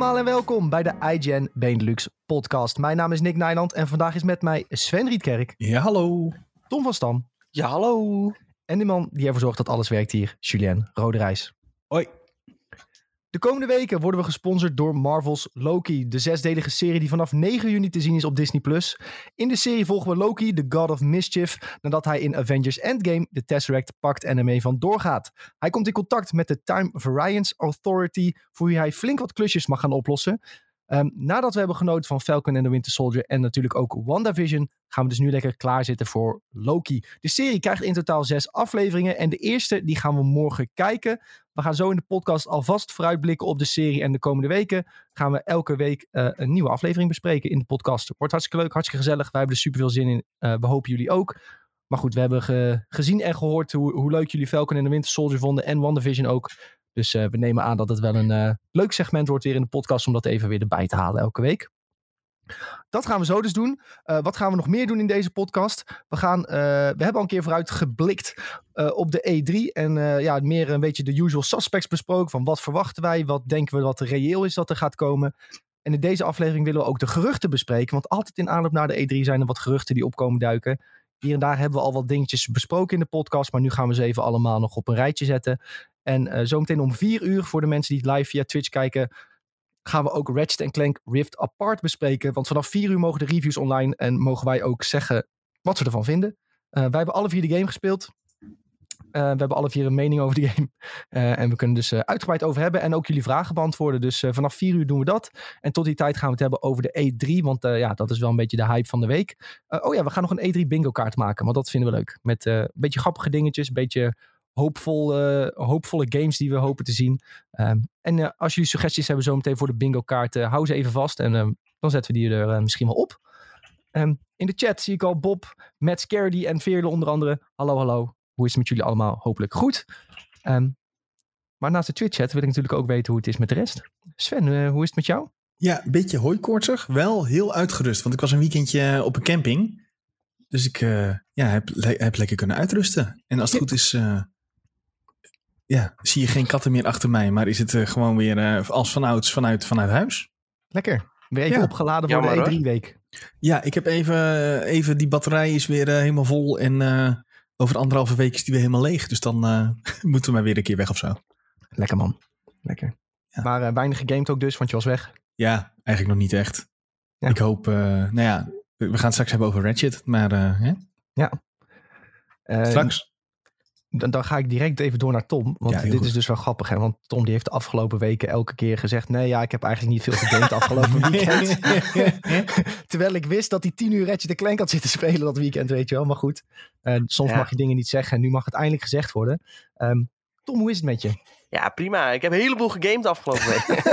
allemaal en welkom bij de iGen Benelux podcast. Mijn naam is Nick Nijland en vandaag is met mij Sven Rietkerk, Ja, hallo. Tom van Stam Ja, hallo. en de man die ervoor zorgt dat alles werkt hier, Julien Roderijs. Hoi. De komende weken worden we gesponsord door Marvel's Loki, de zesdelige serie die vanaf 9 juni te zien is op Disney+. In de serie volgen we Loki, de God of Mischief, nadat hij in Avengers Endgame de Tesseract pakt en ermee van doorgaat. Hij komt in contact met de Time Variance Authority, voor wie hij flink wat klusjes mag gaan oplossen. Ehm, nadat we hebben genoten van Falcon and the Winter Soldier en natuurlijk ook WandaVision, gaan we dus nu lekker klaarzitten voor Loki. De serie krijgt in totaal zes afleveringen en de eerste die gaan we morgen kijken. We gaan zo in de podcast alvast vooruitblikken op de serie en de komende weken gaan we elke week eh, een nieuwe aflevering bespreken in de podcast. Wordt hartstikke leuk, hartstikke gezellig. Wij hebben er super veel zin in. Eh, we hopen jullie ook. Maar goed, we hebben ge- gezien en gehoord hoe, hoe leuk jullie Falcon en the Winter Soldier vonden en WandaVision ook. Dus eh, we nemen aan dat het wel een eh, leuk segment wordt weer in de podcast om dat even weer erbij te halen elke week. Dat gaan we zo dus doen. Eh, wat gaan we nog meer doen in deze podcast? We, gaan, we hebben al een keer vooruit geblikt op de E3. En ja, meer een beetje de usual suspects besproken. Van wat verwachten wij? Wat denken we wat reëel is dat er gaat komen? En in deze aflevering willen we ook de geruchten bespreken. Want altijd in aanloop naar de E3 zijn er wat geruchten die opkomen duiken. Hier en daar hebben we al wat dingetjes besproken in de podcast. Maar nu gaan we ze even allemaal nog op een rijtje zetten. En eh, zometeen om vier uur voor de mensen die het live via Twitch kijken gaan we ook Ratchet Clank Rift Apart bespreken. Want vanaf 4 uur mogen de reviews online en mogen wij ook zeggen wat we ervan vinden. Eh, wij hebben alle vier de game gespeeld. Eh, we hebben alle vier een mening over de game. En we kunnen dus uitgebreid over hebben en ook jullie vragen beantwoorden. Dus vanaf 4 uur doen we dat. En tot die tijd gaan we het hebben over de E3. Want ja, dat is wel een beetje de hype van de week. Oh ja, we gaan nog een E3 bingo kaart maken. Want dat vinden we leuk. Met een beetje grappige dingetjes. Een beetje hoopvol, eh, hoopvolle games die we hopen te zien. Ehm, en eh, als jullie suggesties hebben zometeen voor de bingo kaart, eh, hou ze even vast. En ehm, dan zetten we die er misschien wel op. Ehm, in de chat zie ik al Bob, Matt Scardy en Veerle onder andere. Hallo, hallo. Hoe is het met jullie allemaal? Hopelijk goed. Maar naast de Twitch-chat wil ik natuurlijk ook weten hoe het is met de rest. Sven, hoe is het met jou? Ja, een beetje hooikoortsig. Wel heel uitgerust, want ik was een weekendje op een camping. Dus ik ja, heb, le- heb lekker kunnen uitrusten. En als het goed is, ja, zie je geen katten meer achter mij. Maar is het eh, gewoon weer eh, als vanouds vanuit, vanuit huis. Lekker. Weer even Ja. opgeladen voor Jammer, de hoor. E3-week. Ja, ik heb even, even die batterij is weer eh, helemaal vol. En eh, over anderhalve week is die weer helemaal leeg. Dus dan eh, moeten we maar weer een keer weg of zo. Lekker man. Lekker. Ja. Maar eh, weinig gegamed ook dus, want je was weg. Ja, eigenlijk nog niet echt. Ja. Ik hoop, eh, nou ja, we gaan het straks hebben over Ratchet. Maar eh, hè? Eh, straks. Dan, dan ga ik direct even door naar Tom. Want Ja, dit goed. is dus wel grappig. Hè? Want Tom die heeft de afgelopen weken elke keer gezegd... nee, ja, ik heb eigenlijk niet veel gegamed afgelopen weekend. Terwijl ik wist dat hij tien uur Ratchet Clank had zitten spelen dat weekend, weet je wel. Maar goed, soms Ja. mag je dingen niet zeggen. En nu mag het eindelijk gezegd worden. Ehm, Tom, hoe is het met je? Ja, prima. Ik heb een heleboel gegamed afgelopen week.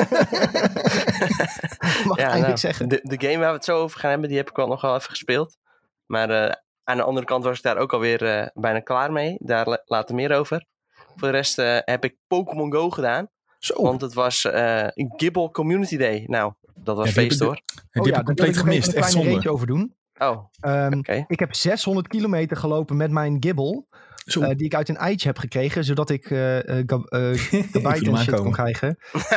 mag ja, eindelijk nou, zeggen. De, de game waar we het zo over gaan hebben, die heb ik wel nog wel even gespeeld. Maar eh, aan de andere kant was ik daar ook alweer eh bijna klaar mee. Daar la- later meer over. Voor de rest eh, heb ik Pokémon Go gedaan. Zo, Want het was eh een Gibble Community Day. Nou, dat was Ja, feest hoor. ik- die Oh heb ik compleet ik gemist. Echt zonde. rage over doen. Oh. Ehm, Ik heb 600 kilometer gelopen met mijn eh, die ik uit een eitje heb gekregen. Zodat ik eh eh, eh, ik en shit kon krijgen.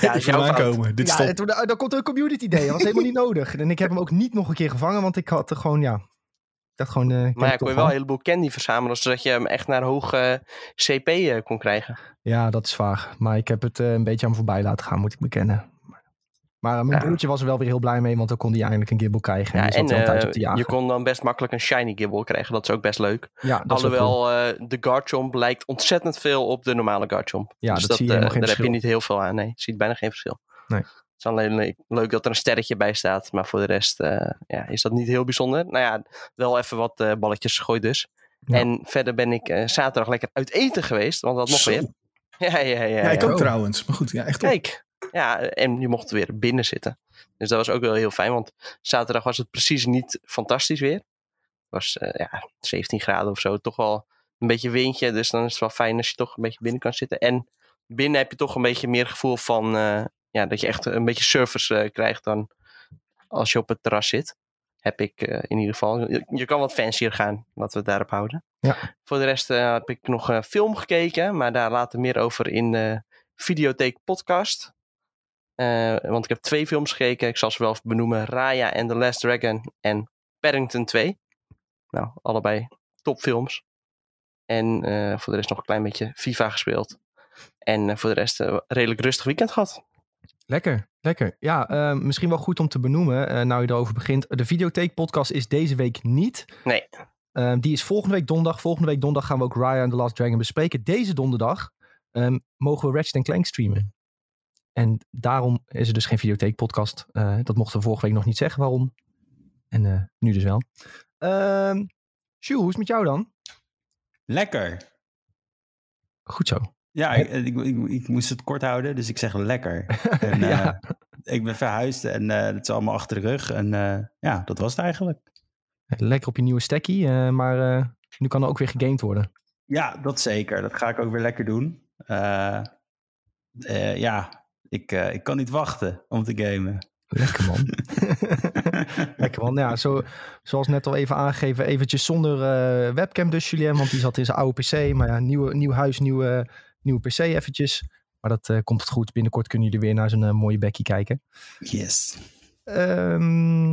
Ja, ik fout. aankomen. Dit ja, eh, dan komt er een community day. Dat was helemaal niet nodig. En ik heb hem ook niet nog een keer gevangen. Want ik had er gewoon, ja... Dacht gewoon... eh, ik Maar ja, kon je wel een heleboel candy verzamelen, zodat je hem echt naar hoge CP eh, kon krijgen. Ja, dat is vaag. Maar ik heb het eh, een beetje aan voorbij laten gaan, moet ik bekennen. Maar eh, mijn Ja. broertje was er wel weer heel blij mee, want dan kon hij eindelijk een gibbel krijgen. En Ja, en eh, je kon dan best makkelijk een shiny Gibble krijgen, dat is ook best leuk. ja, dat cool. Alhoewel eh, de Garchomp lijkt ontzettend veel op de normale Garchomp. Ja, dus dat zie je eh, daar heb je niet heel veel aan. Nee, je ziet bijna geen verschil. Nee. Het is alleen le- leuk dat er een sterretje bij staat. Maar voor de rest eh, ja, is dat niet heel bijzonder. Nou ja, wel even wat eh, balletjes gegooid dus. Ja. En verder ben ik eh, zaterdag lekker uit eten geweest. Want dat Zo. weer. Ja, ja, ja. Ja, ik ook trouwens. Maar goed, ja, echt top. Kijk. Ja, en je mocht weer binnen zitten. Dus dat was ook wel heel fijn. Want zaterdag was het precies niet fantastisch weer. Het was eh, ja, 17 graden of zo. Toch wel een beetje windje. Dus dan is het wel fijn als je toch een beetje binnen kan zitten. En binnen heb je toch een beetje meer gevoel van... eh, ja, dat je echt een beetje service eh, krijgt dan als je op het terras zit. Heb ik eh, in ieder geval. Je, je kan wat fancier gaan, laten we het daarop houden. Ja. Voor de rest eh, heb ik nog een film gekeken. Maar daar later meer over in de Videotheek podcast. Eh, want ik heb twee films gekeken. Ik zal ze wel benoemen. Raya and the Last Dragon en Paddington 2. Nou, allebei topfilms. En eh, voor de rest nog een klein beetje FIFA gespeeld. En eh, voor de rest eh, redelijk rustig weekend gehad. Lekker, lekker. Ja, eh, misschien wel goed om te benoemen, eh, nou je erover begint. De Videotheek podcast is deze week niet. Nee. Eh, die is volgende week donderdag. Volgende week donderdag gaan we ook Raya and the Last Dragon bespreken. Deze donderdag ehm, mogen we Ratchet Clank streamen. En daarom is er dus geen Videotheek podcast. Eh, dat mochten we vorige week nog niet zeggen waarom. En eh, nu dus wel. Ehm Jules, hoe is het met jou dan? Lekker. Goed zo. Ja, ik, ik, ik, ik moest het kort houden, dus ik zeg lekker. En, eh. Ik ben verhuisd en eh, het is allemaal achter de rug. En eh, ja, dat was het eigenlijk. Lekker op je nieuwe stekkie, maar nu kan er ook weer gegamed worden. Ja, dat zeker. Dat ga ik ook weer lekker doen. Ja, ik, ik kan niet wachten om te gamen. Lekker man. Lekker man. Ja, zo, zoals net al even aangegeven, eventjes zonder webcam dus Julien, want die zat in zijn oude PC. Maar ja, nieuwe, nieuw huis, nieuwe, nieuwe PC eventjes. Maar dat eh, komt het goed. Binnenkort kunnen jullie weer naar zijn eh, mooie bekkie kijken. Yes. Ehm,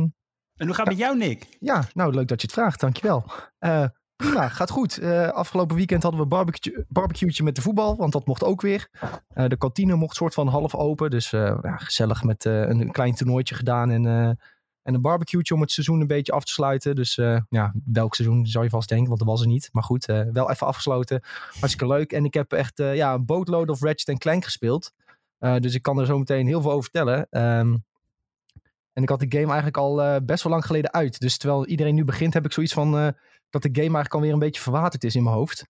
En hoe gaat het met jou, Nick? ja, nou leuk dat je het vraagt. Dankjewel. Eh prima, gaat goed. Eh, afgelopen weekend hadden we barbecue, barbecue'tje met de voetbal, want dat mocht ook weer. Eh, de kantine mocht soort van half open, dus eh, ja, gezellig met eh, een klein toernooitje gedaan en, eh, en een barbecue'tje om het seizoen een beetje af te sluiten. Dus eh, ja, welk seizoen zou je vast denken, want dat was er niet. Maar goed, eh, wel even afgesloten. Hartstikke leuk. En ik heb echt eh, ja, een boatload of Ratchet Clank gespeeld. Dus ik kan er zo meteen heel veel over vertellen. Ehm, en ik had de game eigenlijk al best wel lang geleden uit. Dus terwijl iedereen nu begint, heb ik zoiets van dat de game eigenlijk alweer een beetje verwaterd is in mijn hoofd.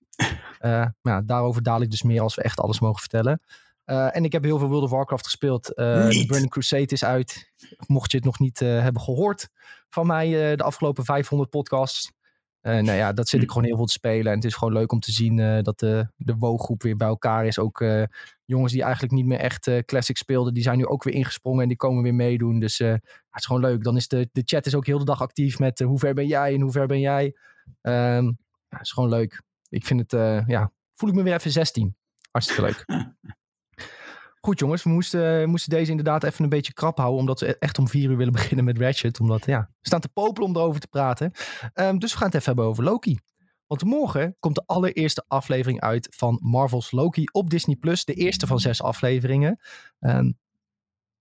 Maar ja, daarover daal ik dus meer als we echt alles mogen vertellen. Eh, en ik heb heel veel World of Warcraft gespeeld. Eh, de. Burning Crusade is uit. Mocht je het nog niet eh, hebben gehoord van mij de afgelopen 500 podcasts. Nou ja, dat zit ik gewoon heel veel te spelen. En het is gewoon leuk om te zien dat de, de WoW-groep weer bij elkaar is. Ook jongens die eigenlijk niet meer echt Classic speelden, die zijn nu ook weer ingesprongen en die komen weer meedoen. Dus het is gewoon leuk. Dan is de, de chat is ook heel de dag actief met hoe ver ben jij en hoe ver ben jij. Ehm ja, het is gewoon leuk. Ik vind het, ja, voel ik me weer even 16. Hartstikke leuk. Goed jongens, we moesten, moesten deze inderdaad even een beetje krap houden. Omdat we echt om vier uur willen beginnen met Ratchet. Omdat ja, we staan te popelen om erover te praten. Ehm, dus we gaan het even hebben over Loki. Want morgen komt de allereerste aflevering uit van Marvel's Loki op Disney+. Plus. De eerste van zes afleveringen. Ehm,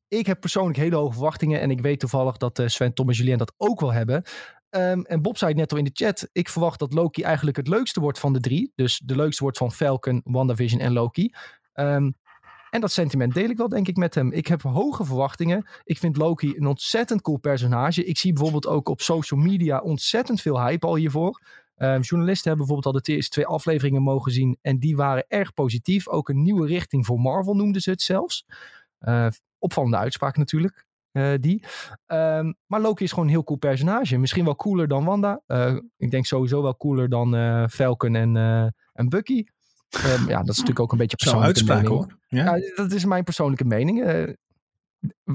ik heb persoonlijk hele hoge verwachtingen. En ik weet toevallig dat eh, Sven, Tom en Julien dat ook wel hebben. Ehm, en Bob zei het net al in de chat. Ik verwacht dat Loki eigenlijk het leukste wordt van de drie. Dus de leukste wordt van Falcon, WandaVision en Loki. Ehm, en dat sentiment deel ik wel, denk ik, met hem. Ik heb hoge verwachtingen. Ik vind Loki een ontzettend cool personage. Ik zie bijvoorbeeld ook op social media ontzettend veel hype al hiervoor. Ehm, journalisten hebben bijvoorbeeld al de eerste twee afleveringen mogen zien. En die waren erg positief. Ook een nieuwe richting voor Marvel noemden ze het zelfs. Eh, opvallende uitspraak natuurlijk. eh, die. Ehm, maar Loki is gewoon een heel cool personage. Misschien wel cooler dan Wanda. Eh, ik denk sowieso wel cooler dan eh, Falcon en, en Bucky. Ehm, ja, dat is natuurlijk ook een beetje Zo'n persoonlijke uitspraak mening. hoor. Ja? Ja, dat is mijn persoonlijke mening. Eh,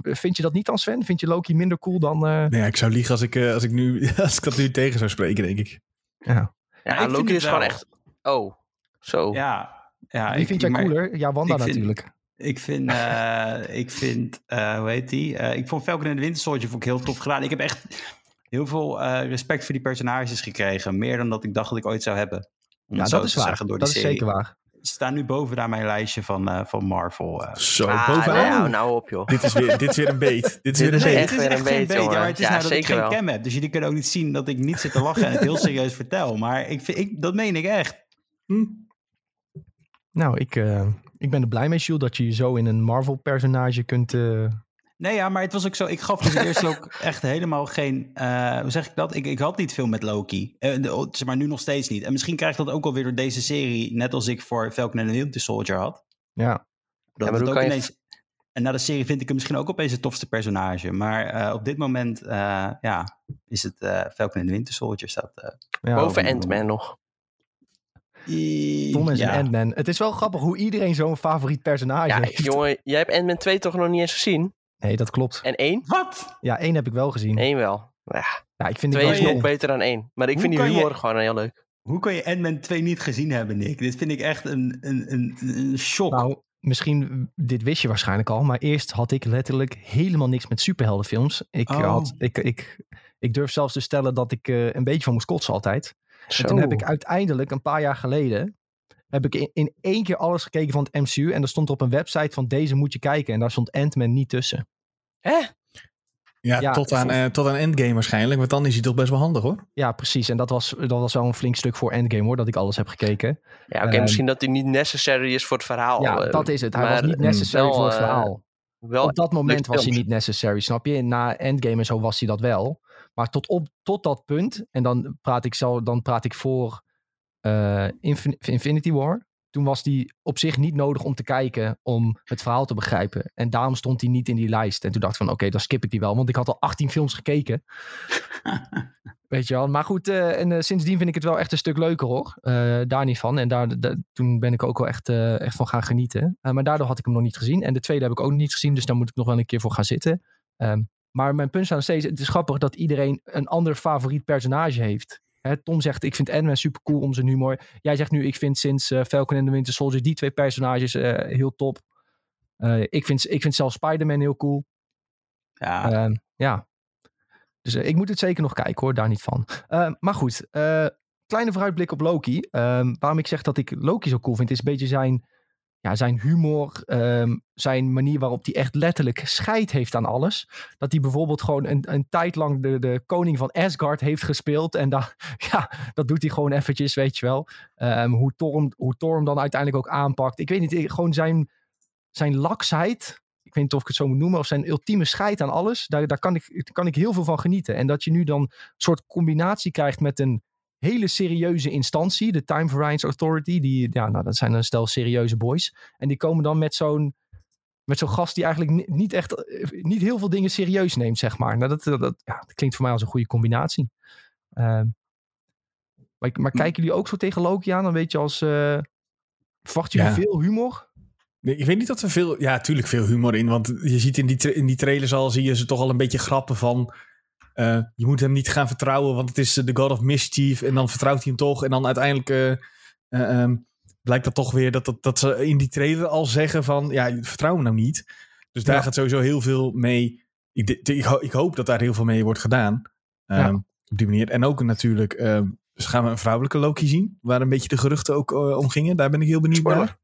vind je dat niet dan, Sven? Vind je Loki minder cool dan... eh, Nee, ik zou liegen als ik, eh, als, ik nu, als ik dat nu tegen zou spreken, denk ik. ja. Ja, Loki is gewoon echt... Oh, zo. Ja, ja Wie ik, vind jij maar cooler? Ja, Wanda ik vind- natuurlijk. Ik vind, eh, ik vind eh, hoe heet die? Eh, ik vond Falcon en de Winter Soldier vond ik heel tof gedaan. Ik heb echt heel veel eh, respect voor die personages gekregen. Meer dan dat ik dacht dat ik ooit zou hebben. Ja, zo dat is waar. zeggen door Dat is serie. zeker waar. Ze staan nu bovenaan mijn lijstje van, eh, van Marvel. eh. Zo, Ah, bovenaan. nou, nou op joh. Dit, is weer, dit is weer een beet. Dit is weer een is beet. echt het is weer echt een geen beet, beet. Ja, jongen. maar het is Ja, nou dat ik geen wel. cam heb. Dus jullie kunnen ook niet zien dat ik niet zit te lachen en het heel serieus vertel. Maar ik vind, ik, dat meen ik echt. Hm? Nou, ik, eh, ik ben er blij mee, Jules, dat je je zo in een Marvel-personage kunt... Nee, ja, maar het was ook zo. Ik gaf dus eerst ook echt helemaal geen. eh, hoe zeg ik dat? Ik, ik had niet veel met Loki. Eh, de- zeg maar nu nog steeds niet. En misschien krijg ik dat ook alweer door deze serie. Net als ik voor Falcon en the Winter Soldier had. ja, Dat maar het hoe ook je- ineens. En na de serie vind ik hem misschien ook opeens het tofste personage. Maar eh, op dit moment, eh, ja, is het eh, Falcon en the Winter Soldier staat. eh, ja. Boven Oh, Ant-Man nog. Tom en zijn ja. Ant-Man. Het is wel grappig hoe iedereen zo'n favoriet personage Ja, heeft. jongen, jij hebt Ant-Man 2 toch nog niet eens gezien? Nee, dat klopt. En 1? Wat? Ja, één heb ik wel gezien. Eén wel. Ja, Ja, ik vind die 2 wel is nog beter dan 1. Maar ik Hoe vind die kan je- humor gewoon heel leuk. Hoe kan je Ant-Man 2 niet gezien hebben, Nick? Dit vind ik echt een, een, een, een shock. Nou, misschien, dit wist je waarschijnlijk al, maar eerst had ik letterlijk helemaal niks met superheldenfilms. Ik, Oh. had, ik, ik, ik durf zelfs te stellen dat ik eh, een beetje van moest kotsen altijd. Zo. En toen heb ik uiteindelijk een paar jaar geleden, heb ik in, in één keer alles gekeken van het MCU. En er stond op een website van deze moet je kijken. En daar stond Ant-Man niet tussen. Hè? Ja, Ja, tot, aan, eh, tot aan Endgame waarschijnlijk. Want dan is hij toch best wel handig hoor. Ja, precies. En dat was, dat was wel een flink stuk voor Endgame hoor, dat ik alles heb gekeken. Ja, oké, Ehm, misschien dat hij niet necessary is voor het verhaal. ja, eh, dat is het. Hij was niet necessary wel, voor het eh, verhaal. Wel, op dat moment was hij niet necessary, snap je? Na Endgame en zo was hij dat wel. Maar tot, op, tot dat punt, en dan praat ik, zo, dan praat ik voor eh, Infin- Infinity War. Toen was die op zich niet nodig om te kijken om het verhaal te begrijpen. En daarom stond hij niet in die lijst. En toen dacht ik van oké, dan skip ik die wel. Want ik had al 18 films gekeken. Weet je wel. Maar goed, eh, en eh, sindsdien vind ik het wel echt een stuk leuker hoor. Daar niet van. En daar, da- toen ben ik ook wel echt, echt van gaan genieten. Maar daardoor had ik hem nog niet gezien. En de tweede heb ik ook nog niet gezien. Dus daar moet ik nog wel een keer voor gaan zitten. Ehm, maar mijn punt is nog steeds, het is grappig dat iedereen een ander favoriet personage heeft. Hè, Tom zegt, ik vind Ant-Man super cool om zijn humor. Jij zegt nu, ik vind sinds eh, Falcon and the Winter Soldier die twee personages eh, heel top. Eh, ik, vind, ik vind zelfs Spider-Man heel cool. Ja, Ehm, ja. Dus ik moet het zeker nog kijken hoor, daar niet van. Ehm, maar goed, kleine vooruitblik op Loki. Ehm, waarom ik zeg dat ik Loki zo cool vind, is een beetje zijn, ja, zijn humor, ehm, zijn manier waarop hij echt letterlijk scheid heeft aan alles. Dat hij bijvoorbeeld gewoon een, een tijd lang de, de koning van Asgard heeft gespeeld. En da, ja, dat doet hij gewoon eventjes, weet je wel. Ehm, hoe, Thor, hem- hoe Thor hem dan uiteindelijk ook aanpakt. Ik weet niet, gewoon zijn, zijn laksheid ik weet niet of ik het zo moet noemen, of zijn ultieme scheid aan alles. Daar, daar kan, ik, kan ik heel veel van genieten. En dat je nu dan een soort combinatie krijgt met een hele serieuze instantie, de Time Variance Authority. Die, ja, nou, dat zijn een stel serieuze boys. En die komen dan met zo'n met zo'n gast die eigenlijk ni- niet echt, eh, niet heel veel dingen serieus neemt, zeg maar. Nou, dat, dat, dat- ja, dat klinkt voor mij als een goede combinatie. Ehm, maar, maar kijken jullie ook zo tegen Loki aan? Dan weet je als, eh verwachten jullie Ja. veel humor? Nee, Ik weet niet dat er veel, ja, tuurlijk veel humor in. Want je ziet in die, in die trailers al, zie je ze toch al een beetje grappen van. Eh, je moet hem niet gaan vertrouwen, want het is eh, de God of Mischief. En dan vertrouwt hij hem toch. En dan uiteindelijk eh, eh, ehm, blijkt dat toch weer dat, dat, dat ze in die trailer al zeggen van, ja, vertrouw hem nou niet. Dus daar Ja. gaat sowieso heel veel mee. Ik, de- ik, ik hoop dat daar heel veel mee wordt gedaan. Ja. ehm, Op die manier. En ook natuurlijk, ehm, dus gaan we een vrouwelijke Loki zien. Waar een beetje de geruchten ook om gingen. Daar ben ik heel benieuwd Spoiler. naar.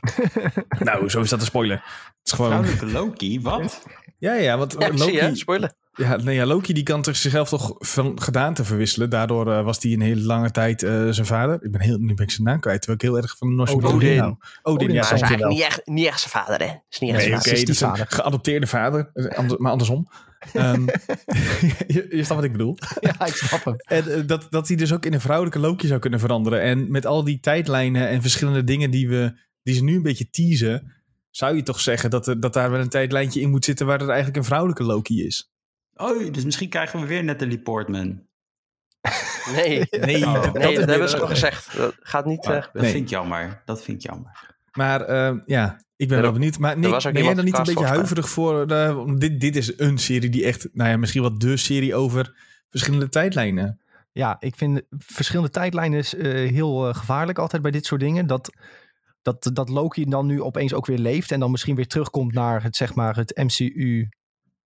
Nou, zo is dat een spoiler. Het is gewoon... vrouwelijke Loki, wat? Ja, ja, want Ja, eh, zie je, Loki, spoiler. Ja, nee, ja, Loki die kan toch zichzelf toch van gedaante verwisselen. Daardoor eh, was hij een hele lange tijd eh, zijn vader. Ik ben heel, nu ben ik zijn naam kwijt, terwijl ik heel erg van de Norse Odin. Odin, Odin, ja, maar Maar hij is eigenlijk niet echt, niet echt zijn vader, hè? Is niet echt Nee, zijn oké, vader. is dus een geadopteerde vader, eh, maar andersom. Ehm, je, je snapt wat ik bedoel. ja, ik snap hem. En dat, dat hij dus ook in een vrouwelijke Loki zou kunnen veranderen. En met al die tijdlijnen en verschillende dingen die, we, die ze nu een beetje teasen, zou je toch zeggen dat, er, dat daar wel een tijdlijntje in moet zitten waar er eigenlijk een vrouwelijke Loki is. Oh, dus misschien krijgen we weer Natalie Portman. Nee, Nee, Oh. dat, nee, hebben ze al gezegd. Dat gaat niet... Maar eh, dat nee. vind ik jammer. Dat vind ik jammer. Maar eh, ja, ik ben Er- wel benieuwd. Maar Nick, ben jij dan niet een beetje huiverig voor... eh, dit, dit is een serie die echt, nou ja, misschien wel de serie over verschillende tijdlijnen. Ja, ik vind verschillende tijdlijnen is, eh, heel gevaarlijk altijd bij dit soort dingen. Dat, dat, dat Loki dan nu opeens ook weer leeft en dan misschien weer terugkomt naar het, zeg maar, het MCU.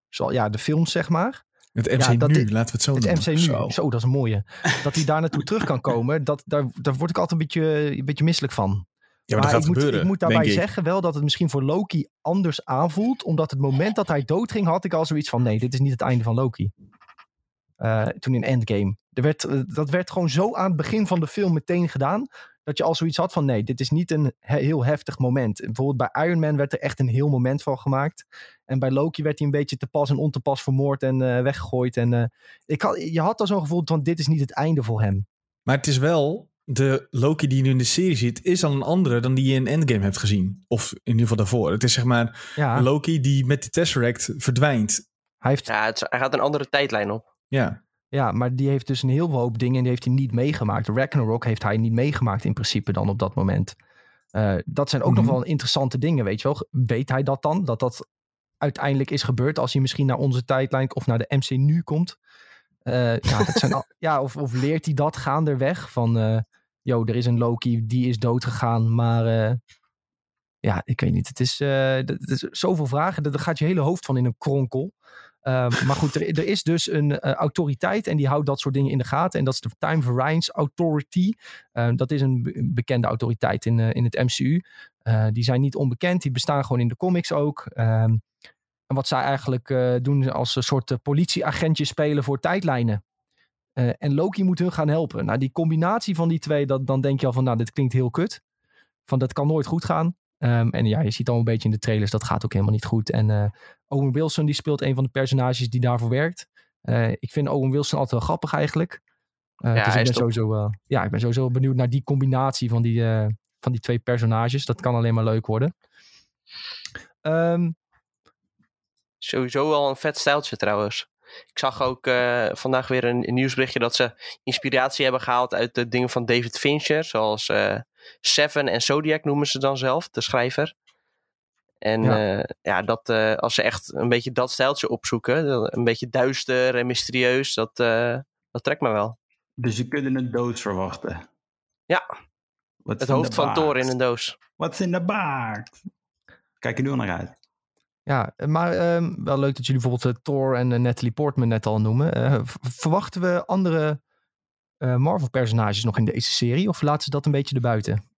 Zo, ja, de films, zeg maar. Het MC Ja, dat nu, dit- laten we het zo Het noemen. MC nu. Zo. Zo. dat is een mooie. Dat hij daar naartoe terug kan komen, dat, daar, daar word ik altijd een beetje, een beetje misselijk van. Ja, maar dat gaat ik, moet, gebeuren, ik moet daarbij zeggen wel dat het misschien voor Loki anders aanvoelt. Omdat het moment dat hij doodging, had ik al zoiets van: nee, dit is niet het einde van Loki. Eh, toen in Endgame. Er werd, eh, dat werd gewoon zo aan het begin van de film meteen gedaan. Dat je al zoiets had van: nee, dit is niet een he- heel heftig moment. Bijvoorbeeld bij Iron Man werd er echt een heel moment van gemaakt. En bij Loki werd hij een beetje te pas en on te pas vermoord en eh, weggegooid. En eh, ik had, je had al zo'n gevoel van: dit is niet het einde voor hem. Maar het is wel, de Loki die nu in de serie zit, is al een andere dan die je in Endgame hebt gezien. Of in ieder geval daarvoor. Het is zeg maar Ja, Loki die met de Tesseract verdwijnt. hij heeft ja, het hij gaat een andere tijdlijn op. Ja, Ja, maar die heeft dus een heel hoop dingen en die heeft hij niet meegemaakt. Ragnarok heeft hij niet meegemaakt in principe dan op dat moment. Eh, dat zijn ook Mhm. nog wel interessante dingen, weet je wel. Weet hij dat dan? Dat dat uiteindelijk is gebeurd als hij misschien naar onze tijdlijn of naar de MC nu komt? Eh, ja, zijn ja of, of leert hij dat gaandeweg van... eh yo, er is een Loki, die is dood gegaan, maar... eh, ja, ik weet niet. Het is, eh, het is zoveel vragen. Daar gaat je hele hoofd van in een kronkel. Ehm, maar goed, er, is dus een autoriteit en die houdt dat soort dingen in de gaten. En dat is de Time Variance Authority. Um, dat is een bekende autoriteit in, in het MCU. Die zijn niet onbekend, die bestaan gewoon in de comics ook. Um, en wat zij eigenlijk doen als een soort politieagentjes spelen voor tijdlijnen. en Loki moet hun gaan helpen. Nou, die combinatie van die twee, dat, dan denk je al van, nou, dit klinkt heel kut. Van, dat kan nooit goed gaan. Um, en ja, je ziet al een beetje in de trailers, dat gaat ook helemaal niet goed. En uh, Owen Wilson, die speelt een van de personages die daarvoor werkt. Uh, ik vind Owen Wilson altijd wel grappig eigenlijk. Uh, ja, dus ik ben, sowieso, ja, ik ben sowieso benieuwd naar die combinatie van die, van die twee personages. Dat kan alleen maar leuk worden. Um, sowieso wel een vet stijltje trouwens. Ik zag ook uh, vandaag weer een, een, nieuwsberichtje dat ze inspiratie hebben gehaald uit de dingen van David Fincher. Zoals uh, Seven en Zodiac noemen ze dan zelf, de schrijver. En ja, uh, ja dat, als ze echt een beetje dat stijltje opzoeken, een beetje duister en mysterieus, dat, dat trekt me wel. Dus je kunt een doos verwachten? Ja, What's het hoofd van Thor in een doos. Wat is in de baard? Kijk er nu al naar uit. Ja, maar um, wel leuk dat jullie bijvoorbeeld uh, Thor en uh, Natalie Portman net al noemen. Uh, verwachten we andere Marvel-personages nog in deze serie? Of laten ze dat een beetje erbuiten?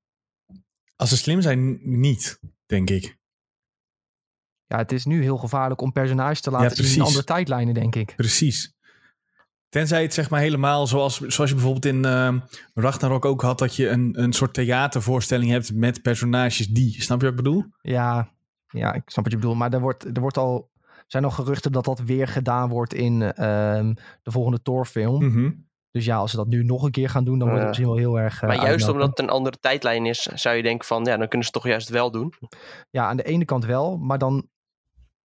Als ze slim zijn, niet, denk ik. Ja, het is nu heel gevaarlijk om personages te laten ja, in andere tijdlijnen, denk ik. Precies. Tenzij het zeg maar helemaal zoals, zoals je bijvoorbeeld in uh, Ragnarok ook had... dat je een, een soort theatervoorstelling hebt met personages die. Snap je wat ik bedoel? Ja, ja, ik snap wat je bedoelt. Maar er wordt, er wordt al, zijn al geruchten dat dat weer gedaan wordt in um, de volgende Thor-film. Mm -hmm. Dus ja, als ze dat nu nog een keer gaan doen, dan wordt het misschien wel heel erg. Uh, maar juist uitmelken. omdat het een andere tijdlijn is, zou je denken van ja, dan kunnen ze het toch juist wel doen. Ja, aan de ene kant wel, maar dan.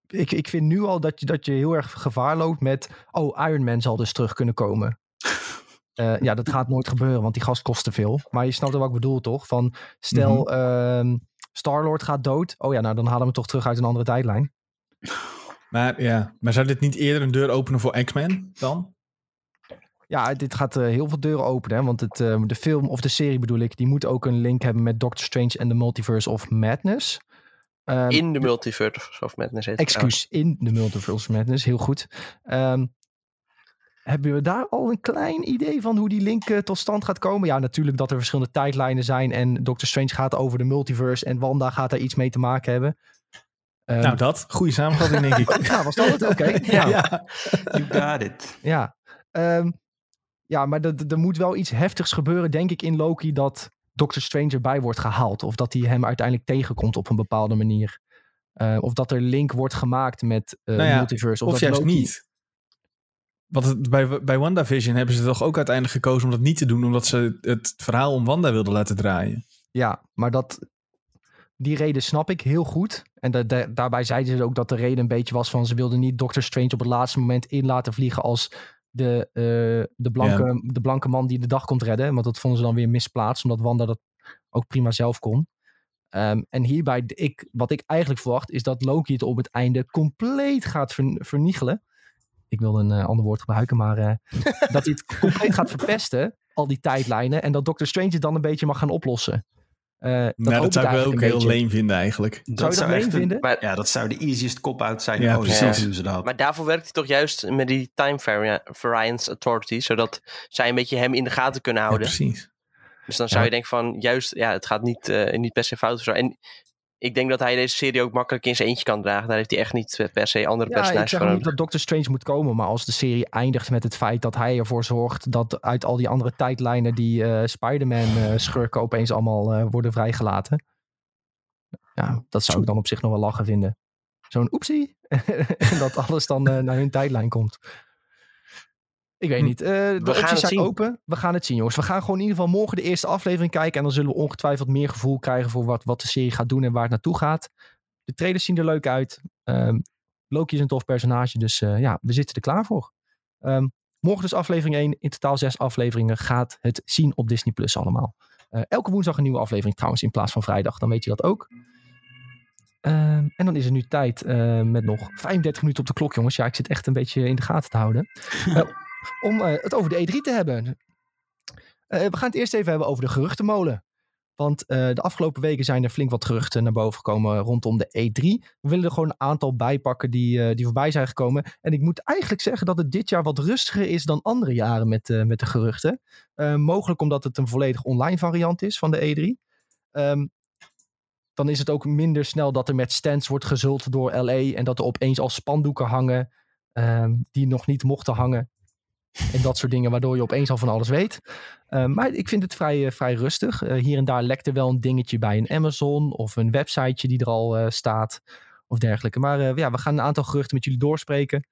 Ik, ik vind nu al dat je, dat je heel erg gevaar loopt met. Oh, Iron Man zal dus terug kunnen komen. Uh, ja, dat gaat nooit gebeuren, want die gast kost te veel. Maar je snapt wat ik bedoel, toch? Van stel. Mm -hmm. uh, Star-Lord gaat dood. Oh ja, nou dan halen we hem toch terug uit een andere tijdlijn. Maar ja, maar zou dit niet eerder een deur openen voor X-Men dan? Ja, dit gaat uh, heel veel deuren openen. Hè? Want het, uh, de film of de serie bedoel ik, die moet ook een link hebben met Doctor Strange en de Multiverse of Madness. Um, in de Multiverse of Madness heet Excuus, in de Multiverse of Madness, heel goed. Um, hebben we daar al een klein idee van hoe die link uh, tot stand gaat komen? Ja, natuurlijk dat er verschillende tijdlijnen zijn en Doctor Strange gaat over de multiverse en Wanda gaat daar iets mee te maken hebben. Um, nou, dat. Goede samenvatting, denk ik. ja, was dat het? Oké. Okay. ja. ja. You got it. Ja. Um, ja, maar er moet wel iets heftigs gebeuren, denk ik, in Loki dat Doctor Strange erbij wordt gehaald. Of dat hij hem uiteindelijk tegenkomt op een bepaalde manier. Uh, of dat er link wordt gemaakt met uh, nou ja, multiverse. Of, of dat juist Loki... niet. Want bij, bij WandaVision hebben ze toch ook uiteindelijk gekozen om dat niet te doen, omdat ze het verhaal om Wanda wilden laten draaien. Ja, maar dat, die reden snap ik heel goed. En da, da, daarbij zeiden ze ook dat de reden een beetje was van ze wilden niet Doctor Strange op het laatste moment in laten vliegen als de, uh, de, blanke, ja. de blanke man die de dag komt redden. Want dat vonden ze dan weer misplaatst, omdat Wanda dat ook prima zelf kon. Um, en hierbij, ik, wat ik eigenlijk verwacht, is dat Loki het op het einde compleet gaat ver, verniegelen ik wil een uh, ander woord gebruiken, maar uh, dat hij het compleet gaat verpesten, al die tijdlijnen, en dat Doctor Strange het dan een beetje mag gaan oplossen. Uh, dat, nou, dat zou ik wel ook heel leem vinden eigenlijk. Zou dat je dat leem vinden? Maar, ja, dat zou de easiest cop-out zijn. Ja, precies. Ze dat. Maar daarvoor werkt hij toch juist met die Time Variance Authority, zodat zij een beetje hem in de gaten kunnen houden. Ja, precies. Dus dan zou ja. je denken van, juist, ja, het gaat niet, uh, niet per se fout of zo. En ik denk dat hij deze serie ook makkelijk in zijn eentje kan dragen. Daar heeft hij echt niet per se andere ja, personages voor. Ik zeg niet dat Doctor Strange moet komen, maar als de serie eindigt met het feit dat hij ervoor zorgt dat uit al die andere tijdlijnen die uh, Spider-Man uh, schurken opeens allemaal uh, worden vrijgelaten. Ja, dat zou ik dan op zich nog wel lachen vinden. Zo'n oepsie. en dat alles dan naar hun tijdlijn komt. Ik weet niet. Uh, de we opties zijn zien. open. We gaan het zien, jongens. We gaan gewoon in ieder geval morgen de eerste aflevering kijken. En dan zullen we ongetwijfeld meer gevoel krijgen voor wat, wat de serie gaat doen en waar het naartoe gaat. De trailers zien er leuk uit. Um, Loki is een tof personage. Dus uh, ja, we zitten er klaar voor. Um, morgen dus aflevering 1. In totaal zes afleveringen gaat het zien op Disney Plus allemaal. Uh, elke woensdag een nieuwe aflevering trouwens in plaats van vrijdag. Dan weet je dat ook. Um, en dan is er nu tijd uh, met nog 35 minuten op de klok, jongens. Ja, ik zit echt een beetje in de gaten te houden. uh, om uh, het over de E3 te hebben. Uh, we gaan het eerst even hebben over de geruchtenmolen. Want eh, de afgelopen weken zijn er flink wat geruchten naar boven gekomen rondom de E3. We willen er gewoon een aantal bijpakken die, eh, die voorbij zijn gekomen. En ik moet eigenlijk zeggen dat het dit jaar wat rustiger is dan andere jaren met, eh, met de geruchten. Eh, mogelijk omdat het een volledig online variant is van de E3. Ehm, dan is het ook minder snel dat er met stands wordt gezult door LA. En dat er opeens al spandoeken hangen ehm, die nog niet mochten hangen. En dat soort dingen, waardoor je opeens al van alles weet. Ehm, maar ik vind het vrij, eh, vrij rustig. Eh, hier en daar lekt er wel een dingetje bij een Amazon of een websiteje die er al eh, staat of dergelijke. Maar ja, we gaan een aantal geruchten met jullie doorspreken.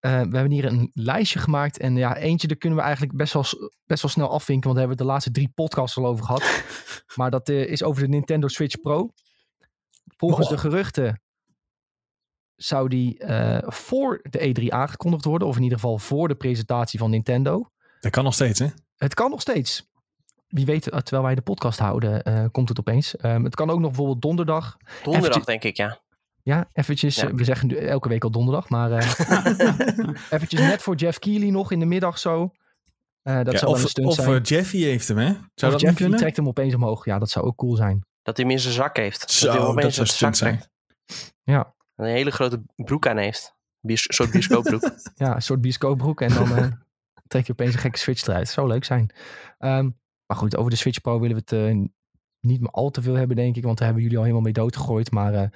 We hebben hier een lijstje gemaakt. En ja, eentje, daar kunnen we eigenlijk best wel, best wel snel afvinken. Want daar hebben we het de laatste drie podcasts al over gehad. maar dat is over de Nintendo Switch Pro. Volgens Oh. de geruchten zou die eh, voor de E3 aangekondigd worden. Of in ieder geval voor de presentatie van Nintendo. Dat kan nog steeds, hè? Het kan nog steeds. Wie weet, eh, terwijl wij de podcast houden, eh, komt het opeens. Ehm, het kan ook nog bijvoorbeeld donderdag. Donderdag Eventjes- denk ik, ja. Ja, eventjes. Ja. we zeggen nu elke week al donderdag, maar eh, eventjes net voor Jeff Keighley nog in de middag zo. Eh, dat Ja, zou of een stunt of zijn. Jeffy heeft hem, hè? Zou of dat Jeff niet die kunnen? trekt hem opeens omhoog. Ja, dat zou ook cool zijn. Dat hij hem in zijn zak heeft. Zo, hij dat zou stunt zijn. trekt. Ja, een hele grote broek aan heeft. Een soort bioscoopbroek. ja een soort bioscoopbroek en dan eh, trek je opeens een gekke Switch eruit. Zou leuk zijn. Ehm, maar goed, over de Switch Pro willen we het eh, niet meer al te veel hebben, denk ik. Want daar hebben jullie al helemaal mee doodgegooid. Maar eh,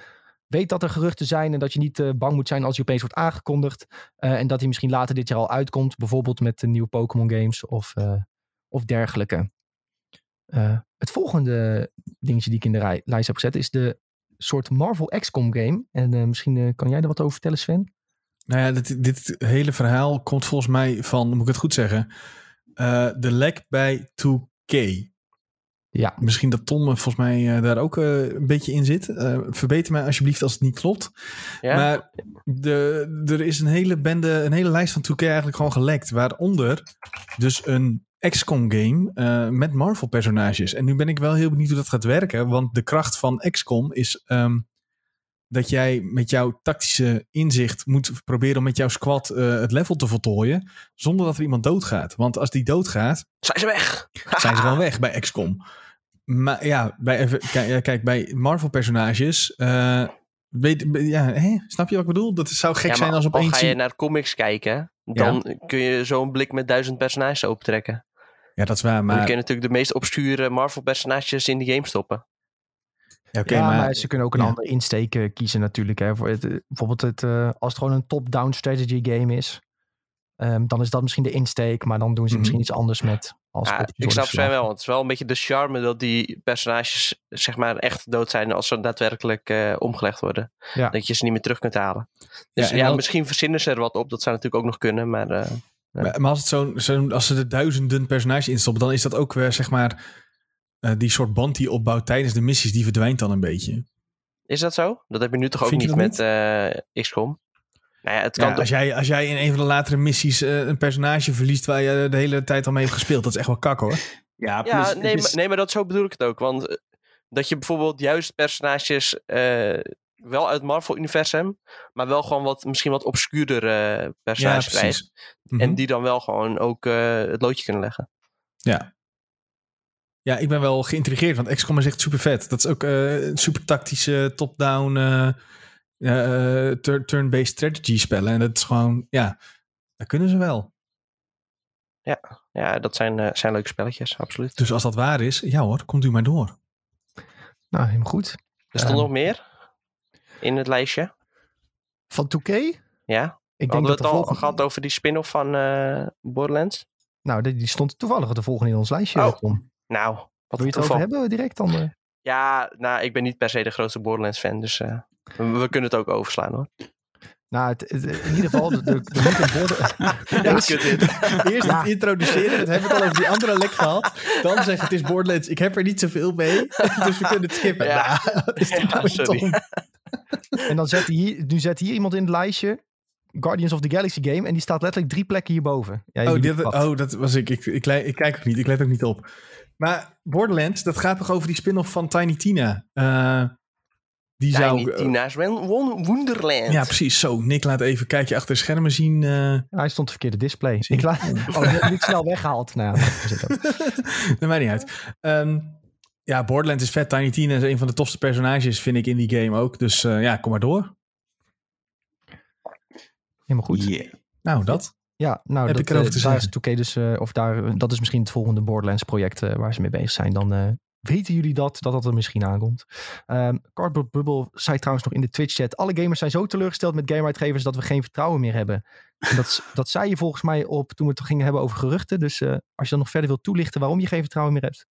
weet dat er geruchten zijn en dat je niet bang moet zijn als hij opeens wordt aangekondigd. En dat hij misschien later dit jaar al uitkomt. Bijvoorbeeld met de nieuwe Pokémon games of, of dergelijke. Het volgende dingetje die ik in de rij- lijst heb gezet is de soort Marvel XCOM game. En eh, misschien eh, kan jij er wat over vertellen, Sven? Nou ja, dit, dit hele verhaal komt volgens mij van, moet ik het goed zeggen, eh, de lek bij 2K. Ja, Misschien dat Tom volgens mij eh, daar ook eh, een beetje in zit. Eh, verbeter mij alsjeblieft als het niet klopt. Ja? Maar de, er is een hele bende, een hele lijst van 2K eigenlijk gewoon gelekt. Waaronder dus een XCOM game eh, met Marvel personages. En nu ben ik wel heel benieuwd hoe dat gaat werken. Want de kracht van XCOM is ehm, dat jij met jouw tactische inzicht moet proberen om met jouw squad eh, het level te voltooien. Zonder dat er iemand doodgaat. Want als die doodgaat, Zijn ze weg? zijn ze gewoon weg bij XCOM. Maar ja, bij, even- kijk, bij Marvel-personages. eh, weet, ja, hè? snap je wat ik bedoel? Dat zou gek Ja, zijn als al opeens. ga je naar comics kijken, dan kun je zo'n blik met duizend personages opentrekken. Ja, dat is waar. Maar... Je natuurlijk de meest obscure Marvel personages in de game stoppen. ja, maar, maar, ze kunnen ook een ja. andere insteek eh, kiezen natuurlijk. Hè. Voor het, eh, bijvoorbeeld het, eh, als het gewoon een top-down strategy game is. ehm, dan is dat misschien de insteek. Maar dan doen ze Mhm. misschien iets anders met. Als Ja, ik snap Sven wel. want Het is wel een beetje de charme dat die personages zeg maar echt dood zijn als ze daadwerkelijk eh, omgelegd worden. Ja. Dat je ze niet meer terug kunt halen. Dus ja, misschien verzinnen ze er wat op. Dat zou natuurlijk ook nog kunnen. Maar maar, maar als, het zo'n zo'n- als ze er duizenden personages instoppen, dan is dat ook weer zeg maar. eh, die soort band die je opbouwt tijdens de missies, die verdwijnt dan een beetje. is dat zo? Dat heb je nu toch ook niet met eh XCOM? Nou ja, het kan Ja, als, jij, als jij in een van de latere missies eh, een personage verliest waar je de hele tijd al mee hebt gespeeld, dat is echt wel kak hoor. Ja, plus, Ja, nee, is- maar, nee, maar dat zo bedoel ik het ook. Want dat je bijvoorbeeld juist personages eh, wel uit het Marvel-universum, maar wel gewoon wat, misschien wat obscuurder eh personages krijgt. Mhm. En die dan wel gewoon ook eh, het loodje kunnen leggen. Ja. Ja, ik ben wel geïntrigeerd, want XCOM is echt super vet. Dat is ook eh, een super tactische top-down eh, eh, tur- turn-based strategy spellen. En dat is gewoon, ja, dat kunnen ze wel. Ja, dat zijn, eh, zijn leuke spelletjes, absoluut. Dus als dat waar is, ja hoor, komt u maar door. Nou, helemaal goed. Er stond Ehm, nog meer in het lijstje. Van 2K? Ik Ja, denk hadden we dat het al volgende... gehad over die spin-off van eh, Borderlands? Nou, die, die stond toevallig de volgende in ons lijstje. Oh. Nou, wat Wil je het over hebben direct dan? eh? Ja, nou, ik ben niet per se de grootste Borderlands-fan, dus eh, we, we kunnen het ook overslaan hoor. Nou, het, het- in ieder geval, de, de, de moet een borden- Ja. Eerst Ja. het introduceren, dat hebben we het al over die andere lek gehad. Dan zeggen het is Borderlands, ik heb er niet zoveel mee, dus we kunnen het skippen. Ja. Nou, is Ja, sorry. En dan zet hij hier, nu zet hier iemand in het lijstje. Guardians of the Galaxy game. En die staat letterlijk drie plekken hierboven. Ja, Oh, dit, oh, dat was ik. Ik, ik. ik kijk ook niet. Ik let ook niet op. Maar Borderlands, dat gaat toch over die spin-off van Tiny Tina? Eh, die zou... Tiny eh, Tina's Won- Won- Wonderland. ja, precies. Zo, Nick laat even een kijkje achter de schermen zien. eh. Ja, hij stond verkeerde display. Ik laat, oh, niet snel weggehaald. Nou, ja, dat is het ook. dat maakt niet uit. Ehm, Ja, Borderlands is vet. Tiny Tina is een van de tofste personages, vind ik, in die game ook. Dus eh, ja, kom maar door. Helemaal goed. Yeah. Nou, dat. Ja, nou, Heb dat, ik erover eh, te daar zeggen. is 2K dus, eh, of daar, dat is misschien het volgende Borderlands project eh, waar ze mee bezig zijn. Dan eh, weten jullie dat, dat dat er misschien aankomt. Ehm Cardboard Bubble zei trouwens nog in de Twitch chat, alle gamers zijn zo teleurgesteld met gameuitgevers dat we geen vertrouwen meer hebben. En dat, dat zei je volgens mij op toen we het gingen hebben over geruchten. Dus eh, als je dan nog verder wilt toelichten waarom je geen vertrouwen meer hebt,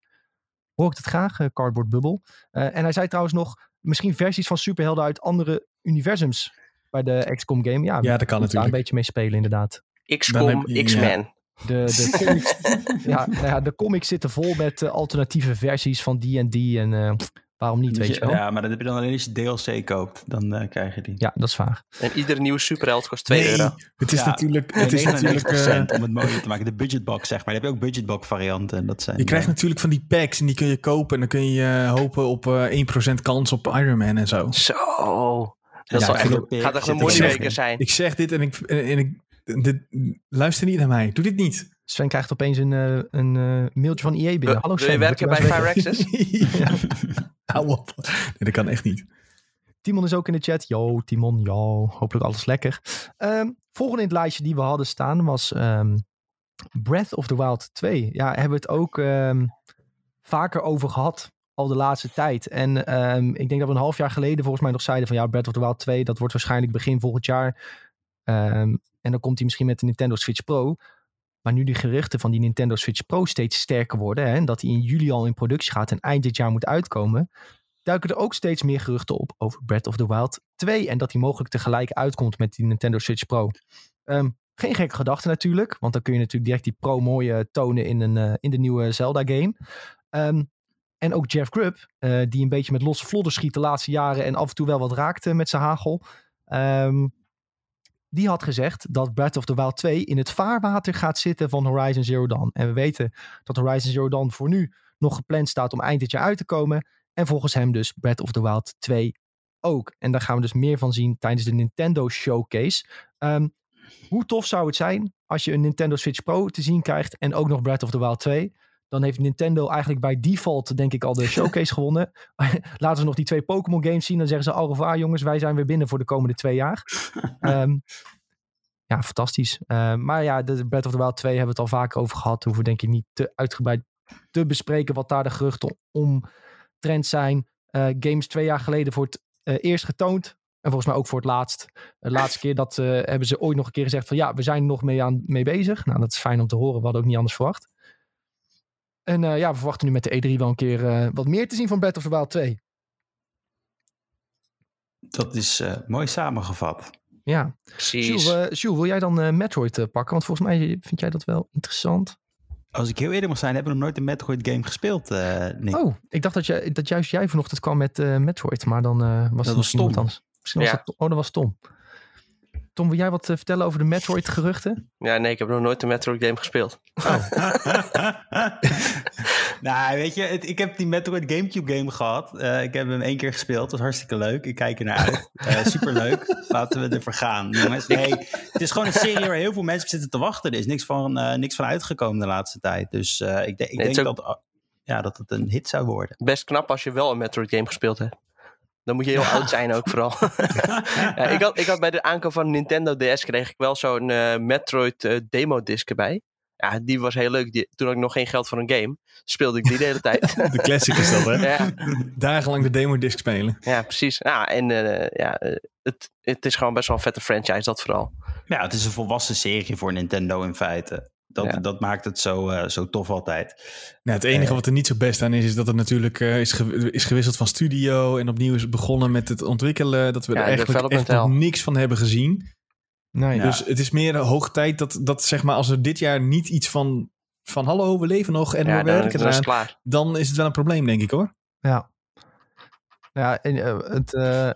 hoor ik het graag, eh, Cardboard Bubble. Eh, en hij zei trouwens nog, misschien versies van superhelden uit andere universums bij de XCOM game. Ja, Ja, dat kan daar een natuurlijk. beetje mee spelen inderdaad. XCOM, X-Men. De, de, comics, ja, nou ja, de comics zitten vol met eh, alternatieve versies van die en die. En eh, waarom niet, weet je wel? Ja, Ja, maar dat heb je dan alleen als je DLC koopt. Dan eh, krijg je die. dat is waar. En iedere nieuwe superheld kost 2 Nee, euro. het is Ja, natuurlijk... Het is 99% natuurlijk eh, om het mooier te maken. De budgetbox, zeg maar. Dan heb je ook budgetbox varianten. En dat zijn, je krijgt eh, natuurlijk van die packs en die kun je kopen. En dan kun je hopen op eh 1% kans op Iron Man en zo. Zo. Dat ja, echt, gaat echt een er mooie week in. zijn. Ik zeg dit en ik... En, en ik dit, luister niet naar mij. Doe dit niet. Sven krijgt opeens een, eh, een mailtje van EA binnen. Wil- Hallo wil Sven. je werken bij Firaxis? Hou op. Nee, dat kan echt niet. Timon is ook in de chat. Yo, Timon. Yo, hopelijk alles lekker. Ehm, volgende in het lijstje die we hadden staan was ehm, Breath of the Wild 2. Ja, hebben we het ook ehm, vaker over gehad al de laatste tijd. En ik denk dat we een half jaar geleden volgens mij nog zeiden van ja, Breath of the Wild 2, dat wordt waarschijnlijk begin volgend jaar. En dan komt hij misschien met de Nintendo Switch Pro. Maar nu die geruchten van die Nintendo Switch Pro steeds sterker worden, hè, en dat hij in juli al in productie gaat en eind dit jaar moet uitkomen, duiken er ook steeds meer geruchten op over Breath of the Wild 2. En dat die mogelijk tegelijk uitkomt met die Nintendo Switch Pro. Ehm, geen gekke gedachte natuurlijk, want dan kun je natuurlijk direct die Pro mooi eh, tonen in, een, eh, in de nieuwe Zelda game. Ehm, en ook Jeff Grubb, eh, die een beetje met losse vlodder schiet de laatste jaren en af en toe wel wat raakte met zijn hagel. Ehm, die had gezegd dat Breath of the Wild 2 in het vaarwater gaat zitten van Horizon Zero Dawn. En we weten dat Horizon Zero Dawn voor nu nog gepland staat om eind dit jaar uit te komen. En volgens hem dus Breath of the Wild 2 ook. En daar gaan we dus meer van zien tijdens de Nintendo Showcase. Ehm, hoe tof zou het zijn als je een Nintendo Switch Pro te zien krijgt en ook nog Breath of the Wild 2? Dan heeft Nintendo eigenlijk bij default denk ik al de showcase gewonnen. Laten ze nog die twee Pokémon games zien. Dan zeggen ze au revoir jongens, wij zijn weer binnen voor de komende twee jaar. Ehm, ja, fantastisch. Ehm, maar ja, de Breath of the Wild 2 hebben we het al vaak over gehad. Hoeven denk ik niet te uitgebreid te bespreken wat daar de geruchten omtrent zijn. Eh, games twee jaar geleden voor het eh, eerst getoond. En volgens mij ook voor het laatst. De laatste keer dat eh, hebben ze ooit nog een keer gezegd van ja, we zijn er nog mee, aan, mee bezig. Nou, dat is fijn om te horen. We hadden ook niet anders verwacht. En eh, ja, we verwachten nu met de E3 wel een keer eh, wat meer te zien van Breath of the Wild 2. Dat is eh, mooi samengevat. Ja. Precies. Jules, Jules, wil jij dan eh, Metroid pakken? Want volgens mij vind jij dat wel interessant. Als ik heel eerlijk mag zijn, hebben we nog nooit een Metroid game gespeeld, eh Nick. Oh, ik dacht dat, je, dat juist jij vanochtend kwam met eh, Metroid. Maar dan eh, was Dat het was misschien iemand Tom. anders. Misschien was dat, oh, dat was Tom. Tom, wil jij wat eh, vertellen over de Metroid geruchten? Ja, nee, ik heb nog nooit een Metroid game gespeeld. nou, weet je, het- ik heb die Metroid Gamecube game gehad. Eh, ik heb hem één keer gespeeld. Dat was hartstikke leuk. Ik kijk er naar uit. Eh superleuk. Laten we ervoor gaan. Jongens, nee, het is gewoon een serie waar heel veel mensen op zitten te wachten. Er is niks van, eh, niks van uitgekomen de laatste tijd. Dus eh, ik, de- ik Nee, denk dat, ja, dat het een hit zou worden. Best knap als je wel een Metroid game gespeeld hebt. Dan moet je heel oud zijn ook vooral. ja, ik, had, ik had bij de aankoop van Nintendo DS kreeg ik wel zo'n eh, Metroid eh, demo disc erbij. Ja, die was heel leuk. Die, toen had ik nog geen geld voor een game. Speelde ik die de hele tijd. De classic is dat, hè? ja, Dagenlang de demo-disc spelen. ja, precies. Ja, en eh, ja, het, het is gewoon best wel een vette franchise, dat vooral. Ja, het is een volwassen serie voor Nintendo in feite. Dat, Ja. dat maakt het zo, eh, zo tof altijd. Nou, het enige Eh. wat er niet zo best aan is, is dat het natuurlijk eh, is, ge- is gewisseld van studio en opnieuw is begonnen met het ontwikkelen. Dat we Ja, er eigenlijk echt nog niks van hebben gezien. Nee, Ja. Dus het is meer hoog tijd dat, dat zeg maar, als er dit jaar niet iets van, van hallo, we leven nog en Ja, we werken dan is het eraan, klaar. dan is het wel een probleem, denk ik hoor. Ja. Ja, en, het, eh,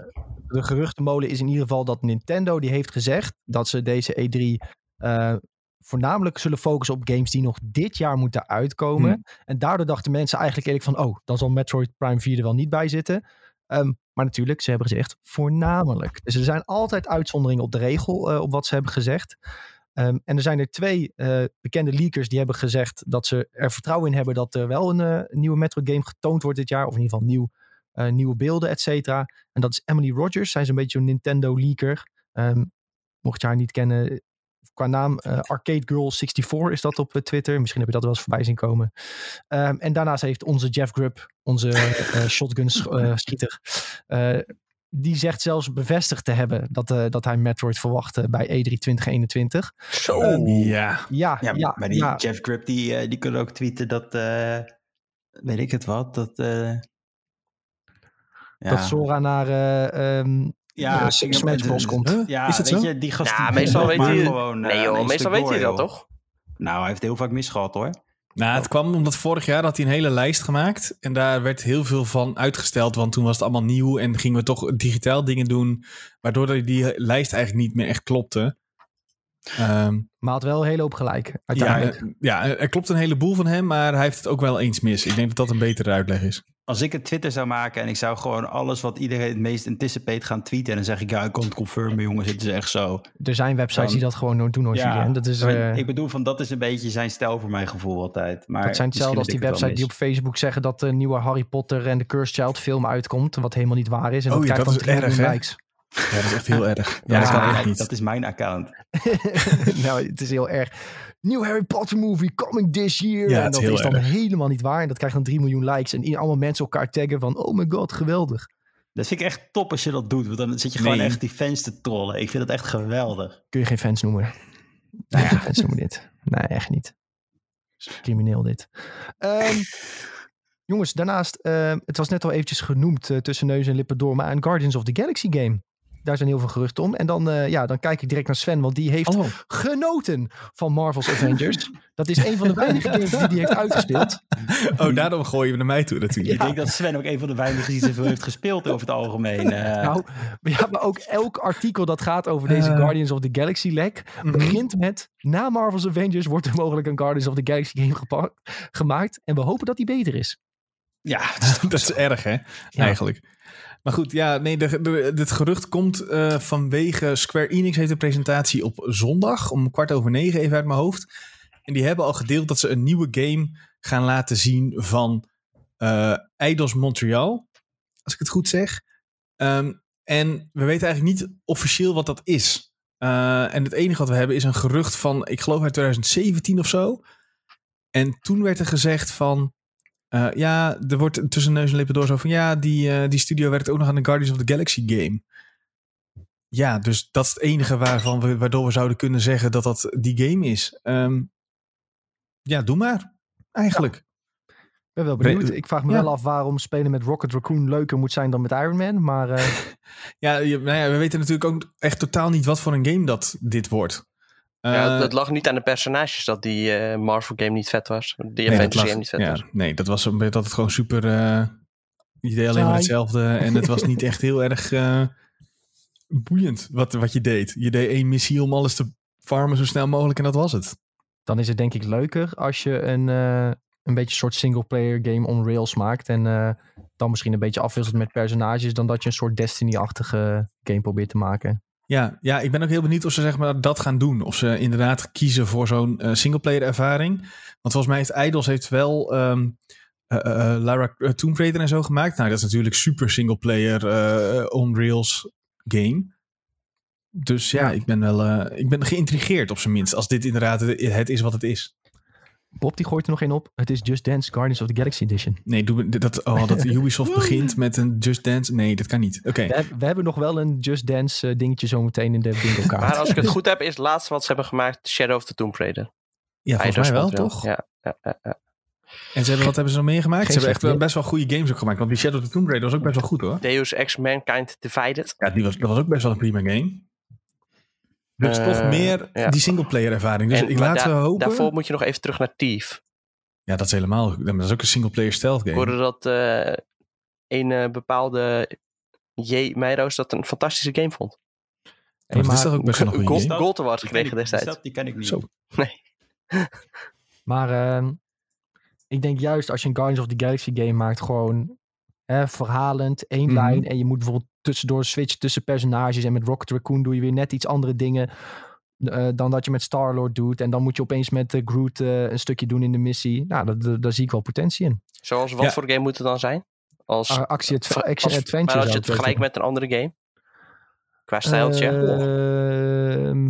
de geruchtenmolen is in ieder geval dat Nintendo die heeft gezegd dat ze deze E3 eh, voornamelijk zullen focussen op games die nog dit jaar moeten uitkomen. En daardoor dachten mensen eigenlijk eerlijk van, oh, dan zal Metroid Prime 4 er wel niet bij zitten. Ehm, maar natuurlijk, ze hebben gezegd voornamelijk. Dus er zijn altijd uitzonderingen op de regel eh, op wat ze hebben gezegd. Ehm, en er zijn er twee eh, bekende leakers die hebben gezegd dat ze er vertrouwen in hebben dat er wel een, eh, nieuwe Metro game getoond wordt dit jaar. Of in ieder geval nieuw, nieuwe beelden, et cetera. En dat is Emily Rogers. Zij is een beetje een Nintendo leaker. Ehm, mocht je haar niet kennen, qua naam eh, Arcade Girl 64 is dat op eh, Twitter. Misschien heb je dat wel eens voorbij zien komen. Ehm, en daarnaast heeft onze Jeff Grubb, onze eh, shotgun sch- eh, schieter, eh, die zegt zelfs bevestigd te hebben dat, eh, dat hij Metroid verwacht eh, bij E3 2021. Zo. Ja. Ja, Ja, ja, maar die ja. Jeff Grip, die, eh, die kunnen ook tweeten dat, eh, weet ik het wat, dat... eh, ja. dat Sora naar eh, ehm, ja, eh, Bros. eh, komt. Huh? Ja, is dat weet zo? je, die gast Ja, die meestal weet hij- gewoon, eh, Nee joh, meestal weet hij dat toch? Nou, hij heeft heel vaak misgehad hoor. Nou, het kwam omdat vorig jaar had hij een hele lijst gemaakt. En daar werd heel veel van uitgesteld. Want toen was het allemaal nieuw. En gingen we toch digitaal dingen doen. Waardoor die lijst eigenlijk niet meer echt klopte. Ehm, Maar had wel een hele hoop gelijk, ja, uiteindelijk. ja, er klopt een heleboel van hem. Maar hij heeft het ook wel eens mis. Ik denk dat dat een betere uitleg is. Als ik een Twitter zou maken en ik zou gewoon alles wat iedereen het meest anticipate gaan tweeten. En dan zeg ik, ja, ik kan het confirmen jongens, het is echt zo. er zijn websites Dan- die dat gewoon doen hoor, Ja. Dat is... Eh, ik bedoel, van dat is een beetje zijn stijl voor mijn gevoel altijd. Maar Dat zijn hetzelfde als die misschien heb ik website het die op Facebook zeggen dat de nieuwe Harry Potter en de Cursed Child film uitkomt. Wat helemaal niet waar is. En Oh dat ja, krijgt dat dan is 3 erg, likes. Ja, dat is echt heel erg. Ja, dat kan Ja, echt niet. dat is mijn account. nou, het is heel erg. Nieuw Harry Potter movie coming this year. Ja, en dat is dan erg. helemaal niet waar. En dat krijgt dan 3 miljoen likes. En allemaal mensen elkaar taggen van, oh my god, geweldig. Dat vind ik echt top als je dat doet. Want dan zit je gewoon Nee. echt die fans te trollen. Ik vind dat echt geweldig. Kun je geen fans noemen. Nee, geen fans noemen dit. Nee, echt niet. Crimineel dit. Ehm, jongens, daarnaast, ehm, het was net al eventjes genoemd eh, tussen neus en lippen door, maar een Guardians of the Galaxy game. Daar zijn heel veel geruchten om. En dan, eh, ja, dan kijk ik direct naar Sven, want die heeft Hallo. genoten van Marvel's Avengers. Dat is een van de weinige games die hij heeft uitgespeeld. Oh, daarom gooi je hem naar mij toe natuurlijk. Ik denk dat Sven ook een van de weinigen die zoveel heeft gespeeld over het algemeen. eh. Nou, maar ja, maar ook elk artikel dat gaat over deze Eh. Guardians of the Galaxy lek Mhm. begint met na Marvel's Avengers wordt er mogelijk een Guardians of the Galaxy game gepa- gemaakt en we hopen dat die beter is. ja, dat is erg, hè? Eigenlijk. Maar goed, ja, nee, dit gerucht komt eh, vanwege Square Enix heeft een presentatie op zondag om kwart over negen, even uit mijn hoofd. En die hebben al gedeeld dat ze een nieuwe game gaan laten zien van eh Eidos Montreal, als ik het goed zeg. Ehm, en we weten eigenlijk niet officieel wat dat is. Eh, en het enige wat we hebben is een gerucht van, ik geloof uit 2017 of zo. En toen werd er gezegd van, eh, ja, er wordt tussen neus en lippen door zo van... ja, die, eh, die studio werkt ook nog aan de Guardians of the Galaxy game. Ja, dus dat is het enige waarvan we, waardoor we zouden kunnen zeggen dat dat die game is. Ehm, ja, doe maar. Eigenlijk. Ik ben wel benieuwd. Ik vraag me ja. wel af waarom spelen met Rocket Raccoon leuker moet zijn dan met Iron Man. Maar eh, Ja, nou ja, we weten natuurlijk ook echt totaal niet wat voor een game dat dit wordt. Ja, Eh, dat lag niet aan de personages dat die eh, Marvel game niet vet was. Die nee, Avengers lag- game niet vet ja, was. nee, dat was een beetje dat het gewoon super... eh je deed alleen maar hetzelfde en het was niet echt heel erg eh, boeiend wat, wat je deed. Je deed één missie om alles te farmen zo snel mogelijk en dat was het. dan is het denk ik leuker als je een, eh, een beetje een soort single-player game on rails maakt. En eh, dan misschien een beetje afwisselt met personages. Dan dat je een soort Destiny-achtige game probeert te maken. Ja, ja, ik ben ook heel benieuwd of ze zeg maar, dat gaan doen. Of ze inderdaad kiezen voor zo'n eh, singleplayer ervaring. Want volgens mij heeft Idols heeft wel ehm eh, eh, Lara Tomb Raider en zo gemaakt. Nou, dat is natuurlijk super singleplayer rails game. Dus ja, Ja. ik ben wel ik ben geïntrigeerd op zijn minst. Als dit inderdaad het is wat het is. Bob die gooit er nog één op. Het is Just Dance Guardians of the Galaxy Edition. Nee, doe, dat, oh, dat Ubisoft begint met een Just Dance. Nee, dat kan niet. Oké. We, heb- we hebben nog wel een Just Dance eh, dingetje zometeen in de bingo kaart. Maar als ik het goed heb, is het laatste wat ze hebben gemaakt Shadow of the Tomb Raider. Ja, volgens mij wel, toch? Ja, ja, ja, ja. En ze hebben, wat hebben ze nog meer gemaakt? Geen ze hebben echt wel best wel goede games ook gemaakt. Want die Shadow of the Tomb Raider was ook best wel goed hoor. Deus Ex Mankind Divided. Ja, die was, dat was ook best wel een prima game. Dus toch meer ja. die singleplayer ervaring. Dus En- ik maar laat ze hopen. Daarvoor moet je nog even terug naar Thief. Ja, dat is helemaal... Dat is ook een singleplayer stealth Ik game. hoorde dat eh, een eh, bepaalde J. Meijroos dat een fantastische game vond. Hey, dat is maar, toch ook best wel een goede Gold, Award Die gekregen ik- die destijds. stad, Die ken ik niet. Zo. maar ehm, ik denk juist als je een Guardians of the Galaxy game maakt, gewoon hè, verhalend, één Mhm. lijn. En je moet bijvoorbeeld tussendoor switchen tussen personages. En met Rocket Raccoon doe je weer net iets andere dingen. eh, dan dat je met Star-Lord doet. En dan moet je opeens met eh, Groot eh, een stukje doen in de missie. Nou, dat- dat- daar zie ik wel potentie in. Zoals wat Ja. voor game moet het dan zijn? Als, Actie, als- action, adventure. maar als je het vergelijkt met een andere game. Qua stijltje. Ehm,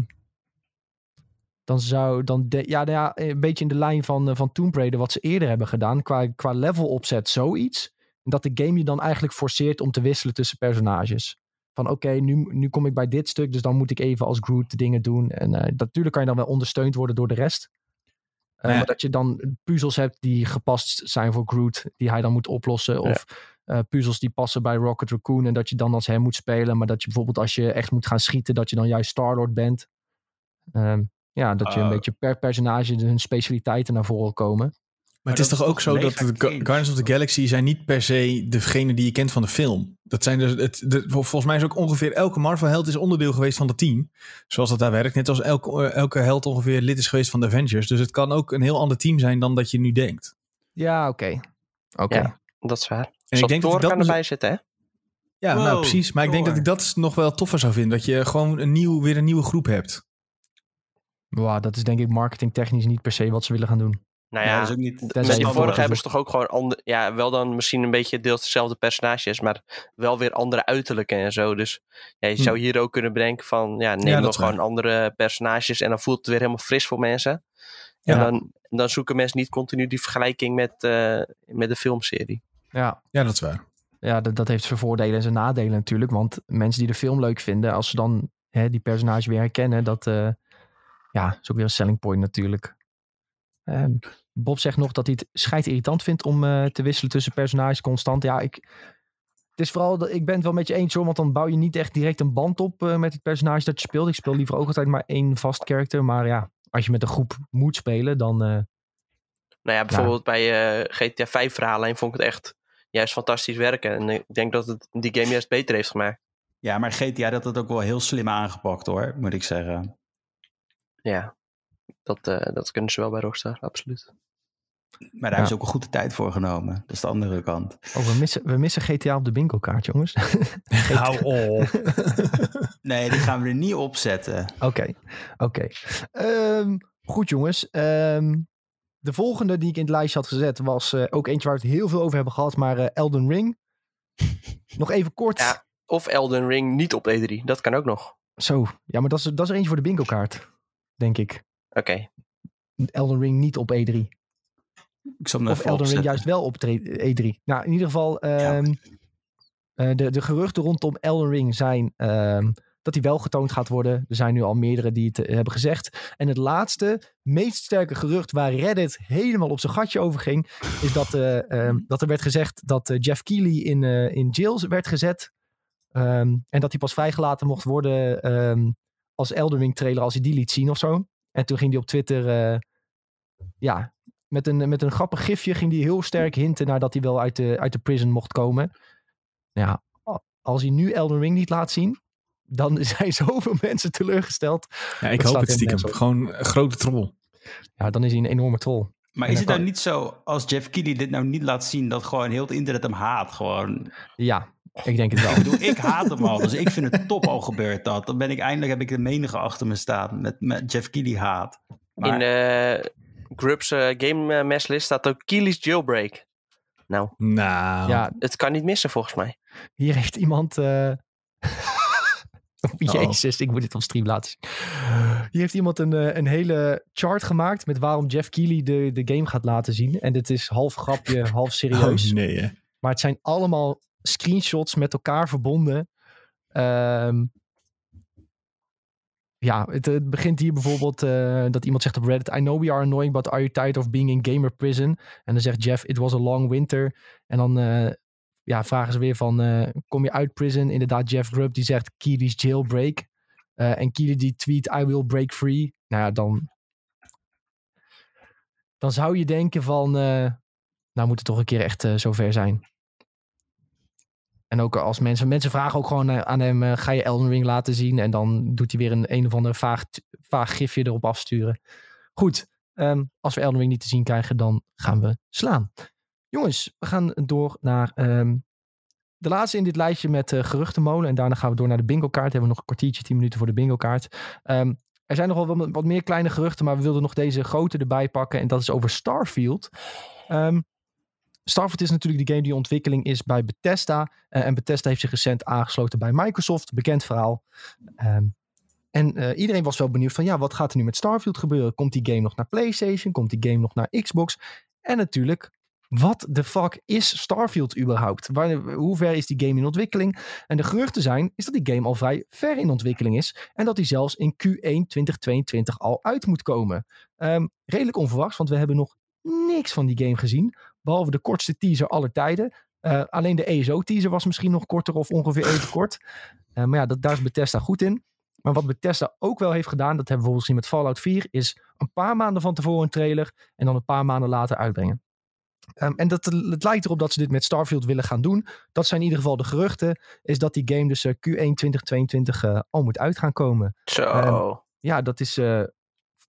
dan zou dan de- ja, nou ja, een beetje in de lijn van, van Tomb Raider wat ze eerder hebben gedaan qua, qua level opzet zoiets. Dat de game je dan eigenlijk forceert om te wisselen tussen personages. Van oké, nu, nu kom ik bij dit stuk, dus dan moet ik even als Groot de dingen doen. En eh, natuurlijk kan je dan wel ondersteund worden door de rest. Eh. Maar dat je dan puzzels hebt die gepast zijn voor Groot, die hij dan moet oplossen. Of eh, puzzels die passen bij Rocket Raccoon en dat je dan als hem moet spelen. Maar dat je bijvoorbeeld als je echt moet gaan schieten, dat je dan juist Star-Lord bent. Ehm, ja, dat je een Oh. beetje per personage hun specialiteiten naar voren komen. Maar, Maar het is dat toch ook zo dat de. Guardians of the Galaxy zijn niet per se degene die je kent van de film. Dat zijn dus het, de, vol- volgens mij is ook ongeveer elke Marvel-held is onderdeel geweest van het team. Zoals dat daar werkt. Net als elke, eh, elke held ongeveer lid is geweest van de Avengers. Dus het kan ook een heel ander team zijn dan dat je nu denkt. Ja, oké. Oké. Ja. Dat is waar. En Zoals ik denk dat Thor dat kan mis- erbij zitten, hè? Ja, nou precies. Maar ik denk dat ik dat nog wel toffer zou vinden. Dat je gewoon een nieuw, weer een nieuwe groep hebt. Wow, dat is denk ik marketingtechnisch niet per se wat ze willen gaan doen. Nou Ja, ja, dat is ook niet... Die vorige hebben ze toch ook gewoon ander, ja, wel dan misschien een beetje deels dezelfde personages, maar wel weer andere uiterlijken en zo. Dus ja, je Hm. zou hier ook kunnen bedenken van, ja, neem Ja, dan gewoon andere personages en dan voelt het weer helemaal fris voor mensen. En Ja. dan, dan zoeken mensen niet continu die vergelijking met, eh, met de filmserie. Ja, Ja, dat is waar. ja dat, dat heeft zijn voordelen en zijn nadelen natuurlijk. Want mensen die de film leuk vinden, als ze dan hè, die personage weer herkennen, dat eh, ja, is ook weer een selling point natuurlijk. Ehm, Bob zegt nog dat hij het schijt irritant vindt om eh, te wisselen tussen personages constant. Ja, ik, het is vooral, dat, ik ben het wel met je eens hoor, want dan bouw je niet echt direct een band op eh, met het personage dat je speelt. Ik speel liever ook altijd maar één vast karakter. Maar ja, als je met een groep moet spelen, dan... eh, Nou ja, bijvoorbeeld bij eh, GTA 5 verhaallijn vond ik het echt juist fantastisch werken. En ik denk dat het die game juist beter heeft gemaakt. Ja, maar GTA dat het ook wel heel slim aangepakt hoor, moet ik zeggen. Ja, dat, eh, dat kunnen ze wel bij Rockstar, absoluut. Maar daar Ja. hebben ze ook een goede tijd voor genomen. Dat is de andere kant. oh, we missen, we missen GTA op de bingo kaart, jongens. Hou op. Nee, die gaan we er niet op zetten. Oké, oké. Ehm, goed jongens. Ehm, de volgende die ik in het lijstje had gezet was eh, ook eentje waar we het heel veel over hebben gehad, maar eh, Elden Ring. Nog even kort. Ja. Of Elden Ring niet op E3, dat kan ook nog. Zo, ja, maar dat is, dat is er eentje voor de bingo kaart, denk ik. Oké, Elden Ring niet op E3. Ik zal hem Of Elden Ring juist wel op tre- E3. Nou, in ieder geval, ehm, eh, de, de geruchten rondom Elden Ring zijn ehm, dat hij wel getoond gaat worden. Er zijn nu al meerdere die het eh, hebben gezegd. En het laatste, meest sterke gerucht waar Reddit helemaal op zijn gatje over ging, is dat, eh, ehm, dat er werd gezegd dat Jeff Keighley in, eh, in jail werd gezet. Ehm, en dat hij pas vrijgelaten mocht worden ehm, als Elden Ring trailer als hij die liet zien of zo. En toen ging hij op Twitter, eh, ja, met een, met een grappig gifje ging hij heel sterk hinten naar dat hij wel uit de, uit de prison mocht komen. Ja, als hij nu Elden Ring niet laat zien, dan zijn zoveel mensen teleurgesteld. Ja, ik Dat hoop het stiekem. Gewoon een grote trommel. Ja, dan is hij een enorme troll. Maar En is het dan nou kan- niet zo, als Jeff Keighley dit nou niet laat zien, dat gewoon heel het internet hem haat? Gewoon. Ja, ik denk het wel. Ik bedoel, ik haat hem al, dus ik vind het top al gebeurd dat. Dan ben ik eindelijk, heb ik de menige achter me staan met, met Jeff Keighley haat. Maar, in de Grubs eh, Game eh, Mess list staat ook Keely's Jailbreak. Nou, Nou, Ja, het kan niet missen volgens mij. hier heeft iemand... eh, Jezus, ik moet dit op stream laten zien. Hier heeft iemand een, eh, een hele chart gemaakt met waarom Jeff Keighley de, de game gaat laten zien. En dit is half grapje, half serieus. Oh, nee, hè. Maar het zijn allemaal screenshots met elkaar verbonden. Ehm, ja, het, begint hier bijvoorbeeld eh, dat iemand zegt op Reddit: I know we are annoying, but are you tired of being in gamer prison? En dan zegt Jeff: It was a long winter. En dan eh, ja, vragen ze weer van: eh, Kom je uit prison? Inderdaad, Jeff Grubb die zegt: Keely's jailbreak. En Keely die tweet: I will break free. Nou ja, dan. Dan zou je denken van. nou moet het toch een keer echt zover zijn. En ook als mensen, mensen vragen ook gewoon eh, aan hem, eh, ga je Elden Ring laten zien? En dan doet hij weer een een of ander vaag, vaag gifje erop afsturen. Goed, ehm, als we Elden Ring niet te zien krijgen, dan gaan we slaan. Jongens, we gaan door naar ehm, de laatste in dit lijstje met eh, geruchtenmolen. En daarna gaan we door naar de bingo kaart. Hebben we nog een kwartiertje, tien minuten voor de bingo kaart. Ehm, er zijn nogal wat, wat meer kleine geruchten, maar we wilden nog deze grote erbij pakken. En dat is over Starfield. Ehm, Starfield is natuurlijk die game die in ontwikkeling is bij Bethesda. Eh, en Bethesda heeft zich recent aangesloten bij Microsoft. Bekend verhaal. Ehm, en eh, iedereen was wel benieuwd van ja, wat gaat er nu met Starfield gebeuren? Komt die game nog naar PlayStation? Komt die game nog naar Xbox? En natuurlijk, wat de fuck is Starfield überhaupt? Waar, hoe ver is die game in ontwikkeling? En de geruchten zijn, is dat die game al vrij ver in ontwikkeling is. En dat die zelfs in Q1 2022 al uit moet komen. Ehm, redelijk onverwachts, want we hebben nog niks van die game gezien. Behalve de kortste teaser aller tijden. Uh, alleen de ESO-teaser was misschien nog korter of ongeveer even kort. Uh, maar ja, dat, daar is Bethesda goed in. Maar wat Bethesda ook wel heeft gedaan, dat hebben we bijvoorbeeld gezien met Fallout 4, is een paar maanden van tevoren een trailer en dan een paar maanden later uitbrengen. Um, en dat, het lijkt erop dat ze dit met Starfield willen gaan doen. Dat zijn in ieder geval de geruchten. Is dat die game dus uh, Q1 2022 uh, al moet uit gaan komen. Zo. Um, ja, dat is uh,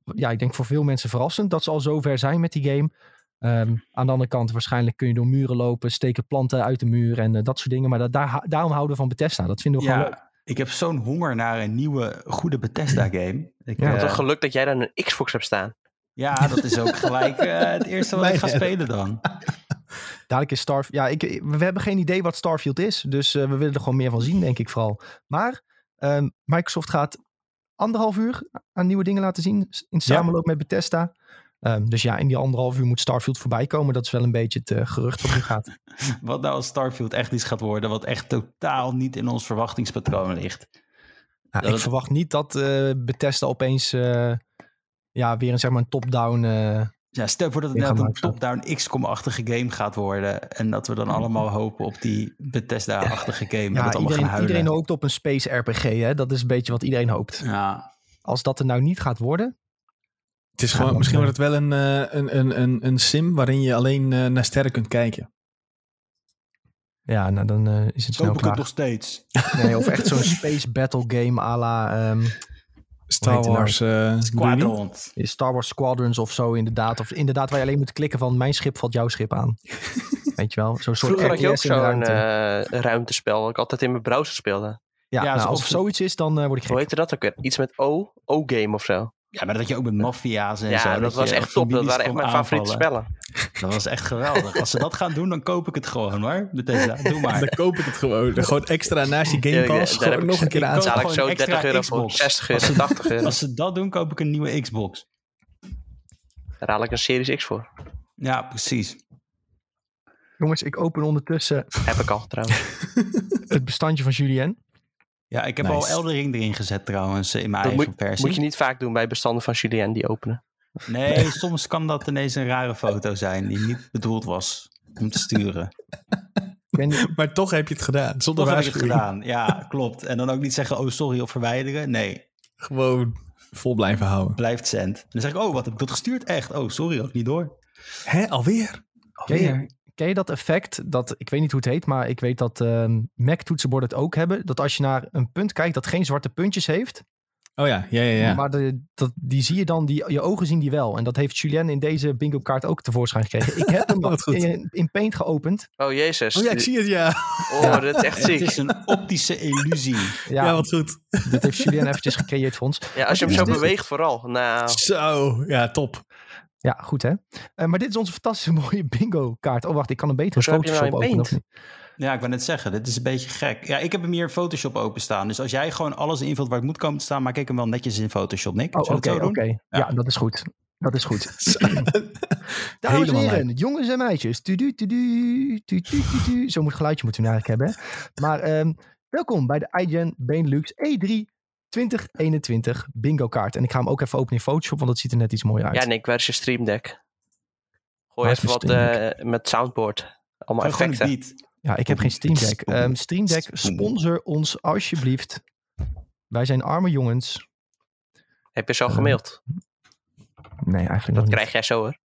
ja, ik denk voor veel mensen verrassend dat ze al zover zijn met die game. Um, aan de andere kant, waarschijnlijk kun je door muren lopen, steken planten uit de muur en uh, dat soort dingen. Maar dat, daar, daarom houden we van Bethesda. Dat vinden we ja, gewoon leuk. Ik heb zo'n honger naar een nieuwe, goede Bethesda-game. Ik, Ja, eh, toch geluk dat jij dan een Xbox hebt staan. ja, dat is ook gelijk eh, het eerste wat ik ga spelen dan. Dadelijk is Starfield. Ja, ik, we hebben geen idee wat Starfield is. Dus uh, we willen er gewoon meer van zien, denk ik vooral. Maar um, Microsoft gaat anderhalf uur aan nieuwe dingen laten zien. In samenloop ja. met Bethesda. Um, dus ja, in die anderhalf uur moet Starfield voorbij komen. Dat is wel een beetje het uh, gerucht wat nu gaat. wat nou als Starfield echt iets gaat worden, wat echt totaal niet in ons verwachtingspatroon ligt. Nou, ik het... verwacht niet dat uh, Bethesda opeens uh, ja, weer een, zeg maar, een top-down. Ja, stel voor dat het net een top-down XCOM-achtige game gaat worden. En dat we dan allemaal hopen op die Bethesda-achtige game. Ja, iedereen, iedereen hoopt op een space RPG. Hè? Dat is een beetje wat iedereen hoopt. Ja. Als dat er nou niet gaat worden, het is gewoon, misschien wordt het wel een, uh, een, een, een, een sim waarin je alleen uh, naar sterren kunt kijken. Ja, nou dan uh, is het snel ik het nog steeds. Nee, of echt zo'n space battle game à la... Um, Star Wars nou? uh, Squadrons. Star Wars Squadrons of zo inderdaad. Of inderdaad waar je alleen moet klikken van mijn schip valt jouw schip aan. Weet je wel? Zo'n soort Vroeger had je ook zo'n ruimte. uh, ruimtespel dat ik altijd in mijn browser speelde. Ja, ja nou, als het zoiets is, dan uh, word ik gek. Hoe heette dat ook weer? Iets met O? O-game of zo. Ja, maar dat je ook met maffia's en ja, zo. dat, dat was echt top. Dat waren echt mijn favoriete spellen. Dat was echt geweldig. Als ze dat gaan doen, dan koop ik het gewoon hoor. Bethesda, doe maar. dan koop ik het gewoon. Dan gewoon extra naast je Game Pass. Ja, ja, gewoon nog een keer aan. Dan ik zo 30 euro voor 60 euro, 80 euro. Als ze dat doen, koop ik een nieuwe Xbox. Daar haal ik een Series X voor. Ja, precies. Jongens, ik open ondertussen... Heb ik al trouwens. het bestandje van Julien. Ja, ik heb nice. al Eldering erin gezet trouwens in mijn dat eigen moet, versie. Moet je niet vaak doen bij bestanden van Julien die openen. Nee, soms kan dat ineens een rare foto zijn die niet bedoeld was om te sturen. maar toch heb je het gedaan. Zonder toch heb ik het gedaan, ja, klopt. En dan ook niet zeggen, oh sorry, of verwijderen. Nee. Gewoon vol blijven houden. Blijft cent. En dan zeg ik, oh, wat heb ik dat gestuurd? Echt? Oh, sorry, ook niet door. Hè, alweer? Alweer? Ken je dat effect? Dat, ik weet niet hoe het heet, maar ik weet dat um, Mac-toetsenborden het ook hebben. Dat als je naar een punt kijkt dat geen zwarte puntjes heeft. Oh ja, ja, ja. ja. Maar de, dat, die zie je dan, die, je ogen zien die wel. En dat heeft Julien in deze bingo kaart ook tevoorschijn gekregen. Ik heb hem in, in Paint geopend. Oh jezus. Oh ja, ik zie het, ja. Oh, ja. dat is echt ziek. Het is een optische illusie. Ja, ja wat goed. Dat heeft Julien eventjes gecreëerd voor ons. Ja, als je hem zo beweegt vooral. Nou. Zo, ja, top. Ja, goed hè. Uh, maar dit is onze fantastische mooie bingo kaart. Oh wacht, ik kan een betere Photoshop nou openen. Ja, ik wou net zeggen, dit is een beetje gek. Ja, ik heb hem hier in Photoshop openstaan. Dus als jij gewoon alles invult waar het moet komen te staan, maak ik hem wel netjes in Photoshop, Nick. Oh, oké, oké. Okay, okay. ja. ja, dat is goed. Dat is goed. Dames en heren, jongens en meisjes. Tudu, tudu, tudu, tudu. Zo moet geluidje moeten we eigenlijk hebben. Maar um, welkom bij de iGen Benelux E3 2021 bingo kaart. En ik ga hem ook even openen in Photoshop, want dat ziet er net iets mooier uit. Ja, Nick, waar is je Stream Deck? Gooi even wat uh, met soundboard. Allemaal Gooi effecten. Ja, ik heb geen Stream Deck. Um, Stream Deck, sponsor ons alsjeblieft. Wij zijn arme jongens. Heb je zo uh, gemaild? Nee, eigenlijk Dat nog krijg jij zo hoor.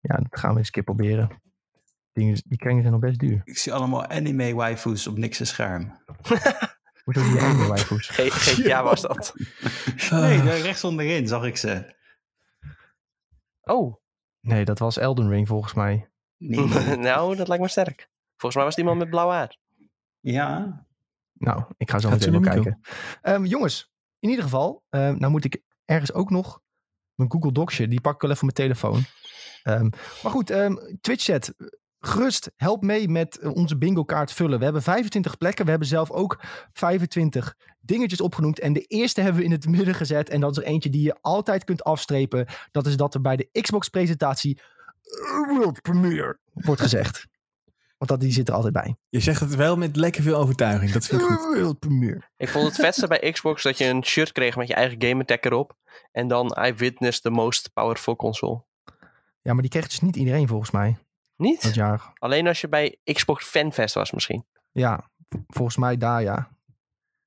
Ja, dat gaan we eens een keer proberen. Die, die kringen zijn nog best duur. Ik zie allemaal anime waifus op niks scherm. Hoezo die anime waifus? GTA was dat. nee, daar rechts onderin zag ik ze. Oh. Nee, dat was Elden Ring volgens mij. Nee. nou, dat lijkt me sterk. Volgens mij was het iemand met blauw haar. Ja. Nou, ik ga zo meteen wel kijken. Um, jongens, in ieder geval, um, nou moet ik ergens ook nog. Mijn Google Docsje, die pak ik wel even op mijn telefoon. Ehm, maar goed, ehm, Twitch chat. Gerust, help mee met eh, onze bingo kaart vullen. We hebben 25 plekken. We hebben zelf ook 25 dingetjes opgenoemd. En de eerste hebben we in het midden gezet. En dat is er eentje die je altijd kunt afstrepen. Dat is dat er bij de Xbox presentatie World Premiere wordt gezegd. Want dat, die zit er altijd bij. Je zegt het wel met lekker veel overtuiging. Dat vind ik goed. World Premiere. Ik vond het vetste bij Xbox dat je een shirt kreeg met je eigen game tag erop. En dan I witnessed the most powerful console. Ja, maar die kreeg dus niet iedereen volgens mij. Dat Niet? jaar. Alleen als je bij Xbox Fanfest was misschien. Ja, volgens mij daar ja.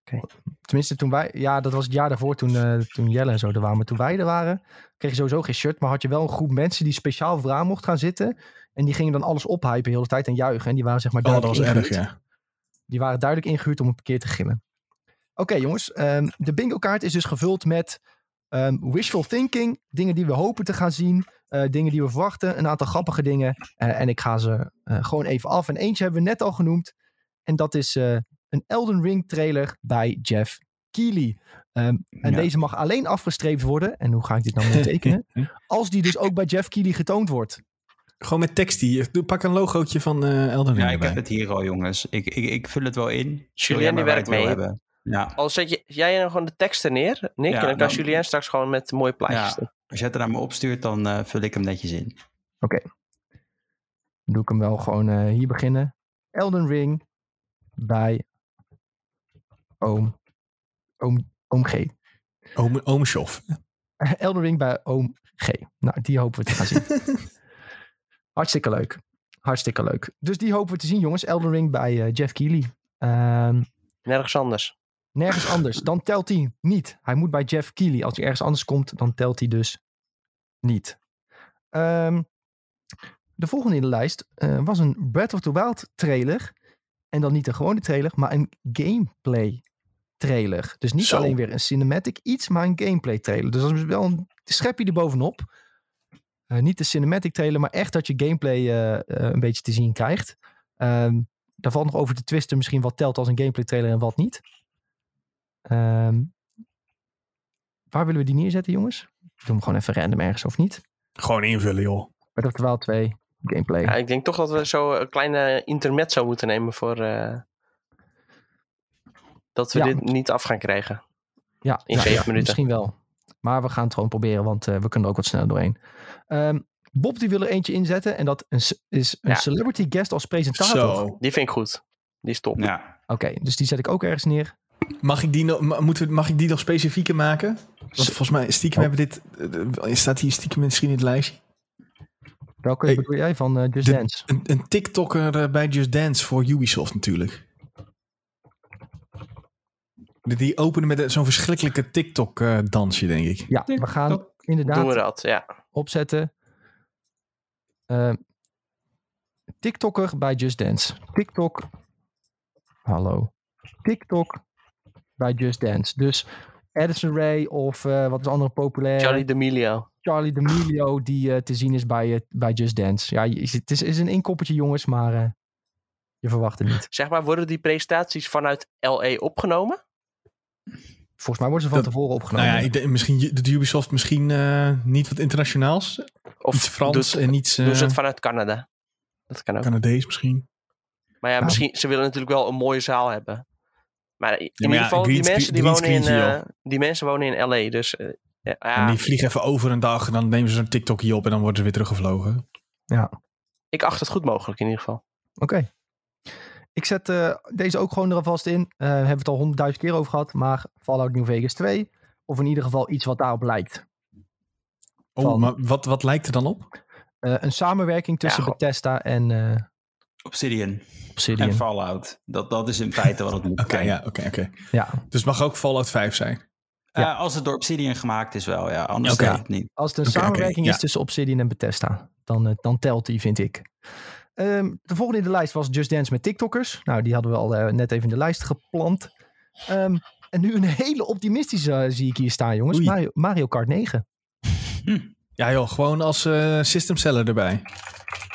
Oké. Tenminste, toen wij, ja, dat was het jaar daarvoor toen, eh, toen Jelle en zo er waren. Maar toen wij er waren, kreeg je sowieso geen shirt. Maar had je wel een groep mensen die speciaal vooraan mocht gaan zitten. En die gingen dan alles ophypen de hele tijd en juichen. En die waren zeg maar Oh, dat duidelijk was erg, ja. Die waren duidelijk ingehuurd om een keer te gillen. Oké jongens, ehm, de bingo kaart is dus gevuld met ehm, wishful thinking. Dingen die we hopen te gaan zien. Eh, dingen die we verwachten. Een aantal grappige dingen. Eh, en ik ga ze eh, gewoon even af. En eentje hebben we net al genoemd. En dat is eh, een Elden Ring trailer bij Jeff Keighley. Ehm, en Ja. deze mag alleen afgestreept worden. En hoe ga ik dit nou tekenen? Als die dus ook bij Jeff Keighley getoond wordt. Gewoon met tekst hier. Doe- Pak een logootje van eh Elden Ring Ja, ik erbij. heb het hier al, jongens. Ik, ik, ik vul het wel in. Julien, die werkt mee. hebben. Ja, Al zet je, jij dan gewoon de teksten neer, Nick. Ja, en dan kan dan- Julien straks gewoon met mooie plaatjes Ja. Als je het er naar me opstuurt, dan eh, vul ik hem netjes in. Dan doe ik hem wel gewoon eh, hier beginnen. Elden Ring bij Oom, Oom, Oom G. Ome Schof. Elden Ring bij Oom G. Nou, die hopen we te gaan zien. Hartstikke leuk. Hartstikke leuk. Dus die hopen we te zien, jongens. Elden Ring bij eh, Jeff Keighley. Ehm, Nergens anders. Nergens anders. Dan telt hij niet. Hij moet bij Jeff Keighley. Als hij ergens anders komt, dan telt hij dus niet. Ehm, de volgende in de lijst eh, was een Breath of the Wild trailer. En dan niet een gewone trailer, maar een gameplay trailer. Dus niet Zo. alleen weer een cinematic iets, maar een gameplay trailer. Dus dat is wel een schepje erbovenop. Eh niet de cinematic trailer, maar echt dat je gameplay eh, een beetje te zien krijgt. Ehm, daar valt nog over te twisten misschien wat telt als een gameplay trailer en wat niet. Ehm, waar willen we die neerzetten, jongens? Doen we hem gewoon even random ergens of niet? Gewoon invullen, joh. The Wild 2, gameplay. Ja, ik denk toch dat we zo een kleine intermezzo moeten nemen voor... eh, dat we Ja. dit niet af gaan krijgen. Ja, In ja, zeven ja, minuten. Misschien wel. Maar we gaan het gewoon proberen, want eh, we kunnen er ook wat sneller doorheen. Ehm, Bob die wil er eentje inzetten en dat is- is een Ja. celebrity guest als presentator. Zo. Die vind ik goed. Die is top. Ja, Oké, dus die zet ik ook ergens neer. Mag ik die nog, moeten, we- mag ik die nog specifieker maken? Want volgens mij stiekem Oh. hebben we dit... eh, staat hier stiekem misschien in het lijstje? Welke Hey, bedoel jij van eh, Just de- Dance? Een, een TikToker eh, bij Just Dance voor Ubisoft natuurlijk. Die openen met zo'n verschrikkelijke TikTok-dansje, denk ik. Ja, we gaan inderdaad Doen we dat, ja. opzetten. Ehm, TikToker bij Just Dance. TikTok. Hallo. TikTok bij Just Dance. Dus Addison Ray of eh, wat is andere populair? Charlie D'Amelio. Charlie D'Amelio die eh, te zien is bij, eh, bij Just Dance. Ja, het is, is een inkoppertje jongens, maar eh, je verwacht het niet. Zeg maar, worden die presentaties vanuit LA opgenomen? Volgens mij worden ze van Dat- tevoren opgenomen. Nou ja, ik denk, misschien doet Ubisoft misschien eh, niet wat internationaals. Of iets Frans doet- en iets doen ze het vanuit Canada? Dat kan ook. Canadees misschien. Maar ja, Ja. misschien, ze willen natuurlijk wel een mooie zaal hebben. Maar in maar ieder ja, geval, die, screen- mensen die, wonen in, eh, die mensen wonen in LA. Dus eh, ja, En ja, die vliegen even over een dag en dan nemen ze zo'n TikTok hier op en dan worden ze weer teruggevlogen. ik acht het goed mogelijk in ieder geval. Oké. Ik zet eh, deze ook gewoon er alvast in. Eh, we hebben het al honderdduizend keer over gehad. Maar Fallout New Vegas 2. Of in ieder geval iets wat daarop lijkt. Oh, Van- maar wat, wat lijkt er dan op? Eh, een samenwerking tussen. Bethesda en eh Obsidian Obsidian. en Fallout. Dat, dat is in feite wat het moet Oké, zijn. ja, oké, oké. Ja, Dus het mag ook Fallout 5 zijn. Ja. Eh, als het door Obsidian gemaakt is wel, ja. Anders Oké. kan het niet. als het een samenwerking ja. is tussen Obsidian en Bethesda. Dan, eh, dan telt die, vind ik. Ehm, de volgende in de lijst was Just Dance met TikTokkers. Nou, die hadden we al eh, net even in de lijst geplant. Ehm, en nu een hele optimistische zie ik hier staan, jongens. Mario, Mario Kart 9. Ja joh, gewoon als eh system seller erbij.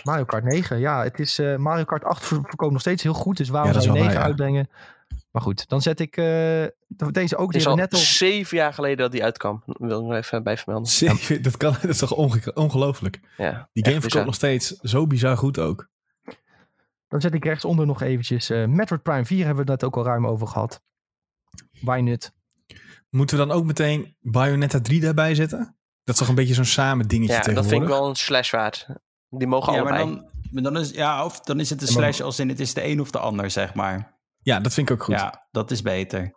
Mario Kart 9, ja. Het is, eh, Mario Kart 8 ver- verkoopt nog steeds heel goed. Dus waarom Ja, dat zou je is wel 9 waar, ja. uitbrengen? Maar goed, dan zet ik eh, deze ook. Hebben net al... zeven jaar geleden dat die uitkwam. Dat wil ik nog even bij vermelden. Zeker, dat, kan, dat is toch onge- ongelooflijk. Ja, Die game verkoopt nog steeds zo bizar goed ook. Dan zet ik rechtsonder nog eventjes. eh Metroid Prime 4 hebben we het net ook al ruim over gehad. Why not? Moeten we dan ook meteen Bayonetta 3 daarbij zetten? Dat is toch een beetje zo'n samen dingetje Ja, dat tegenwoordig? vind ik wel een slash waard. Die mogen Ja, maar allebei. dan, maar dan, is, ja, of dan is het een slash als in het is de een of de ander, zeg maar. Ja, dat vind ik ook goed. Ja, dat is beter.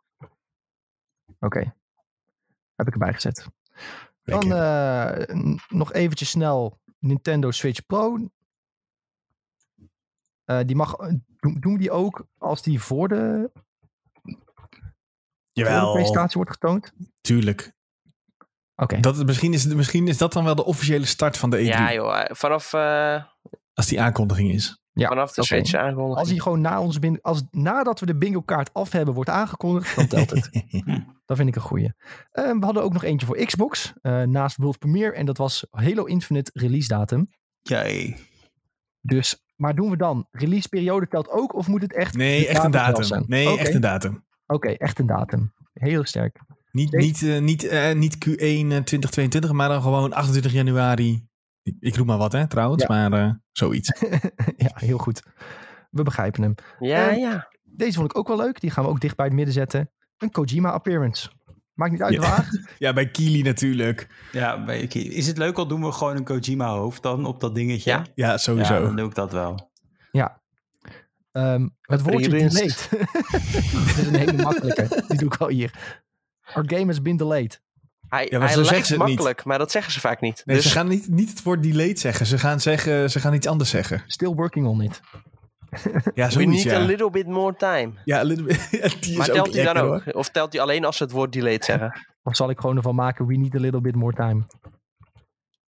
Oké. Heb ik erbij gezet. Dan Lekker. eh, nog eventjes snel Nintendo Switch Pro. Eh, die mag, doen, doen we die ook als die voor de, voor de Jawel, presentatie wordt getoond? tuurlijk. Oké. Dat, is- misschien, is, het- misschien is dat dan wel de officiële start van de E3. Ja joh, eh, vanaf, eh, Als die aankondiging is. Ja, vanaf de. Switch aangekondigd. Als hij gewoon na ons bin, als nadat we de bingo kaart af hebben wordt aangekondigd, dan telt het. Dat vind ik een goeie. Eh, we hadden ook nog eentje voor Xbox, eh, naast World Premiere. En dat was Halo Infinite release datum. Jee. Dus, maar doen we dan? Release periode telt ook? Of moet het echt... Nee, echt een datum. Nee, echt een datum. Oké, echt een datum. Heel sterk. Niet, niet, eh, niet, eh, niet Q1 eh, 2022, maar dan gewoon 28 januari. Ik, ik roep maar wat, hè, trouwens. Ja. Maar eh, zoiets. ja, heel goed. We begrijpen hem. Ja, Ehm, ja. Deze vond ik ook wel leuk. Die gaan we ook dicht bij het midden zetten. Een Kojima appearance. Maakt niet uit Ja. waar. Ja, bij Kili natuurlijk. Ja, bij- oké. is het leuk al doen we gewoon een Kojima hoofd dan op dat dingetje? Ja. Ja, sowieso. Ja, dan doe ik dat wel. Ehm, het woordje Pre-released. delayed. dat is een hele makkelijke. Die doe ik al hier. Our game has been delayed. Hij, Ja, maar hij lijkt ze niet. makkelijk, maar dat zeggen ze vaak niet. Nee, dus ze gaan niet, niet het woord delayed zeggen. Ze gaan, zeggen. ze gaan iets anders zeggen. Still working on it. Ja, we zoiets, need ja. a little bit more time. Ja, a little bit. Ja, Maar telt hij dan ook? hoor. Of telt hij alleen als ze het woord delayed zeggen? Of zal ik gewoon ervan maken, we need a little bit more time.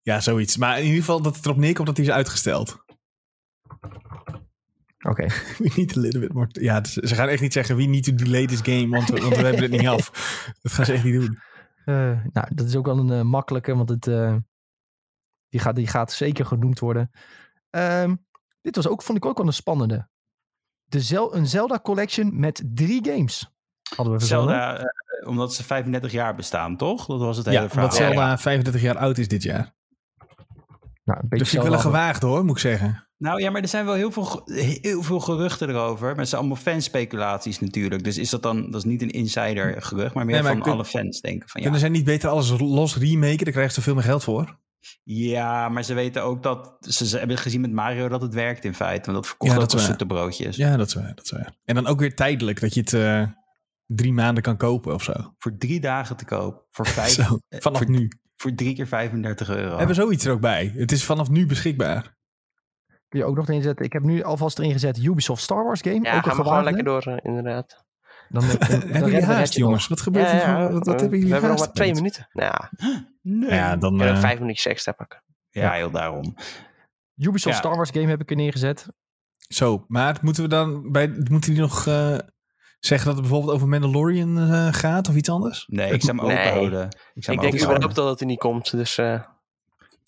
Ja, zoiets. Maar in ieder geval dat het erop neerkomt dat hij is uitgesteld. Oké. We need a little bit more... Ja, dus ze gaan echt niet zeggen... We need to delay this game, want we, want we hebben het niet af. Dat gaan ze echt niet doen. Eh, nou, dat is ook wel een eh, makkelijke, want het, eh, die, gaat, die gaat zeker genoemd worden. Ehm, dit was ook, vond ik ook wel een spannende. De Zel een Zelda Collection met drie games. Hadden we verzonnen. Zelda, omdat ze 35 jaar bestaan, toch? Dat was het hele Ja, verhaal. omdat Zelda 35 jaar oud is dit jaar. Nou, een beetje Dat vind ik wel een gewaagd hoor, moet ik zeggen. Nou ja, maar er zijn wel heel veel, heel veel geruchten erover. Maar het zijn allemaal fanspeculaties natuurlijk. Dus is dat dan, dat is niet een insider gerucht, maar meer Nee, maar van kun- alle fans denken van ja. Kunnen zij niet beter alles los remaken? Daar krijgen ze veel meer geld voor. Ja, maar ze weten ook dat, ze, ze hebben gezien met Mario dat het werkt in feite. Want dat verkocht Ja, ook dat als zoete broodjes. Ja, dat is waar. Dat is waar. En dan ook weer tijdelijk. Dat je het eh, drie maanden kan kopen of zo. Voor drie dagen te koop. Voor, vijf, Zo, vanaf voor, nu. voor drie keer 35 euro. Hebben we zoiets er ook bij. Het is vanaf nu beschikbaar. Je ook nog erin zetten. Ik heb nu alvast erin gezet Ubisoft Star Wars game. Ja, ook gaan we gewoon lekker door, eh, inderdaad. Dan, dan, dan, dan Hebben jullie haast, jongens? Wat gebeurt Ja, er? ja, voor- Wat, wat we- hebben jullie we hebben nog maar twee met? minuten. Nou ja, Nee. Ja, dan... eh, vijf minuutjes extra pakken. Ja, heel daarom. Ubisoft Ja. Star Wars game heb ik er neergezet. Zo, maar moeten we dan bij... Moeten die nog eh, zeggen dat het bijvoorbeeld over Mandalorian eh, gaat of iets anders? Nee, ik zou hem Nee. open houden. Ik, Ik denk überhaupt al dat hij niet komt. Dus eh,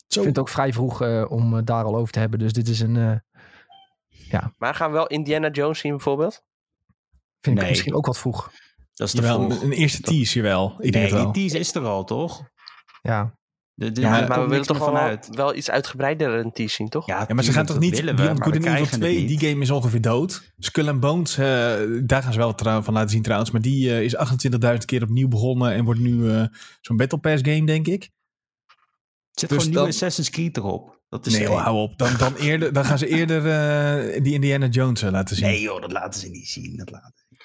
Zo. Ik vind het ook vrij vroeg eh, om eh, daar al over te hebben. Dus dit is een... eh, maar gaan we wel Indiana Jones zien bijvoorbeeld? vind ik misschien ook wat vroeg. Dat is te Jawel, vroeg. een eerste tease, jawel. Ik denk nee, wel. die tease is er al, toch? Ja. De, de, Ja, maar we willen toch wel, vanuit. wel iets uitgebreider een tease zien, toch? Ja, maar ze gaan toch niet... willen Beyond we, Good maar we and Evil krijgen 2, het niet. die game is ongeveer dood. Skull and Bones, eh, daar gaan ze wel van laten zien trouwens. Maar die eh, is 28.000 keer opnieuw begonnen en wordt nu eh, zo'n Battle Pass game, denk ik. Zet Dus gewoon dan- nieuwe Assassin's Creed erop. Dat is Nee joh, hou op. Dan, dan, eerder, dan gaan ze eerder eh, die Indiana Jones eh, laten zien. Nee joh, dat laten ze niet zien. Dat laten ze.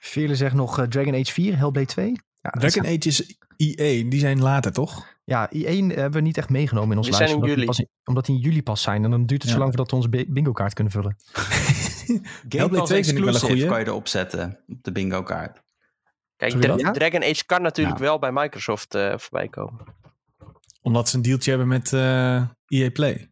Veerle zegt nog eh, Dragon Age 4, Hellblade 2. Ja, Dragon zijn- Age is EA, die zijn later toch? ja, I1 hebben we niet echt meegenomen in ons lijstje. omdat, die juli. pas in, omdat die in juli pas zijn. En dan duurt het zo lang voordat we onze bi- bingo kaart kunnen vullen. Game Hellblade Pass 2 vind ik wel een exclusive kan je erop zetten. Op de bingo kaart. Kijk, Dra-? Dragon Age kan natuurlijk Nou. wel bij Microsoft eh, voorbij komen. Omdat ze een dealtje hebben met eh EA Play.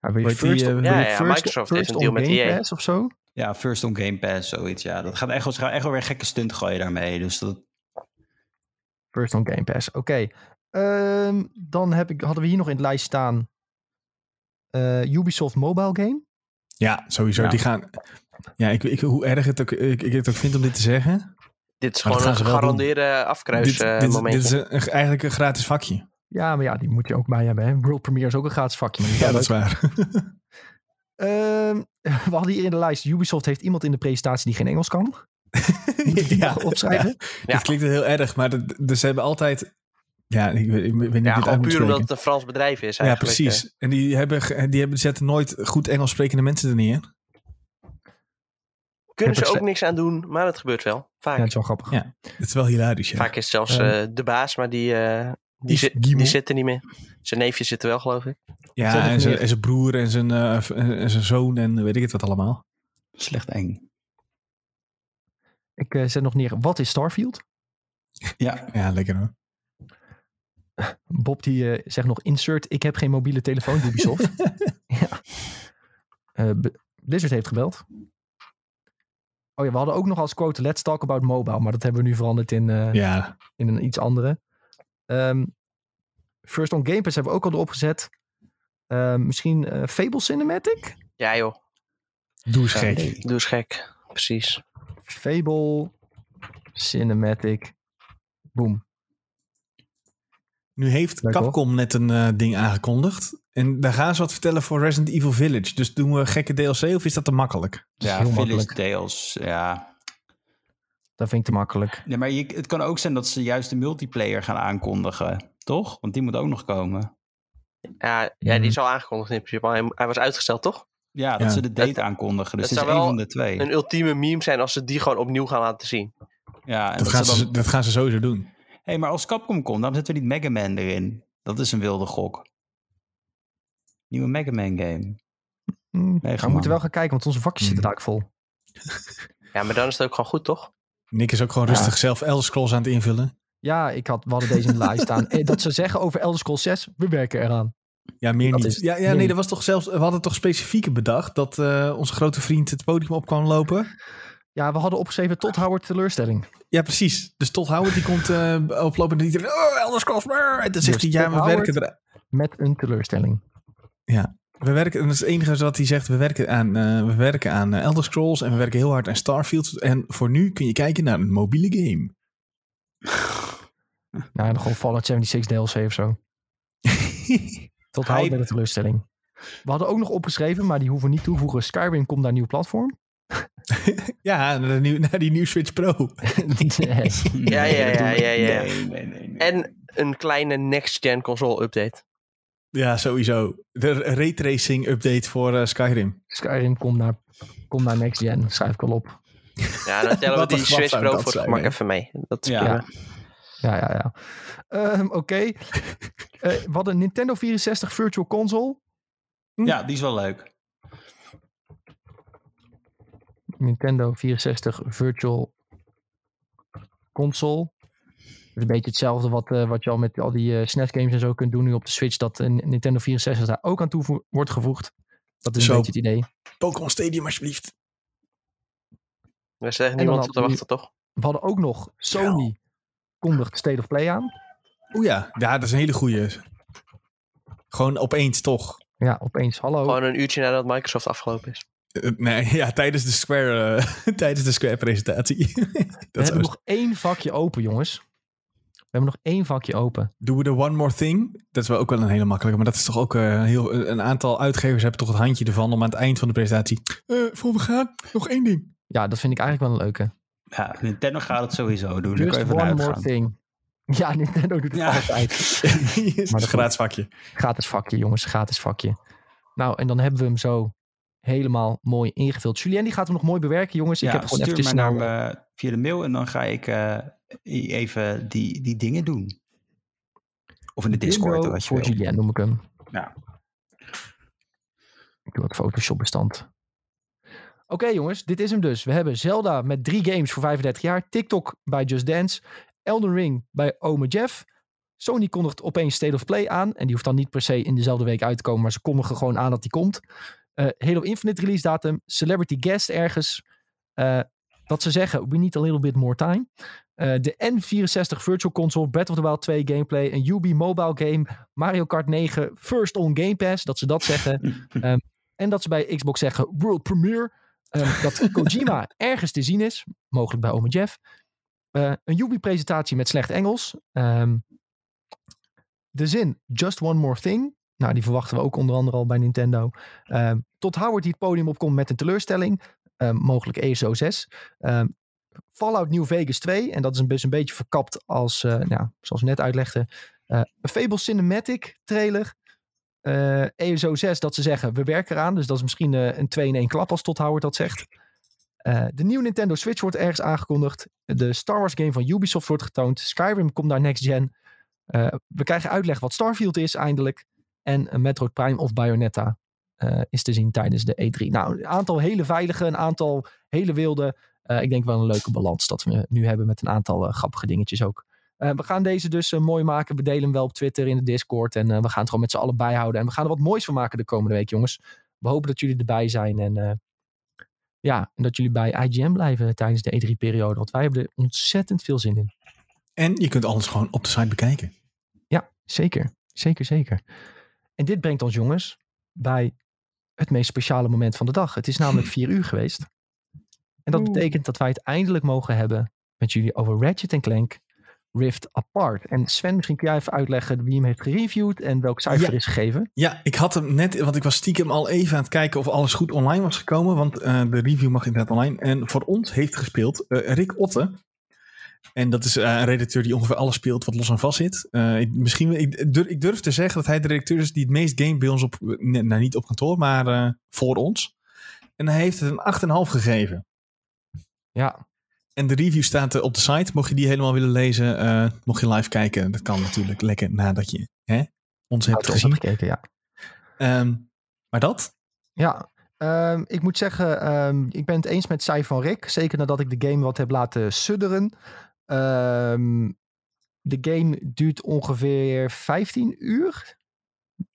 Ja, je die, first, Ja, ja, first, Microsoft heeft een deal on met Game EA. Pass of zo? Ja, first on Game Pass, zoiets. Ja, dat gaat echt, wel- ze gaan echt wel weer een gekke stunt gooien daarmee. Dus dat, First on Game Pass, oké. Ehm, dan heb ik, hadden we hier nog in het lijst staan eh, Ubisoft Mobile Game. Ja, sowieso. Ja. Die gaan... Ja, ik, ik, hoe erg het ook, ik, ik het ook vind om dit te zeggen. Dit is gewoon een gegarandeerde Dit, afkruismomentje. dit, dit is een- eigenlijk een gratis vakje. Ja, maar ja, die moet je ook bij hebben. Hè? World Premiere is ook een gratis vakje. Maar Ja, dat is waar. Ehm, we hadden hier in de lijst, Ubisoft heeft iemand in de presentatie die geen Engels kan. Ja, opschrijven? Ja. Het klinkt heel erg, maar dat, dus ze hebben altijd... Ja, ik, weet- ik weet niet ja, dit uit puur omdat het een Frans bedrijf is Ja, eigenlijk. precies. En die, hebben, die hebben, zetten nooit goed Engels sprekende mensen er neer. Eh, Kunnen ze Ja, ook niks aan doen, maar het gebeurt wel. Vaak, Ja, dat is wel grappig. Ja. Dat is wel hilarisch, ja. Vaak is het zelfs Ja. eh, de baas, maar die, eh, die, Guillemot. die zit er niet meer. Zijn neefje zit er wel, geloof ik. Ja, en zijn, en zijn broer en zijn, eh, en zijn zoon en weet ik het wat allemaal. Slecht eng. Ik eh, zet nog neer, wat is Starfield? Ja, Ja, lekker hoor. Bob die eh, zegt nog, insert, ik heb geen mobiele telefoon, Ubisoft. ja. Eh, Blizzard heeft gebeld. Oh ja, we hadden ook nog als quote, let's talk about mobile. Maar dat hebben we nu veranderd in, eh, Ja, in een iets andere. Ehm, First on Game Pass hebben we ook al erop gezet. Ehm, misschien eh, Fable Cinematic? Ja joh, doe eens Ja, gek. nee. doe eens gek. Precies. Fable Cinematic. Boom. Nu heeft Leuk, Capcom net een eh, ding aangekondigd. En daar gaan ze wat vertellen voor Resident Evil Village. Dus doen we gekke DLC of is dat te makkelijk? Ja Village makkelijk. Tales. Ja. Dat vind ik te makkelijk. Nee, maar je, het kan ook zijn dat ze juist de multiplayer gaan aankondigen. Toch? Want die moet ook nog komen. Ja, ja die Mhm. is al aangekondigd in principe. maar Hij, hij was uitgesteld, toch? Ja, dat Ja. ze de date aankondigen. Dus het is zou één wel van de twee. Een ultieme meme zijn als ze die gewoon opnieuw gaan laten zien. Ja, en Dat dat gaan, ze dan... dat gaan ze sowieso doen. hey, maar als Capcom komt, dan zetten we niet Mega Man erin. Dat is een wilde gok. Nieuwe Mega Man game. Hmm, Nee, we moeten wel gaan kijken, want onze vakjes zitten Hmm. daar vol. Ja, maar dan is het ook gewoon goed, toch? Nick is ook gewoon Ja. rustig zelf Elder Scrolls aan het invullen. Ja, ik had, we hadden deze in de lijst staan. Eh, Dat ze zeggen over Elder Scrolls 6, we werken eraan. Ja, meer Dat niet. is- ja, ja, meer nee, dat was toch zelfs. We hadden toch specifieke bedacht dat eh, onze grote vriend het podium op kwam lopen. Ja, we hadden opgeschreven tot Howard teleurstelling. Ja, precies. Dus Todd Howard die komt eh, oplopen en iedereen. Oh, Elder Scrolls. En dan zegt Dus hij, ja, Todd we werken Howard- er. Met een teleurstelling. We werken, en dat is het enige wat hij zegt. We werken aan, eh, we werken aan eh, Elder Scrolls en we werken heel hard aan Starfield. En voor nu kun je kijken naar een mobiele game. Nou, dan gewoon Fallout 76 DLC of zo. Tot. Howard met een teleurstelling. We hadden ook nog opgeschreven, maar die hoeven we niet toe te voegen. Skyrim komt naar een nieuw platform. ja, naar, de nieuw, naar die nieuwe Switch Pro. Nee. Ja, ja, ja, ja, ja. Nee, nee, nee. nee. En een kleine next-gen console update. Ja, sowieso. De raytracing update voor eh, Skyrim. Skyrim komt naar, komt naar Next Gen. Schrijf ik al op. Ja, dan tellen we Wat een die Switch Pro voor het gemak even mee. Dat is Ja. prima. Ja, ja, ja. Ehm, Oké. Eh, we hadden een Nintendo 64 Virtual Console. Ja, die is wel leuk. Nintendo 64 Virtual Console. Dat is een beetje hetzelfde wat, eh, wat je al met al die eh SNES games en zo kunt doen nu op de Switch. Dat een Nintendo 64 daar ook aan toe wordt gevoegd. Dat is Zo. een beetje het idee. Pokémon Stadium alsjeblieft. Echt dan niemand op te wachten, toch? We hadden ook nog Sony kondigt State of Play aan. Oeh ja, ja, dat is een hele goeie. Gewoon opeens toch. Ja, opeens. Hallo. Gewoon een uurtje nadat Microsoft afgelopen is. Eh, nee, ja, tijdens de Square, eh, tijdens de Square presentatie. we dat hebben zou- nog één vakje open, jongens. We hebben nog één vakje open. Doen we de One More Thing? Dat is wel ook wel een hele makkelijke. Maar dat is toch ook eh, heel... Een aantal uitgevers hebben toch het handje ervan om aan het eind van de presentatie... eh voor we gaan, nog één ding. Ja, dat vind ik eigenlijk wel een leuke. Ja, Nintendo gaat het sowieso doen. Just kan je van one more thing. Ja, Nintendo doet het Ja. altijd. Maar een dat- gratis vakje. Gratis vakje, jongens. Gratis vakje. Nou, en dan hebben we hem zo helemaal mooi ingevuld. Julien, die gaat hem nog mooi bewerken, jongens. ik heb gewoon stuur snel... naar me via de mail en dan ga ik eh, even die, die dingen doen. Of in de Discord, Bingo als je voor wil. Noem ik hem. Ja. Ik doe wat Photoshop bestand. Oké jongens, dit is hem dus. We hebben Zelda met drie games voor 35 jaar. TikTok bij Just Dance. Elden Ring bij Ome Jeff. Sony kondigt opeens State of Play aan. En die hoeft dan niet per se in dezelfde week uit te komen. Maar ze kondigen gewoon aan dat die komt. Eh Halo Infinite release datum. Celebrity guest ergens. Eh, dat ze zeggen, we need a little bit more time. Eh, de N64 Virtual Console, Breath of the Wild 2 gameplay. Een UB mobile game. Mario Kart 9 first on Game Pass. Dat ze dat zeggen. Ehm, en dat ze bij Xbox zeggen World Premiere. ehm, dat Kojima ergens te zien is, mogelijk bij Ome Jeff. Eh, een Yubi-presentatie met slecht Engels. Ehm, de zin Just One More Thing. Nou, die verwachten we ook onder andere al bij Nintendo. Tot Howard die het podium opkomt met een teleurstelling. Mogelijk ESO 6. Fallout New Vegas 2. En dat is een, best een beetje verkapt als, eh, nou, zoals we net uitlegden. eh, een Fable Cinematic trailer. Eh, ESO 6 dat ze zeggen, we werken eraan. Dus dat is misschien eh, een 2 in 1 klap als Todd Howard dat zegt. De nieuwe Nintendo Switch wordt ergens aangekondigd. De Star Wars game van Ubisoft wordt getoond. Skyrim komt naar next gen. We krijgen uitleg wat Starfield is eindelijk. En een Metroid Prime of Bayonetta is te zien tijdens de E3. Nou, een aantal hele veilige, een aantal hele wilde. Eh, ik denk wel een leuke balans dat we nu hebben met een aantal eh, grappige dingetjes ook. Eh, we gaan deze dus mooi maken. We delen hem wel op Twitter, in de Discord. En we gaan het gewoon met z'n allen bijhouden. En we gaan er wat moois van maken de komende week, jongens. We hopen dat jullie erbij zijn. En ja, en dat jullie bij IGM blijven tijdens de E3-periode. Want wij hebben er ontzettend veel zin in. En je kunt alles gewoon op de site bekijken. Ja, zeker. Zeker, zeker. En dit brengt ons, jongens, bij het meest speciale moment van de dag. Het is namelijk vier uur geweest. En dat Oeh. betekent dat wij het eindelijk mogen hebben met jullie over Ratchet Clank Rift Apart. En Sven, misschien kun jij even uitleggen wie hem heeft gereviewd en welk cijfer Ja. er is gegeven. Ja, ik had hem net, want ik was stiekem al even aan het kijken of alles goed online was gekomen. Want eh, de review mag inderdaad online. En voor ons heeft gespeeld eh, Rick Otte. En dat is eh, een redacteur die ongeveer alles speelt wat los en vast zit. Ik, misschien, ik, durf, ik durf te zeggen dat hij de redacteur is die het meest game bij ons op, nou niet op kantoor, maar voor ons. En hij heeft het een 8,5 gegeven. Ja, En de review staat eh, op de site. Mocht je die helemaal willen lezen, eh, mocht je live kijken. Dat kan natuurlijk lekker nadat je hè, ons hebt gezien. gekeken, ja. Ehm, maar dat? Ja, ehm, ik moet zeggen, ehm, ik ben het eens met Sai van Rick. Zeker nadat ik de game wat heb laten sudderen. Ehm, de game duurt ongeveer 15 uur.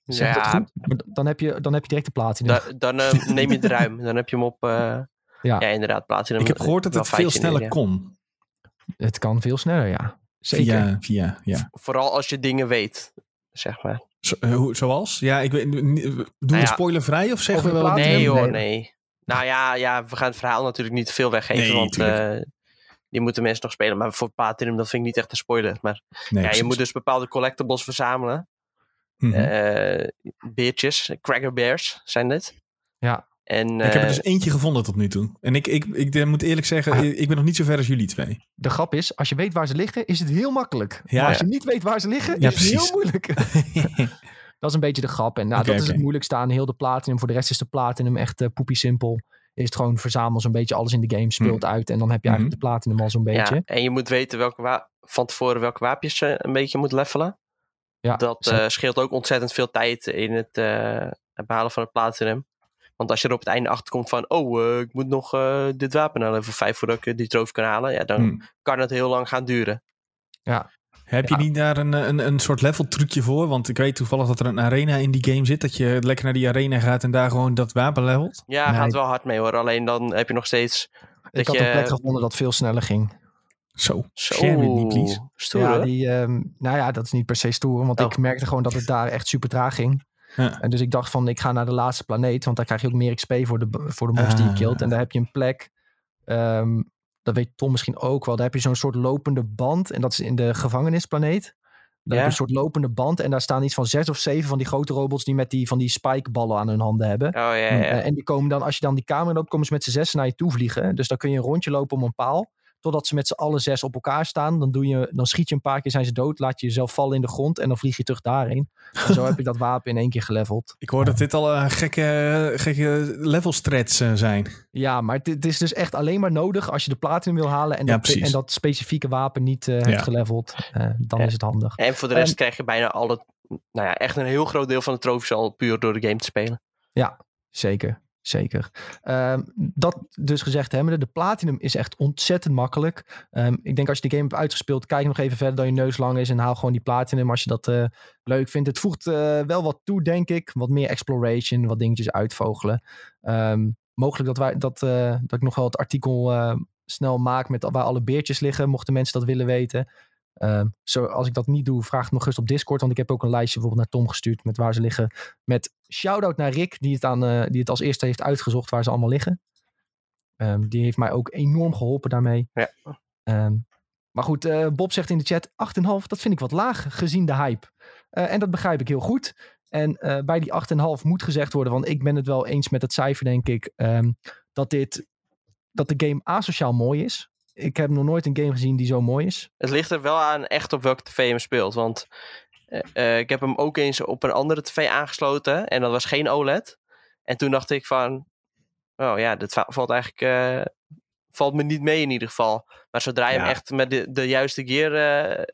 Zeg Ja, dan heb je, dan heb je direct de platinum. da- dan eh, neem je het ruim. Dan heb je hem op, eh, Ja. ja. inderdaad, platinum. Ik heb gehoord dat het veel 15 uur, sneller ja. kon. Het kan veel sneller, ja. Zeker. Via, via, ja. Vooral als je dingen weet, zeg maar. Zo, eh, hoe- zoals? Ja, ik weet, doen we Nou ja. spoilervrij of zeggen we wel? Nee Platinum? hoor, Nee. nee. Nou ja, ja, we gaan het verhaal natuurlijk niet te veel weggeven, Nee, want tuurlijk. eh, die moeten mensen nog spelen. Maar voor Platinum, dat vind ik niet echt een spoiler. Maar Nee, ja, je moet dus bepaalde collectibles verzamelen. Mhm. Eh, beertjes, cracker bears zijn dit. Ja. En, ik heb er eh, dus eentje gevonden tot nu toe. En ik, ik, ik, eh, moet eerlijk zeggen, Ah. ik ben nog niet zo ver als jullie twee. De grap is, als je weet waar ze liggen, is het heel makkelijk. Ja. maar als je niet weet waar ze liggen, Ja, is het heel moeilijk. dat is een beetje de grap. En nou, dat is het moeilijkste aan heel de platinum. Voor de rest is de platinum echt eh poepie simpel. Is het gewoon verzamel zo'n beetje alles in de game, speelt uit. En dan heb je eigenlijk de platinum al zo'n beetje. Ja, en je moet weten welke van tevoren welke wapens je een beetje moet levelen. Ja, dat eh, scheelt ook ontzettend veel tijd in het eh, behalen van het platinum. Want als je er op het einde achter komt van, oh, eh, ik moet nog eh, dit wapen naar level 5 voordat ik eh, die trofee kan halen, ja, dan Hmm. kan het heel lang gaan duren. Heb je Ja. niet daar een, een, een soort level trucje voor? Want ik weet toevallig dat er een arena in die game zit. Dat je lekker naar die arena gaat en daar gewoon dat wapen levelt. Ja, Nee. gaat wel hard mee hoor. Alleen dan heb je nog steeds ik had je- een plek gevonden dat veel sneller ging. Zo, zo share with me please. stoer. ja, die, ehm, nou ja, dat is niet per se stoer. Want Oh. ik merkte gewoon dat het daar echt super traag ging. Ja. En dus ik dacht van, ik ga naar de laatste planeet. Want daar krijg je ook meer XP voor de, voor de mobs die je Ah. killt. En daar heb je een plek. ehm, dat weet Tom misschien ook wel. Daar heb je zo'n soort lopende band. En dat is in de gevangenisplaneet. Daar Ja. heb je een soort lopende band. En daar staan iets van zes of zeven van die grote robots... die met die, van die spikeballen aan hun handen hebben. Oh ja, ja. Eh, En die komen dan, als je dan die kamer loopt, komen ze met z'n zes naar je toe vliegen. Dus dan kun je een rondje lopen om een paal. Totdat ze met z'n allen zes op elkaar staan. Dan, doe je, dan schiet je een paar keer, zijn ze dood. Laat je jezelf vallen in de grond en dan vlieg je terug daarheen. En zo heb je dat wapen in één keer geleveld. Ik hoor dat dit al een gekke, gekke level strats eh, zijn. Ja, maar het, is dus echt alleen maar nodig als je de platinum wil halen. En, Ja, dat, en dat specifieke wapen niet eh, Ja. hebt geleveld. Eh, dan Ja. is het handig. En voor de rest Ehm, krijg je bijna alle, nou ja, echt een heel groot deel van de trofies al puur door de game te spelen. Zeker, zeker. Ehm, dat dus gezegd hebbende, de platinum is echt ontzettend makkelijk. Ehm, ik denk als je de game hebt uitgespeeld, kijk nog even verder dan je neus lang is en haal gewoon die platinum als je dat eh, leuk vindt. Het voegt eh, wel wat toe, denk ik. Wat meer exploration, wat dingetjes uitvogelen. Ehm, mogelijk dat, wij, dat, eh, dat ik nog wel het artikel snel maak met waar alle beertjes liggen, mochten mensen dat willen weten. Ehm, zo, als ik dat niet doe, vraag het me gerust op Discord. Want ik heb ook een lijstje bijvoorbeeld naar Tom gestuurd met waar ze liggen. Met shout-out naar Rick, die het, aan, eh, die het als eerste heeft uitgezocht waar ze allemaal liggen. Ehm, die heeft mij ook enorm geholpen daarmee. Ja. Ehm, maar goed, eh, Bob zegt in de chat 8,5. Dat vind ik wat laag gezien de hype. Eh, en dat begrijp ik heel goed. En bij die 8,5 moet gezegd worden, want ik ben het wel eens met het cijfer, denk ik, dat, dit, dat de game asociaal mooi is. Ik heb nog nooit een game gezien die zo mooi is. Het ligt er wel aan echt op welke tv je hem speelt. Want eh, eh, ik heb hem ook eens op een andere tv aangesloten. En dat was geen OLED. En toen dacht ik van... Oh ja, dit va- valt eigenlijk... eh, valt me niet mee in ieder geval. Maar zodra je Ja. hem echt met de, de juiste gear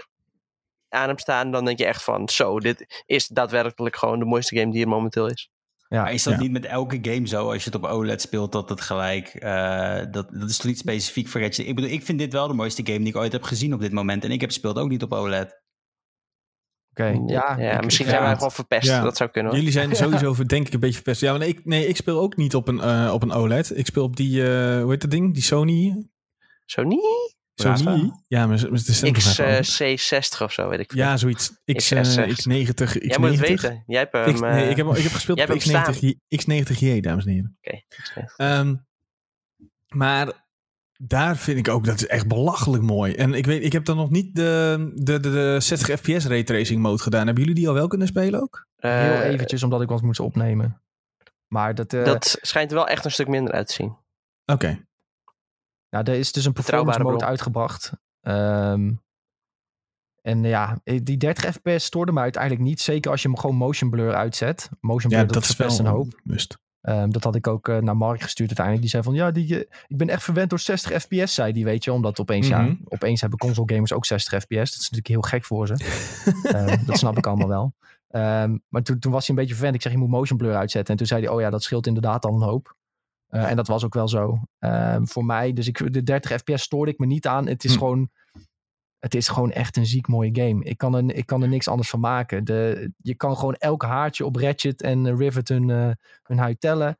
aan hebt staan... dan denk je echt van... Zo, dit is daadwerkelijk gewoon de mooiste game die er momenteel is. Ja, Maar is dat Ja. niet met elke game zo, als je het op OLED speelt, dat het gelijk... eh, dat, dat is toch niet specifiek voor Ratchet? Ik bedoel, ik vind dit wel de mooiste game die ik ooit heb gezien op dit moment. En ik heb speelt ook niet op OLED. oké. Ja, ik- misschien ik- zijn wij ja. gewoon verpest. Ja. Dat zou kunnen hoor. Jullie zijn sowieso denk ik een beetje verpest. Ja, maar nee, ik, nee, ik speel ook niet op een, eh, op een OLED. Ik speel op die, eh, hoe heet dat ding? Die Sony? Zo niet? Sony? Ja, maar het is XC60 of zo, weet ik veel. Ja, zoiets. X, eh, XS60. X90, X90. Jij moet het weten. Jij hebt hem... X, nee, eh, ik, heb, ik heb gespeeld jij op hebt hem X90, X90J, dames en heren. Oké. Ehm, maar daar vind ik ook, dat is echt belachelijk mooi. En ik weet, ik heb dan nog niet de, de, de, de 60 fps raytracing mode gedaan. Hebben jullie die al wel kunnen spelen ook? heel Eh, eventjes, omdat ik wat moest opnemen. Maar dat, eh, Dat schijnt er wel echt een stuk minder uit te zien. Oké. Nou, er is dus een performance mode bron. uitgebracht. Ehm, en ja, die 30 fps stoorde me uiteindelijk niet. Zeker als je hem gewoon motion blur uitzet. Motion blur, Ja, dat, dat is wel een hoop. Ehm, dat had ik ook eh, naar Mark gestuurd uiteindelijk. Die zei van, ja, die, eh, ik ben echt verwend door 60 fps, zei die, weet je. Omdat opeens, Mhm. ja, opeens hebben console gamers ook 60 fps. Dat is natuurlijk heel gek voor ze. Ehm, dat snap ik allemaal wel. Ehm, maar toen, toen was hij een beetje verwend. Ik zeg, je moet motion blur uitzetten. En toen zei hij, oh ja, dat scheelt inderdaad al een hoop. Eh, en dat was ook wel zo. Ehm, voor mij, dus ik, de 30 fps stoorde ik me niet aan. Het is Hm. gewoon... Het is gewoon echt een ziek mooie game. Ik kan er, ik kan er niks anders van maken. De, je kan gewoon elk haartje op Ratchet en eh, Rivet hun, eh, hun huid tellen.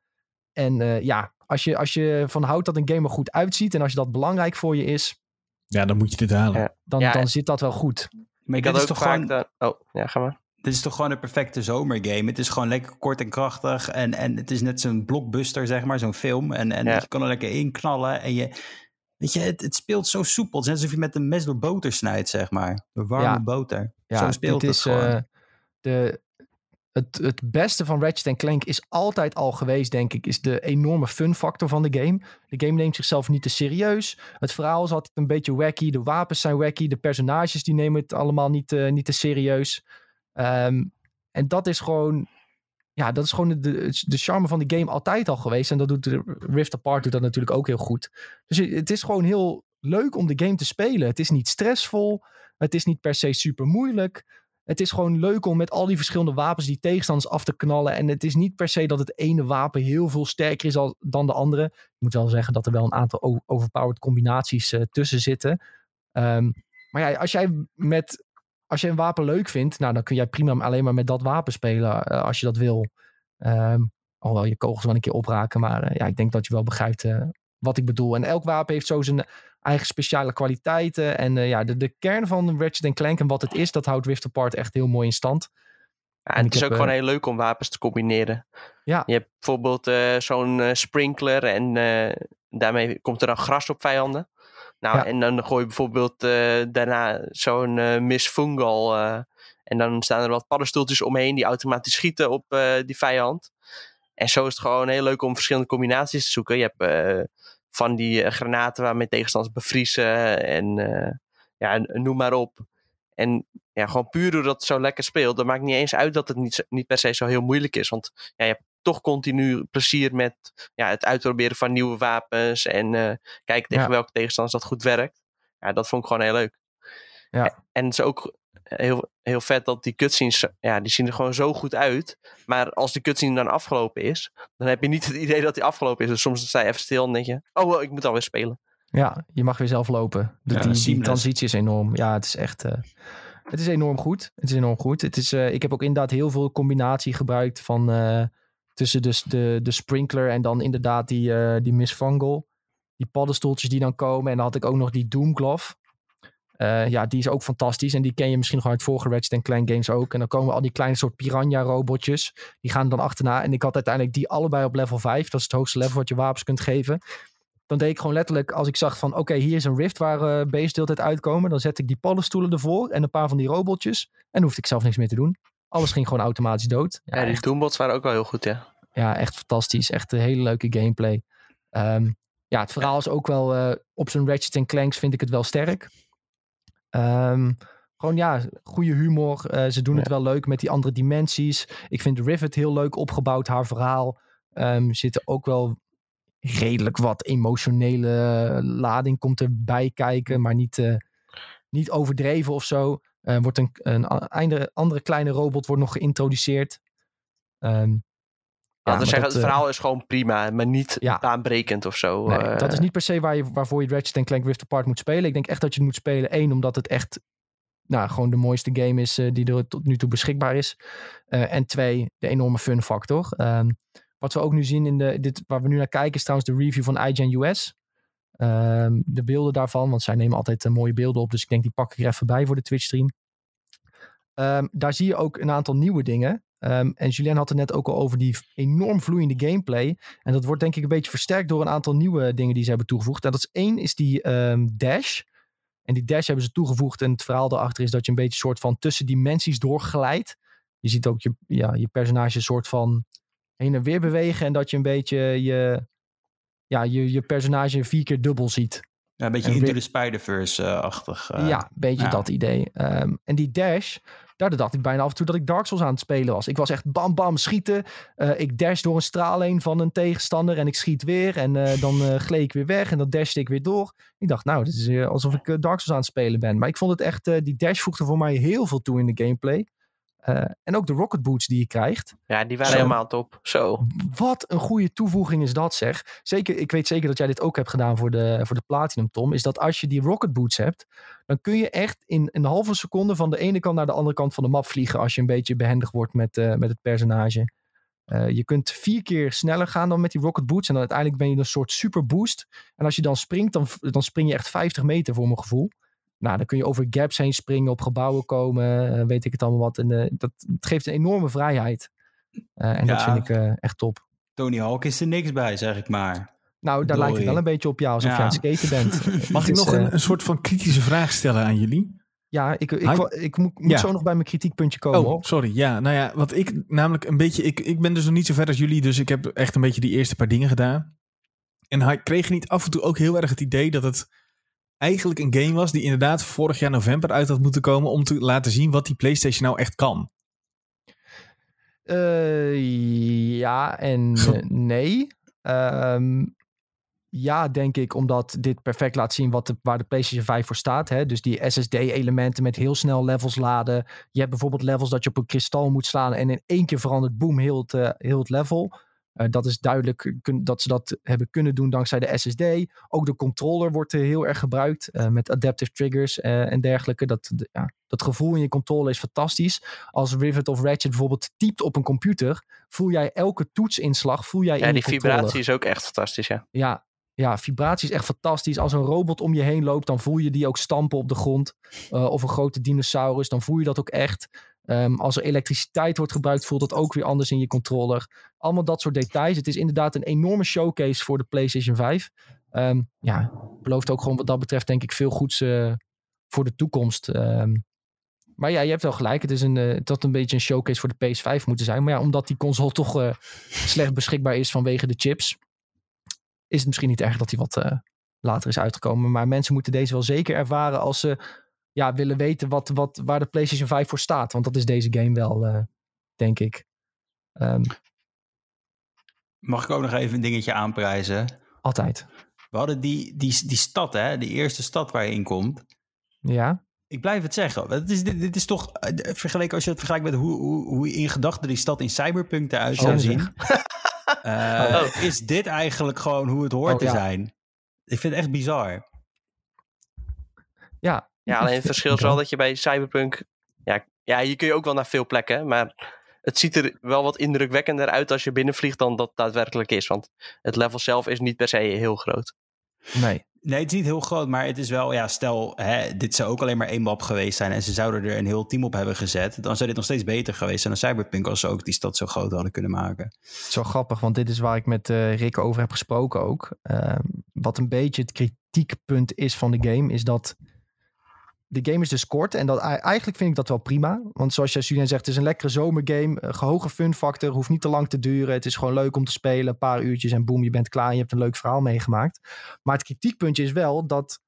En eh, ja, als je, als je van houdt dat een game er goed uitziet... en als je dat belangrijk voor je is... Ja, dan moet je dit halen. Ja. dan, Ja, dan zit dat wel goed. Maar Ik had ook toch vaak... gewoon... Oh, ja, ga maar. Dit is toch gewoon een perfecte zomergame. Het is gewoon lekker kort en krachtig. En, en het is net zo'n blockbuster, zeg maar, zo'n film. En, en Ja. je kan er lekker in knallen. En je, weet je, het, het speelt zo soepel. Het is alsof je met een mes door boter snijdt, zeg maar. Door warme Ja. boter. Ja, zo speelt dit het is, gewoon. eh, de, het, het beste van Ratchet Clank is altijd al geweest, denk ik, is de enorme fun factor van de game. De game neemt zichzelf niet te serieus. Het verhaal is altijd een beetje wacky. De wapens zijn wacky. De personages die nemen het allemaal niet, eh, niet te serieus. Ehm, en dat is gewoon... Ja, dat is gewoon de, de charme van de game altijd al geweest. En dat doet Rift Apart doet dat natuurlijk ook heel goed. Dus het is gewoon heel leuk om de game te spelen. Het is niet stressvol. Het is niet per se super moeilijk. Het is gewoon leuk om met al die verschillende wapens die tegenstanders af te knallen. En het is niet per se dat het ene wapen heel veel sterker is dan de andere. Ik moet wel zeggen dat er wel een aantal overpowered combinaties eh, tussen zitten. Ehm, maar ja, als jij met als je een wapen leuk vindt, nou, dan kun jij prima alleen maar met dat wapen spelen eh, als je dat wil. Ehm alhoewel je kogels wel een keer opraken, maar eh, ja, ik denk dat je wel begrijpt eh, wat ik bedoel. En elk wapen heeft zo zijn eigen speciale kwaliteiten. En ja, de, de kern van Ratchet Clank en wat het is, dat houdt Rift Apart echt heel mooi in stand. Ja, En het is heb, ook gewoon heel leuk om wapens te combineren. Ja. Je hebt bijvoorbeeld zo'n sprinkler en daarmee komt er dan gras op vijanden. Nou, Ja. en dan gooi je bijvoorbeeld eh, daarna zo'n eh Miss Fungal. eh, en dan staan er wat paddenstoeltjes omheen die automatisch schieten op die vijand. En zo is het gewoon heel leuk om verschillende combinaties te zoeken. Je hebt van die granaten waarmee tegenstanders bevriezen en ja, noem maar op. En ja, gewoon puur doordat het zo lekker speelt, dan maakt niet eens uit dat het niet, niet per se zo heel moeilijk is. Want ja, je hebt toch continu plezier met ja, het uitproberen van nieuwe wapens en eh, kijken tegen Ja. welke tegenstanders dat goed werkt. Ja, dat vond ik gewoon heel leuk. Ja. En het is ook heel, heel vet dat die cutscenes, ja, die zien er gewoon zo goed uit. Maar als die cutscene dan afgelopen is, dan heb je niet het idee dat die afgelopen is. Dus soms sta je even stil en denk je, oh, wel, ik moet alweer spelen. Ja, je mag weer zelf lopen. De, Ja, die, transitie is enorm. Ja, het is echt. eh, het is enorm goed. Het is enorm goed. Het is, eh, ik heb ook inderdaad heel veel combinatie gebruikt van. eh, tussen dus de, de sprinkler en dan inderdaad die, eh die. Die paddenstoeltjes die dan komen. En dan had ik ook nog die Doom Glove. Eh, ja, die is ook fantastisch. En die ken je misschien gewoon uit vorige Ratchet Clank games ook. En dan komen al die kleine soort piranha robotjes. Die gaan dan achterna. En ik had uiteindelijk die allebei op level 5. Dat is het hoogste level wat je wapens kunt geven. dan deed ik gewoon letterlijk, als ik zag van oké, hier is een rift waar uh, hele tijd uitkomen, dan zet ik die paddenstoelen ervoor en een paar van die robotjes en hoefde ik zelf niks meer te doen. Alles ging gewoon automatisch dood. Ja, die Doombots waren ook wel heel goed, ja. Ja, echt fantastisch. Echt een hele leuke gameplay. Um, ja, het verhaal is ook wel uh, op zijn Ratchet Clanks vind ik het wel sterk. Um, gewoon ja, goede humor. Uh, ze doen ja. het wel leuk met die andere dimensies. Ik vind Rivet heel leuk opgebouwd, haar verhaal. Um, zitten ook wel redelijk wat emotionele lading komt erbij kijken, maar niet, uh, niet overdreven of zo. Uh, wordt een, een andere, andere kleine robot wordt nog geïntroduceerd. Um, ja, ja dus zeggen, het verhaal is gewoon prima, maar niet ja. baanbrekend of zo. Nee, uh, dat is niet per se waar je, waarvoor je Ratchet Clank Rift Apart moet spelen. Ik denk echt dat je het moet spelen. één, omdat het echt nou, gewoon de mooiste game is uh, die er tot nu toe beschikbaar is. Uh, en twee, de enorme fun factor. Um, wat we ook nu zien in de, dit, waar we nu naar kijken, is trouwens de review van IGN US. Um, de beelden daarvan, want zij nemen altijd uh, mooie beelden op. Dus ik denk die pak ik er even bij voor de Twitch stream. Um, daar zie je ook een aantal nieuwe dingen. Um, en Julien had het net ook al over die enorm vloeiende gameplay. En dat wordt denk ik een beetje versterkt door een aantal nieuwe dingen die ze hebben toegevoegd. En dat is één, is die dash. En die dash hebben ze toegevoegd. En het verhaal daarachter is dat je een beetje soort van tussen dimensies doorglijdt. Je ziet ook je, ja, je personage soort van heen en weer bewegen. En dat je een beetje je, ja, je, je personage vier keer dubbel ziet. Ja, een beetje en Into the Spider-Verse-achtig. Uh, ja, een beetje ja. dat idee. Um, en die dash, daar dacht ik bijna af en toe dat ik Dark Souls aan het spelen was. Ik was echt bam bam schieten. Uh, ik dash door een straal heen van een tegenstander en ik schiet weer. En uh, dan uh, gleed ik weer weg en dan dashte ik weer door. Ik dacht, nou, dit is alsof ik Dark Souls aan het spelen ben. Maar ik vond het echt, die dash voegde voor mij heel veel toe in de gameplay. Uh, en ook de rocket boots die je krijgt. Ja, die waren Zo, helemaal top. Zo. Wat een goede toevoeging is dat zeg. Zeker, ik weet zeker dat jij dit ook hebt gedaan voor de, voor de Platinum Tom. Is dat als je die rocket boots hebt, dan kun je echt in een halve seconde van de ene kant naar de andere kant van de map vliegen. Als je een beetje behendig wordt met, uh, met het personage. Uh, je kunt vier keer sneller gaan dan met die rocket boots. En dan uiteindelijk ben je een soort super boost. En als je dan springt, dan, dan spring je echt 50 meter voor mijn gevoel. Nou, dan kun je over gaps heen springen, op gebouwen komen, uh, weet ik het allemaal wat. En uh, dat het geeft een enorme vrijheid. Uh, en ja, dat vind ik echt top. Tony Hawk is er niks bij, zeg ik maar. Nou, daar Doei. lijkt het wel een beetje op jou, alsof ja. je aan het skaten bent. Mag ik nog een, een, soort van kritische vraag stellen aan jullie? Ja, ik, ik, ik, ik moet, moet ja. zo nog bij mijn kritiekpuntje komen. Oh, sorry. Ja, nou ja, wat ik namelijk een beetje... Ik, ik ben dus nog niet zo ver als jullie, dus ik heb echt een beetje die eerste paar dingen gedaan. En hij kreeg niet af en toe ook heel erg het idee dat het eigenlijk een game was die inderdaad vorig jaar november uit had moeten komen om te laten zien wat die PlayStation nou echt kan. Uh, ja en nee. Um, ja, denk ik, omdat dit perfect laat zien wat de, waar de PlayStation 5 voor staat. Hè? Dus die SSD-elementen met heel snel levels laden. Je hebt bijvoorbeeld levels dat je op een kristal moet slaan en in één keer verandert, boom, heel het, uh, heel het level. Uh, dat is duidelijk kun, dat ze dat hebben kunnen doen dankzij de SSD. Ook de controller wordt uh, heel erg gebruikt uh, met adaptive triggers en dergelijke. Dat, de, ja, dat gevoel in je controller is fantastisch. Als Rivet of Ratchet bijvoorbeeld typt op een computer, voel jij elke toetsinslag, voel jij ja, in die vibratie is ook echt fantastisch, ja. Ja, ja, vibratie is echt fantastisch. Als een robot om je heen loopt, dan voel je die ook stampen op de grond. Uh, of een grote dinosaurus, dan voel je dat ook echt. Um, als er elektriciteit wordt gebruikt, voelt dat ook weer anders in je controller. Allemaal dat soort details. Het is inderdaad een enorme showcase voor de PlayStation 5. Um, ja, belooft ook gewoon wat dat betreft, denk ik, veel goeds uh, voor de toekomst. Um, maar ja, je hebt wel gelijk. Het is een, uh, dat een beetje een showcase voor de PS5 moeten zijn. Maar ja, omdat die console toch uh, slecht beschikbaar is vanwege de chips is het misschien niet erg dat hij wat later is uitgekomen. Maar mensen moeten deze wel zeker ervaren als ze ja, willen weten wat, wat, waar de PlayStation 5 voor staat. Want dat is deze game wel, uh, denk ik. Um, Mag ik ook nog even een dingetje aanprijzen? Altijd. We hadden die, die, die stad, hè? Die eerste stad waar je in komt. Ja. Ik blijf het zeggen. Het is, dit, dit is toch, uh, vergeleken als je het vergelijkt met hoe, hoe, hoe in gedachten die stad in Cyberpunk eruit zou oh, zien. Uh, oh. Is dit eigenlijk gewoon hoe het hoort oh, te ja. zijn? Ik vind het echt bizar. Ja. Ja, alleen het verschil is wel dat je bij Cyberpunk... Ja, ja, hier kun je ook wel naar veel plekken, maar het ziet er wel wat indrukwekkender uit als je binnenvliegt dan dat daadwerkelijk is. Want het level zelf is niet per se heel groot. Nee. Nee, het is niet heel groot, maar het is wel, ja, stel, hè, dit zou ook alleen maar één map geweest zijn en ze zouden er een heel team op hebben gezet, dan zou dit nog steeds beter geweest zijn dan Cyberpunk als ze ook die stad zo groot hadden kunnen maken. Zo grappig, want dit is waar ik met uh, Rick over heb gesproken ook. Uh, wat een beetje het kritiekpunt is van de game, is dat de game is dus kort. En dat, eigenlijk vind ik dat wel prima. Want zoals jij Julien zegt, het is een lekkere zomergame. Een hoge fun factor, hoeft niet te lang te duren. Het is gewoon leuk om te spelen. Een paar uurtjes en boem, je bent klaar. Je hebt een leuk verhaal meegemaakt. Maar het kritiekpuntje is wel dat,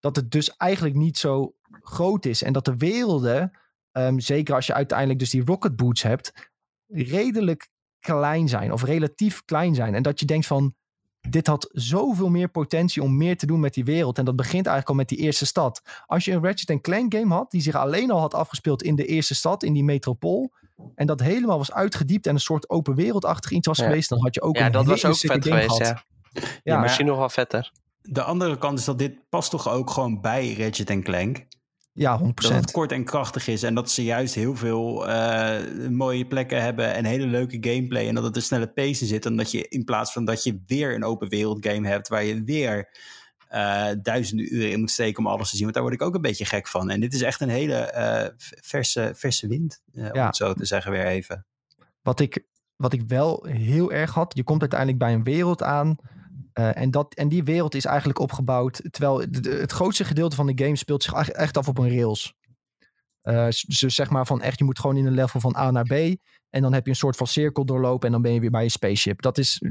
dat het dus eigenlijk niet zo groot is. En dat de werelden, um, zeker als je uiteindelijk dus die rocket boots hebt, redelijk klein zijn. Of relatief klein zijn. En dat je denkt van, dit had zoveel meer potentie om meer te doen met die wereld. En dat begint eigenlijk al met die eerste stad. Als je een Ratchet Clank game had, die zich alleen al had afgespeeld in de eerste stad, in die metropool. En dat helemaal was uitgediept en een soort open wereldachtig iets was geweest, dan had je ook ja, een dat was ook vet geweest, ja. ja. ja. misschien nog wel vetter. De andere kant is dat dit past toch ook gewoon bij Ratchet Clank. Ja, 100%. Dat het kort en krachtig is en dat ze juist heel veel uh, mooie plekken hebben en hele leuke gameplay. En dat het een snelle pace zit. En dat je in plaats van dat je weer een open wereld game hebt waar je weer uh, duizenden uren in moet steken om alles te zien. Want daar word ik ook een beetje gek van. En dit is echt een hele uh, verse, verse wind, ja. om het zo te zeggen weer even. Wat ik, wat ik wel heel erg had, je komt uiteindelijk bij een wereld aan uh, en, dat, en die wereld is eigenlijk opgebouwd. Terwijl het grootste gedeelte van de game speelt zich echt af op een rails. Uh, dus zeg maar van echt, je moet gewoon in een level van A naar B. En dan heb je een soort van cirkel doorlopen. En dan ben je weer bij je spaceship. Dat is.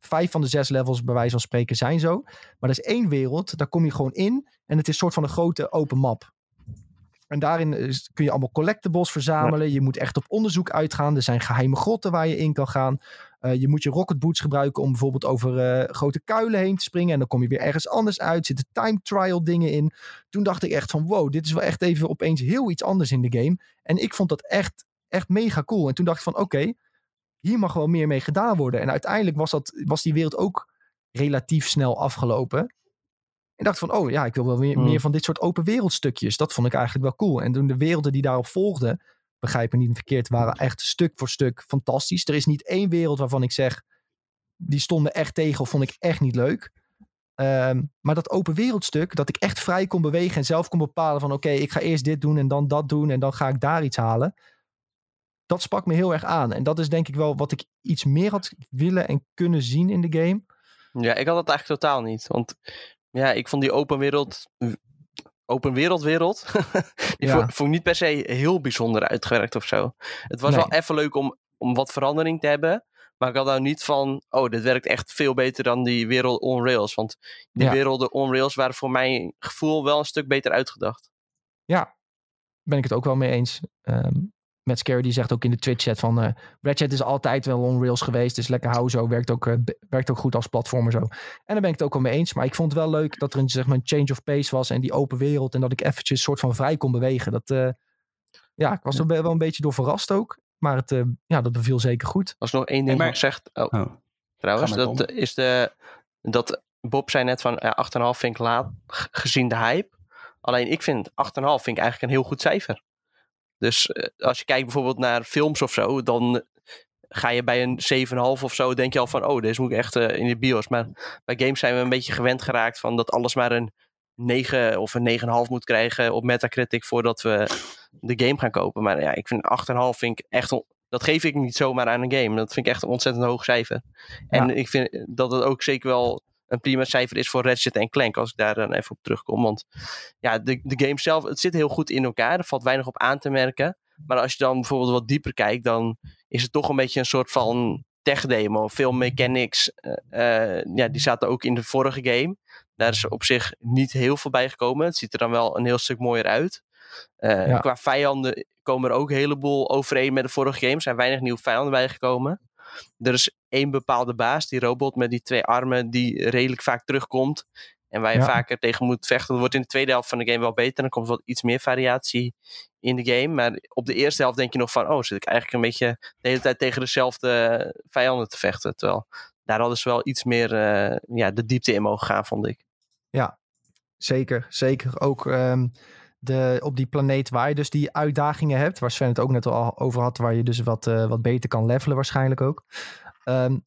Vijf van de zes levels, bij wijze van spreken, zijn zo. Maar er is één wereld, daar kom je gewoon in. En het is een soort van een grote open map. En daarin kun je allemaal collectibles verzamelen. Je moet echt op onderzoek uitgaan. Er zijn geheime grotten waar je in kan gaan. Uh, je moet je rocket boots gebruiken om bijvoorbeeld over uh, grote kuilen heen te springen. En dan kom je weer ergens anders uit. Zitten time trial dingen in. Toen dacht ik echt van wow, dit is wel echt even opeens heel iets anders in de game. En ik vond dat echt, echt mega cool. En toen dacht ik van oké, okay, hier mag wel meer mee gedaan worden. En uiteindelijk was, dat, was die wereld ook relatief snel afgelopen. En dacht van, oh ja, ik wil wel meer, meer van dit soort open wereldstukjes. Dat vond ik eigenlijk wel cool. En toen de werelden die daarop volgden, begrijp niet verkeerd, waren echt stuk voor stuk fantastisch. Er is niet één wereld waarvan ik zeg, die stonden echt tegen of vond ik echt niet leuk. Um, maar dat open wereldstuk, dat ik echt vrij kon bewegen en zelf kon bepalen van oké, ik ga eerst dit doen en dan dat doen en dan ga ik daar iets halen. Dat sprak me heel erg aan. En dat is denk ik wel wat ik iets meer had willen en kunnen zien in de game. Ja, ik had dat eigenlijk totaal niet. Want ja, ik vond die open wereld open wereld wereld. die ja. vond, ik niet per se heel bijzonder uitgewerkt of zo. Het was wel even leuk om, om wat verandering te hebben. Maar ik had nou niet van, oh, dit werkt echt veel beter dan die wereld on rails. Want die werelden on rails waren voor mijn gevoel wel een stuk beter uitgedacht. Ja, ben ik het ook wel mee eens. Um, met Scary die zegt ook in de Twitch-chat van... Uh, Ratchet is altijd wel on rails geweest. Dus lekker hou zo. Werkt ook, uh, werkt ook goed als platformer zo. En daar ben ik het ook wel mee eens. Maar ik vond het wel leuk dat er een, zeg maar, een change of pace was. En die open wereld. En dat ik eventjes een soort van vrij kon bewegen. Dat, uh, ja, ik was er wel een beetje door verrast ook. Maar het, ja, dat beviel zeker goed. Als nog één ding maar... zegt... Oh, oh. Trouwens, dat is de... Dat Bob zei net van ja, 8,5 vind ik laat gezien de hype. Alleen ik vind 8,5 vind ik eigenlijk een heel goed cijfer. Dus eh, als je kijkt bijvoorbeeld naar films of zo, dan ga je bij een 7,5 of zo, denk je al van, oh, deze moet ik echt uh, in de bios. Maar bij games zijn we een beetje gewend geraakt van dat alles maar een 9 of een 9,5 moet krijgen op Metacritic voordat we de game gaan kopen. Maar ja, ik vind 8,5 vind ik echt, dat geef ik niet zomaar aan een game. Dat vind ik echt een ontzettend hoog cijfer. En ik vind dat het ook zeker wel een prima cijfer is voor Ratchet en Clank. Als ik daar dan even op terugkom. Want ja, de, de game zelf, het zit heel goed in elkaar. Er valt weinig op aan te merken. Maar als je dan bijvoorbeeld wat dieper kijkt, dan is het toch een beetje een soort van tech demo. Veel mechanics, uh, ja, die zaten ook in de vorige game. Daar is op zich niet heel veel bij gekomen. Het ziet er dan wel een heel stuk mooier uit. Uh, Qua vijanden komen er ook een heleboel overeen met de vorige game. Er zijn weinig nieuwe vijanden bijgekomen. Er is één bepaalde baas, die robot met die twee armen, die redelijk vaak terugkomt. En waar je vaker tegen moet vechten. Dat wordt in de tweede helft van de game wel beter. Dan komt er wat iets meer variatie in de game. Maar op de eerste helft denk je nog van... Oh, zit ik eigenlijk een beetje de hele tijd tegen dezelfde vijanden te vechten. Terwijl daar hadden ze wel iets meer uh, ja, de diepte in mogen gaan, vond ik. Ja, zeker. Zeker. Ook um, de, op die planeet waar je dus die uitdagingen hebt. Waar Sven het ook net al over had. Waar je dus wat, uh, wat beter kan levelen waarschijnlijk ook. Um,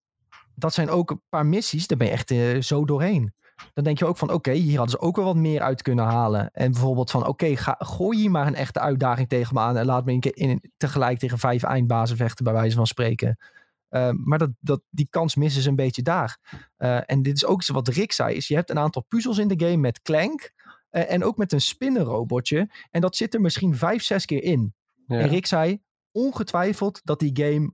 dat zijn ook een paar missies. Daar ben je echt uh, zo doorheen. dan denk je ook van oké, hier hadden ze ook wel wat meer uit kunnen halen. En bijvoorbeeld van oké, gooi hier maar een echte uitdaging tegen me aan en laat me in, in, tegelijk tegen vijf eindbazen vechten, bij wijze van spreken. Uh, maar dat, dat, die kans missen ze een beetje daar. Uh, en dit is ook wat Rick zei, is je hebt een aantal puzzels in de game met Clank uh, en ook met een spinnenrobotje. En dat zit er misschien vijf, zes keer in. Ja. En Rick zei, ongetwijfeld dat die game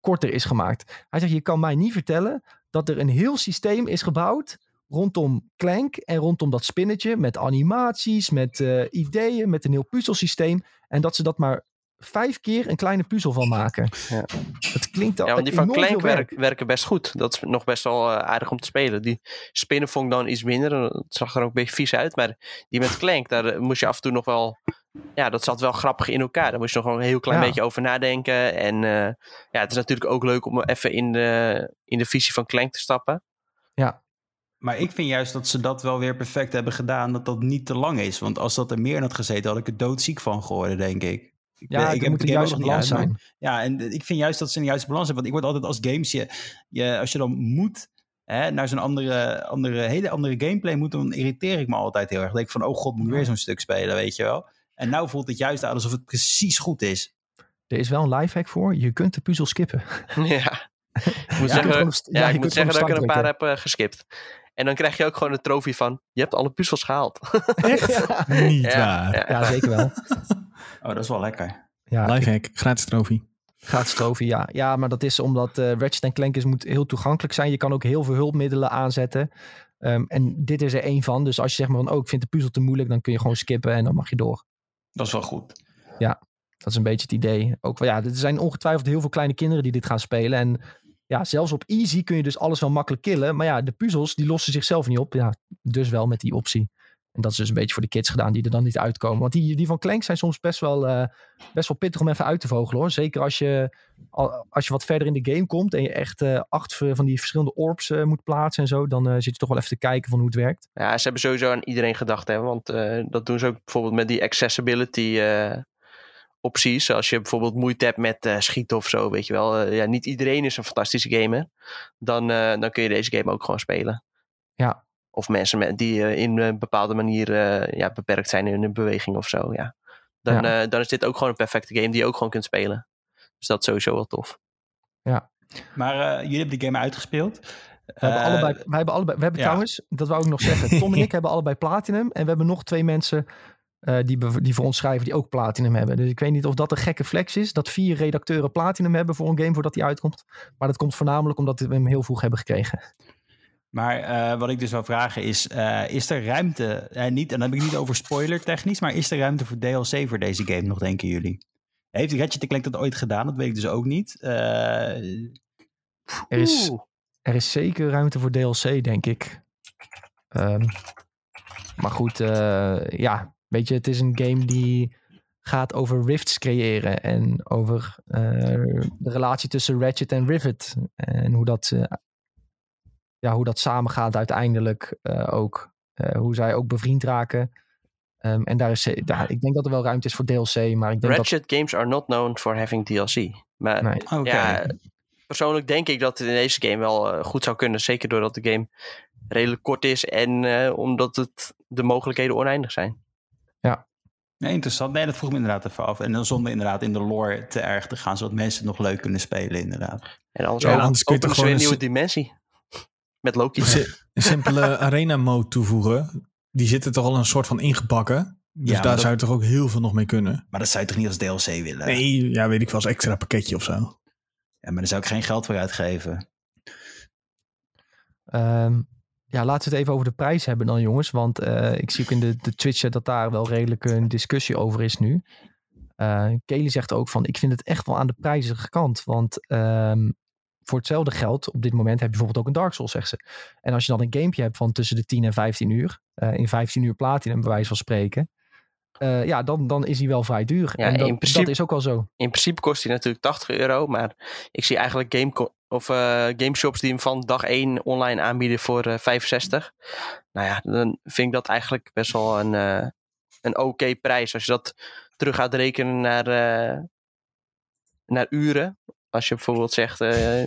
korter is gemaakt. Hij zegt, je kan mij niet vertellen dat er een heel systeem is gebouwd rondom Clank en rondom dat spinnetje met animaties, met uh, ideeën, met een heel puzzelsysteem. En dat ze dat maar vijf keer een kleine puzzel van maken. Ja. Dat klinkt al. Ja, want die van Clank werk, werken best goed. Dat is nog best wel uh, aardig om te spelen. Die spinnen vond ik dan iets minder. Het zag er ook een beetje vies uit. Maar die met Clank, daar uh, moest je af en toe nog wel. Ja, dat zat wel grappig in elkaar. Daar moest je nog wel een heel klein ja. beetje over nadenken. En uh, ja, het is natuurlijk ook leuk om even in de, in de visie van Clank te stappen. Ja. Maar ik vind juist dat ze dat wel weer perfect hebben gedaan. Dat dat niet te lang is. Want als dat er meer in had gezeten, had ik er doodziek van geworden, denk ik. Ik ja, ik heb moet de juiste balans zijn. Maar, ja, en ik vind juist dat ze een juiste balans hebben. Want ik word altijd als games, je, je, als je dan moet hè, naar zo'n andere, andere, hele andere gameplay moet, dan irriteer ik me altijd heel erg. Dan denk ik van, oh god, moet ik weer zo'n stuk spelen, weet je wel. En nou voelt het juist aan alsof het precies goed is. Er is wel een lifehack voor. Je kunt de puzzel skippen. Ja. Ik moet ja, zeggen, ja, ja, ik moet zeggen dat ik er een paar heb uh, geskipt. En dan krijg je ook gewoon een trofee van, je hebt alle puzzels gehaald. Echt? ja. Niet ja, waar. Ja, zeker wel. Oh, dat is wel lekker. Ja, Lifehack, gratis trofee. Gratis trofee, ja. Ja, maar dat is omdat uh, Ratchet Clank is, moet heel toegankelijk zijn. Je kan ook heel veel hulpmiddelen aanzetten. Um, en dit is er één van. Dus als je zegt maar van, oh, ik vind de puzzel te moeilijk, dan kun je gewoon skippen en dan mag je door. Dat is wel goed. Ja, dat is een beetje het idee. Ook, ja, er zijn ongetwijfeld heel veel kleine kinderen die dit gaan spelen. En ja, zelfs op easy kun je dus alles wel makkelijk killen. Maar ja, de puzzels die lossen zichzelf niet op. Ja, dus wel met die optie. En dat is dus een beetje voor de kids gedaan die er dan niet uitkomen. Want die, die van Clank zijn soms best wel, uh, best wel pittig om even uit te vogelen hoor. Zeker als je, als je wat verder in de game komt en je echt uh, acht van die verschillende orbs uh, moet plaatsen en zo. Dan zit je toch wel even te kijken van hoe het werkt. Ja, ze hebben sowieso aan iedereen gedacht. Hè? Want dat doen ze ook bijvoorbeeld met die accessibility opties. Als je bijvoorbeeld moeite hebt met schieten of zo, weet je wel. ja, niet iedereen is een fantastische gamer. Dan, dan kun je deze game ook gewoon spelen. Ja, of mensen met, die in een bepaalde manier ja, beperkt zijn in hun beweging of zo. Ja. Dan, ja. Uh, dan is dit ook gewoon een perfecte game die je ook gewoon kunt spelen. Dus dat is sowieso wel tof. Ja. Maar uh, jullie hebben die game uitgespeeld. We hebben allebei, wij hebben allebei, we hebben ja. trouwens, dat wou ik nog zeggen. Tom en ik hebben allebei Platinum. En we hebben nog twee mensen uh, die, die voor ons schrijven die ook Platinum hebben. Dus ik weet niet of dat een gekke flex is. Dat vier redacteuren Platinum hebben voor een game voordat die uitkomt. Maar dat komt voornamelijk omdat we hem heel vroeg hebben gekregen. Maar uh, wat ik dus wil vragen is, uh, is er ruimte, uh, niet, en dan heb ik niet over spoiler technisch, maar is er ruimte voor DLC voor deze game nog, denken jullie? Heeft Ratchet Clank dat ooit gedaan? Dat weet ik dus ook niet. er, is, er is zeker ruimte voor DLC, denk ik. Um, maar goed, ja, weet je, het is een game die gaat over rifts creëren en over de relatie tussen Ratchet en Rivet en hoe dat ja, hoe dat samengaat uiteindelijk uh, ook. Uh, hoe zij ook bevriend raken. Um, en daar is, daar, ik denk dat er wel ruimte is voor DLC, maar ik denk Ratchet dat... games are not known for having DLC. Maar nee. okay. ja, persoonlijk denk ik dat het in deze game wel uh, goed zou kunnen. Zeker doordat de game redelijk kort is en omdat het de mogelijkheden oneindig zijn. Ja. Nee, interessant. Nee, dat vroeg me inderdaad even af. En dan zonder inderdaad in de lore te erg te gaan, zodat mensen het nog leuk kunnen spelen, inderdaad. En anders, ja, anders kun je toch gewoon een nieuwe dimensie. Met Loki. Een simpele arena mode toevoegen. Die zitten toch al een soort van ingebakken. Dus ja, daar dat... zou je toch ook heel veel nog mee kunnen. Maar dat zou je toch niet als DLC willen? Nee, ja, weet ik wel, als extra pakketje of zo. Ja, maar daar zou ik geen geld voor uitgeven. Um, ja, laten we het even over de prijs hebben dan, jongens. Want uh, ik zie ook in de, de Twitch dat daar wel redelijk een discussie over is nu. Uh, Kelly zegt ook van, ik vind het echt wel aan de prijzige kant. Want um, voor hetzelfde geld, op dit moment heb je bijvoorbeeld ook een Dark Souls, zegt ze. En als je dan een gamepje hebt van tussen de 10 en 15 uur, uh, in 15 uur platinum, bij wijze van spreken, uh, ja, dan, dan is hij wel vrij duur. Ja, en dat, in principe, dat is ook wel zo. In principe kost hij natuurlijk 80 euro, maar ik zie eigenlijk game, of, uh, gameshops die hem van dag 1 online aanbieden voor uh, 65. Nou ja, dan vind ik dat eigenlijk best wel een, een oké okay prijs. Als je dat terug gaat rekenen naar, naar uren, als je bijvoorbeeld zegt, uh,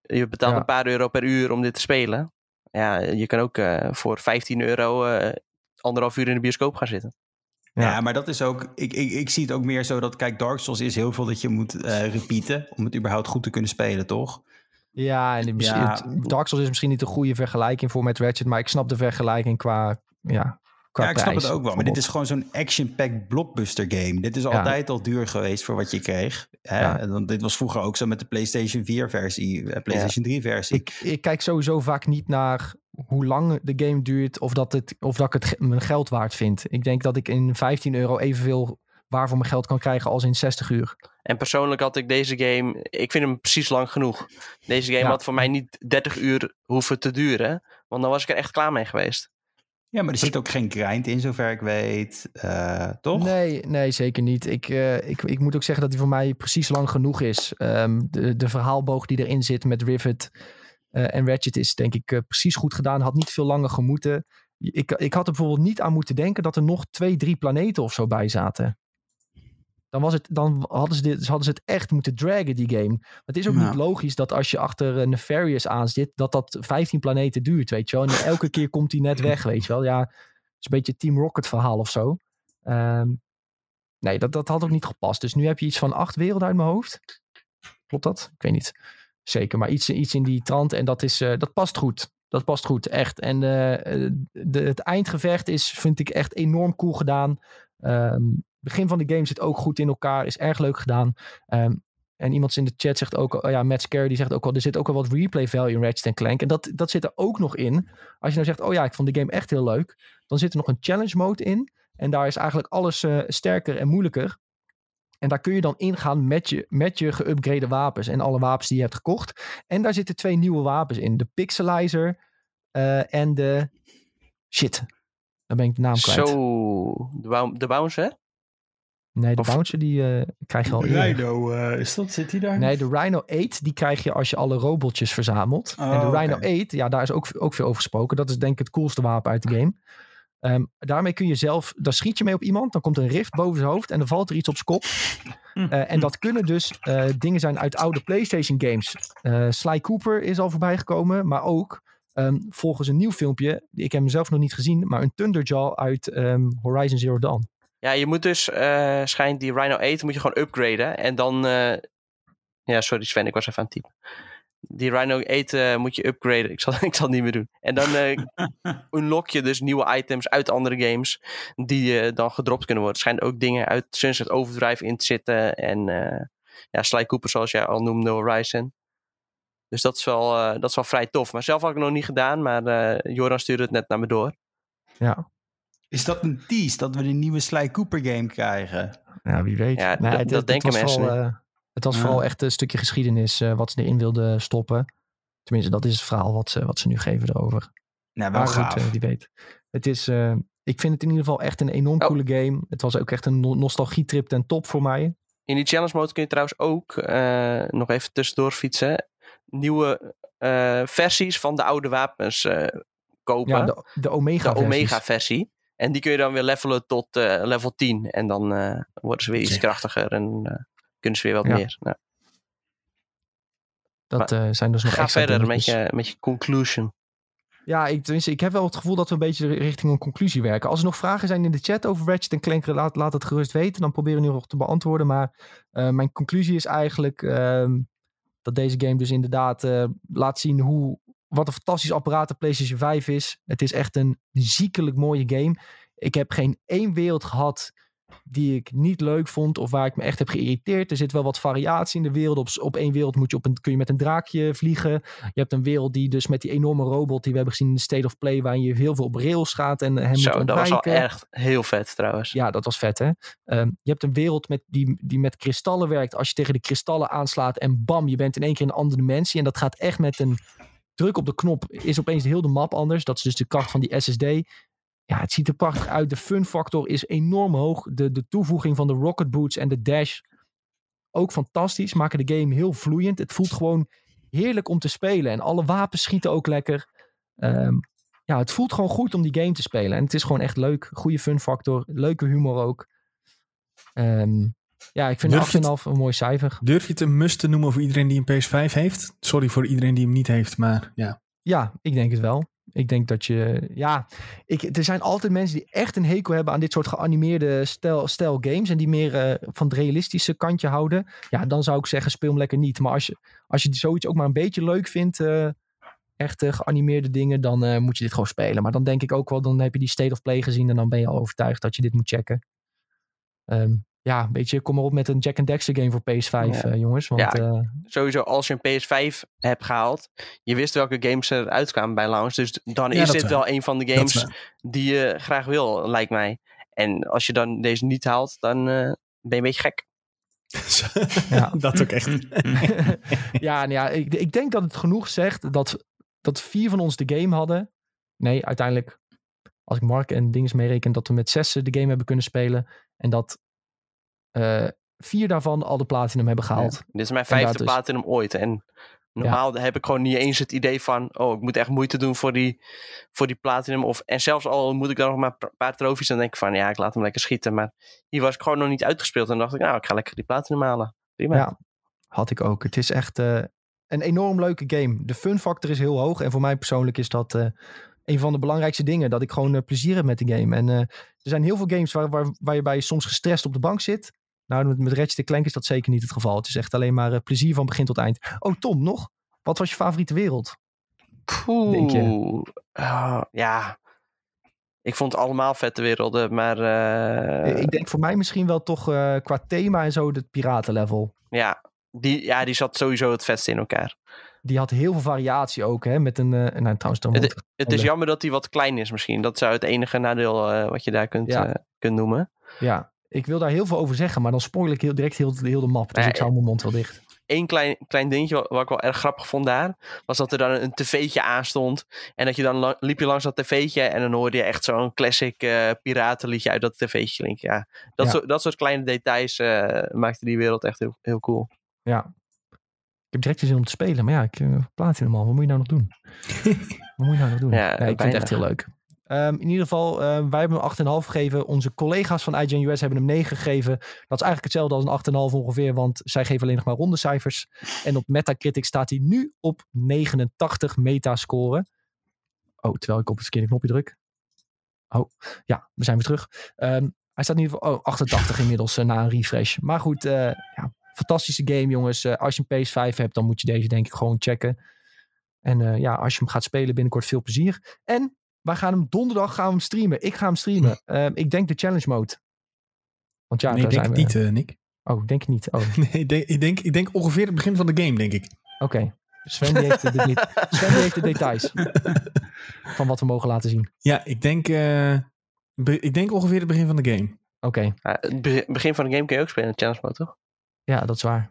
je betaalt ja. een paar euro per uur om dit te spelen. ja, je kan ook eh, voor 15 euro eh, anderhalf uur in de bioscoop gaan zitten. Ja. Ja. maar dat is ook. Ik, ik, ik zie het ook meer zo dat. Kijk, Dark Souls is heel veel dat je moet eh repeaten. om het überhaupt goed te kunnen spelen, toch? Ja, en Ja. Dark Souls is misschien niet een goede vergelijking voor met Ratchet, maar ik snap de vergelijking qua, ja, qua ja, ik snap prijs, het ook wel. Maar dit is gewoon zo'n action-packed blockbuster game. Dit is Ja. altijd al duur geweest voor wat je kreeg. Hè? Ja. En dan- dit was vroeger ook zo met de PlayStation 4 versie, eh, PlayStation 3 versie. Ik, ik kijk sowieso vaak niet naar hoe lang de game duurt of dat, het, of dat ik het mijn geld waard vind. Ik denk dat ik in 15 euro evenveel waar voor mijn geld kan krijgen als in 60 uur. En persoonlijk had ik deze game, ik vind hem precies lang genoeg. Deze game Ja. had voor mij niet 30 uur hoeven te duren, want dan was ik er echt klaar mee geweest. Ja, maar er zit ook geen grind in, zover ik weet. Eh, toch? Nee, nee, zeker niet. Ik, eh, ik, ik moet ook zeggen dat die voor mij precies lang genoeg is. Ehm, de, de verhaalboog die erin zit met Rivet eh, en Ratchet is denk ik precies goed gedaan. Had niet veel langer gemoeten. Ik, ik had er bijvoorbeeld niet aan moeten denken dat er nog twee, drie planeten of zo bij zaten. Dan, was het, dan hadden, ze dit, hadden ze het echt moeten draggen, die game. Het is ook Ja. niet logisch dat als je achter eh, Nefarious aan zit, dat dat 15 planeten duurt, weet je wel. En elke keer komt hij net weg, weet je wel. Ja, het is een beetje Team Rocket verhaal of zo. Ehm, nee, dat, dat had ook niet gepast. Dus nu heb je iets van acht werelden uit mijn hoofd. Klopt dat? Ik weet niet. Zeker, maar iets, iets in die trant. En dat, is, eh, dat past goed. Dat past goed, echt. En eh, de, het eindgevecht is, vind ik, echt enorm cool gedaan. Ehm begin van de game zit ook goed in elkaar. Is erg leuk gedaan. Ehm, en iemand in de chat zegt ook, oh ja, Matt Scare, die zegt ook wel, er zit ook wel wat replay value in Ratchet Clank. En dat, dat zit er ook nog in. Als je nou zegt, oh ja, ik vond de game echt heel leuk. Dan zit er nog een challenge mode in. En daar is eigenlijk alles eh, sterker en moeilijker. En daar kun je dan ingaan met je, met je geüpgrade wapens en alle wapens die je hebt gekocht. En daar zitten twee nieuwe wapens in. De Pixelizer eh, en de... Shit, dan ben ik de naam kwijt. Zo, de, de bouncer? Nee, de Of- Bouncer die eh, krijg je al eerder. Rhino, eh, is dat, zit hij daar? Nee, de Rhino 8 die krijg je als je alle robotjes verzamelt. Oh, en de Rhino oké. 8, ja, daar is ook, ook veel over gesproken. Dat is denk ik het coolste wapen uit de game. Ehm, daarmee kun je zelf, daar schiet je mee op iemand. Dan komt er een rift boven zijn hoofd en dan valt er iets op zijn kop. Eh, en dat kunnen dus eh, dingen zijn uit oude PlayStation games. Eh, Sly Cooper is al voorbij gekomen, maar ook ehm, volgens een nieuw filmpje. Ik heb hem zelf nog niet gezien, maar een Thunderjaw uit ehm, Horizon Zero Dawn. Ja, je moet dus, eh schijnt die Rhino 8 moet je gewoon upgraden. En dan, eh, ja, sorry Sven, ik was even aan het typen. Die Rhino 8 eh, moet je upgraden. Ik zal, ik zal het niet meer doen. En dan eh, unlock je dus nieuwe items uit andere games. Die dan gedropt kunnen worden. Er schijnen ook dingen uit Sunset Overdrive in te zitten. En eh, ja, Sly Cooper zoals jij al noemde, Horizon. Dus dat is, wel, eh, dat is wel vrij tof. Maar zelf had ik het nog niet gedaan. Maar eh Joran stuurde het net naar me door. Ja, Is dat een tease dat we de nieuwe Sly Cooper game krijgen? ja wie weet. Ja, Nee, dat- het- dat het denken was mensen vooral, eh, het was Ja. vooral echt een stukje geschiedenis eh, wat ze erin wilden stoppen. Tenminste, dat is het verhaal wat ze, wat ze nu geven erover. Nou, wel Maar goed, gaaf. eh, wie weet. Het is, eh, ik vind het in ieder geval echt een enorm Oh. coole game. Het was ook echt een no- nostalgietrip ten top voor mij. In die challenge mode kun je trouwens ook eh, nog even tussendoor fietsen. Nieuwe eh, versies van de oude wapens eh, kopen. Ja, de, de Omega de Omega versie. En die kun je dan weer levelen tot eh, level 10. En dan eh, worden ze weer iets krachtiger en eh, kunnen ze weer wat Ja. meer. Nou, Dat zijn dus nog ga extra verder met je, met je conclusion. Ja, ik, tenminste, ik heb wel het gevoel dat we een beetje richting een conclusie werken. Als er nog vragen zijn in de chat over Ratchet Clank, laat, laat het gerust weten. Dan proberen we nu nog te beantwoorden. Maar mijn conclusie is eigenlijk ehm, dat deze game dus inderdaad laat zien hoe, wat een fantastisch apparaat de PlayStation 5 is. Het is echt een ziekelijk mooie game. Ik heb geen één wereld gehad die ik niet leuk vond of waar ik me echt heb geïrriteerd. Er zit wel wat variatie in de wereld. Op, op één wereld moet je op een, kun je met een draakje vliegen. Je hebt een wereld die dus met die enorme robot die we hebben gezien in de State of Play, waar je heel veel op rails gaat en hem moet Zo, dat was al echt heel vet trouwens. Ja, dat was vet hè. Ehm, je hebt een wereld met, die, die met kristallen werkt. Als je tegen de kristallen aanslaat en bam, je bent in één keer in een andere dimensie. En dat gaat echt met een druk op de knop is opeens heel de map anders. Dat is dus de kracht van die SSD. Ja, het ziet er prachtig uit. De fun factor is enorm hoog. De, de toevoeging van de rocket boots en de dash ook fantastisch. Maken de game heel vloeiend. Het voelt gewoon heerlijk om te spelen. En alle wapens schieten ook lekker. Ehm, ja, het voelt gewoon goed om die game te spelen. En het is gewoon echt leuk. Goede fun factor. Leuke humor ook. Ehm, ja, ik vind Durf je 8,5 een mooi cijfer. Durf je het een must te noemen voor iedereen die een PS5 heeft? Sorry voor iedereen die hem niet heeft, maar ja. Ja, ik denk het wel. Ik denk dat je, ja, ik, er zijn altijd mensen die echt een hekel hebben aan dit soort geanimeerde stijl, stijl games. En die meer eh, van het realistische kantje houden. Ja, dan zou ik zeggen, speel hem lekker niet. Maar als je, als je zoiets ook maar een beetje leuk vindt, eh echte geanimeerde dingen, dan eh, moet je dit gewoon spelen. Maar dan denk ik ook wel, dan heb je die State of Play gezien en dan ben je al overtuigd dat je dit moet checken. Ehm, ja, een beetje, kom maar op met een Jack and Dexter game voor PS5, Ja. eh, jongens. Want Ja. eh, Sowieso als je een PS5 hebt gehaald, je wist welke games er uitkwamen bij launch. Dus dan Ja, is dit wel. wel een van de games die je graag wil, lijkt mij. En als je dan deze niet haalt, dan eh, ben je een beetje gek. Ja. dat ook echt. ja, nou ja ik, ik denk dat het genoeg zegt dat, dat vier van ons de game hadden. Nee, uiteindelijk, als ik Mark en Dinges meereken, dat we met zes de game hebben kunnen spelen. En dat eh, vier daarvan al de platinum hebben gehaald. Dit is mijn vijfde is- platinum ooit. En normaal heb ik gewoon niet eens het idee van... oh, ik moet echt moeite doen voor die, voor die platinum. Of, en zelfs al moet ik dan nog maar een paar trofies... dan denk ik van, ja, ik laat hem lekker schieten. Maar hier was ik gewoon nog niet uitgespeeld. En dacht ik, nou, ik ga lekker die platinum halen. Prima. Ja, had ik ook. Het is echt eh, een enorm leuke game. De fun factor is heel hoog. En voor mij persoonlijk is dat eh, een van de belangrijkste dingen. Dat ik gewoon plezier heb met de game. En er zijn heel veel games waar, waar, waarbij je soms gestrest op de bank zit. Nou, met, met Ratchet Clank is dat zeker niet het geval. Het is echt alleen maar eh, plezier van begin tot eind. Oh, Tom, nog? Wat was je favoriete wereld? denk je? Poeh. Ah, ja. Ik vond allemaal vette werelden. Maar eh, ik denk voor mij misschien wel toch eh, qua thema en zo het piratenlevel. ja, die, ja, die zat sowieso het vetste in elkaar. Die had heel veel variatie ook, hè? Met een, eh nou trouwens, dan Het- Het is jammer dat die wat klein is misschien. Dat zou het enige nadeel eh, wat je daar kunt, Ja. eh, kunt noemen. ja, ik wil daar heel veel over zeggen, maar dan spoil ik heel, direct heel, heel de map. Dus Nee, ik hou mijn mond wel dicht. Eén klein, klein dingetje wat, ik wel erg grappig vond daar... was dat er dan een tv'tje aanstond. En dat je dan liep je langs dat tv'tje... en dan hoorde je echt zo'n classic eh, piratenliedje uit dat tv'tje klinken. Ja, dat, Ja. Soort, dat soort kleine details eh maakte die wereld echt heel, heel cool. Ja. Ik heb direct zin om te spelen, maar ja, ik uh, plaat hem al. Wat moet je nou nog doen? Wat moet je nou nog doen? Ja, nee, ik vind het echt heel leuk. Ehm, in ieder geval, ehm, wij hebben hem 8,5 gegeven. Onze collega's van IGN US hebben hem 9 gegeven. Dat is eigenlijk hetzelfde als een 8,5 ongeveer, want zij geven alleen nog maar ronde cijfers. En op Metacritic staat hij nu op 89 metascore. Oh, terwijl ik op het verkeerde knopje druk. Oh, ja, we zijn weer terug. Ehm, hij staat in ieder geval oh, 88 inmiddels eh, na een refresh. Maar goed, eh, ja, fantastische game, jongens. Eh, als je een PS5 hebt, dan moet je deze denk ik gewoon checken. En ja, als je hem gaat spelen binnenkort, veel plezier. En wij gaan hem donderdag gaan we hem streamen. Ik ga hem streamen. Ehm, ik denk de challenge mode. Want ja, nee, daar ik denk zijn het we. niet, eh, Nick. Oh, denk je niet. Oh, Nee, ik denk, ik, denk, ik denk ongeveer het begin van de game, denk ik. oké. Sven, die heeft de, de- Sven die heeft de details van wat we mogen laten zien. Ja, ik denk, eh, be- ik denk ongeveer het begin van de game. Oké, het be- begin van de game kun je ook spelen in challenge mode, toch? ja, dat is waar.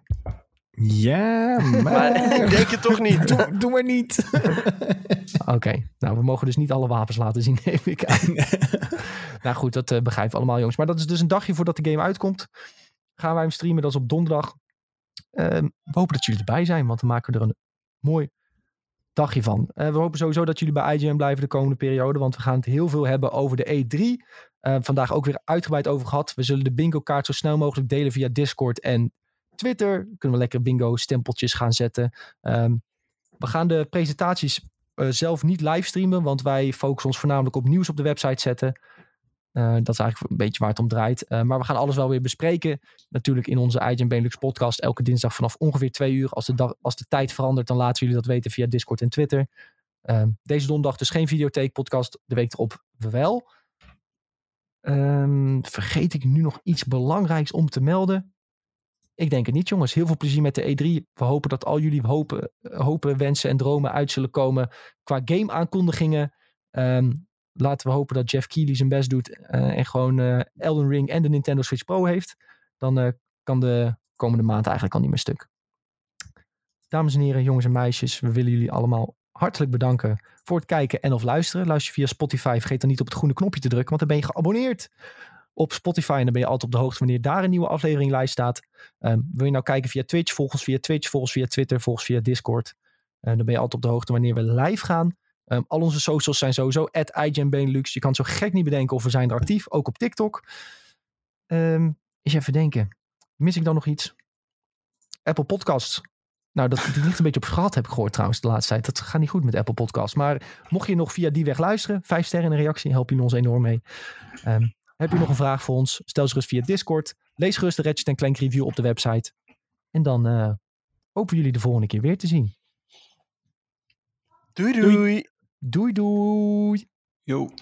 Ja, maar... Maar ik denk het toch niet. doe, doe maar niet. Oké, nou, we mogen dus niet alle wapens laten zien, neem ik aan. nou goed, dat eh, begrijpen we allemaal, jongens. Maar dat is dus een dagje voordat de game uitkomt. Gaan wij hem streamen, dat is op donderdag. Ehm, we hopen dat jullie erbij zijn, want dan maken we er een mooi dagje van. Eh, we hopen sowieso dat jullie bij IGN blijven de komende periode, want we gaan het heel veel hebben over de E3. Eh, vandaag ook weer uitgebreid over gehad. We zullen de bingo kaart zo snel mogelijk delen via Discord en Twitter. Kunnen we lekker bingo stempeltjes gaan zetten. Ehm, we gaan de presentaties eh, zelf niet livestreamen, want wij focussen ons voornamelijk op nieuws op de website zetten. Eh, dat is eigenlijk een beetje waar het om draait. Eh, maar we gaan alles wel weer bespreken. Natuurlijk in onze IGN Benelux podcast. Elke dinsdag vanaf ongeveer twee uur. Als de, als de tijd verandert, dan laten jullie dat weten via Discord en Twitter. Ehm, deze donderdag dus geen videotheek podcast. De week erop wel. Ehm, vergeet ik nu nog iets belangrijks om te melden? Ik denk het niet, jongens. Heel veel plezier met de E3. We hopen dat al jullie hopen, hopen wensen en dromen uit zullen komen qua game aankondigingen. Ehm, laten we hopen dat Jeff Keighley zijn best doet eh, en gewoon eh, Elden Ring en de Nintendo Switch Pro heeft. Dan eh, kan de komende maand eigenlijk al niet meer stuk. Dames en heren, jongens en meisjes, we willen jullie allemaal hartelijk bedanken voor het kijken en of luisteren. Luister via Spotify, vergeet dan niet op het groene knopje te drukken, want dan ben je geabonneerd op Spotify en dan ben je altijd op de hoogte wanneer daar een nieuwe aflevering lijst staat. Ehm, wil je nou kijken via Twitch, volg ons via Twitch, volg ons via Twitter, volg ons via Discord. Eh, dan ben je altijd op de hoogte wanneer we live gaan. Ehm, al onze socials zijn sowieso at. Je kan zo gek niet bedenken of we zijn er actief, ook op TikTok. Ehm eens even denken. Mis ik dan nog iets? Apple Podcasts. Nou, dat die ligt een beetje op schat, heb ik gehoord trouwens de laatste tijd. Dat gaat niet goed met Apple Podcasts. Maar mocht je nog via die weg luisteren, vijf sterren in een reactie, help je ons enorm mee. Heb je nog een vraag voor ons? Stel ze gerust via Discord. Lees gerust de Ratchet Clank review op de website. En dan eh, hopen we jullie de volgende keer weer te zien. Doei doei. Doei doei! Yo.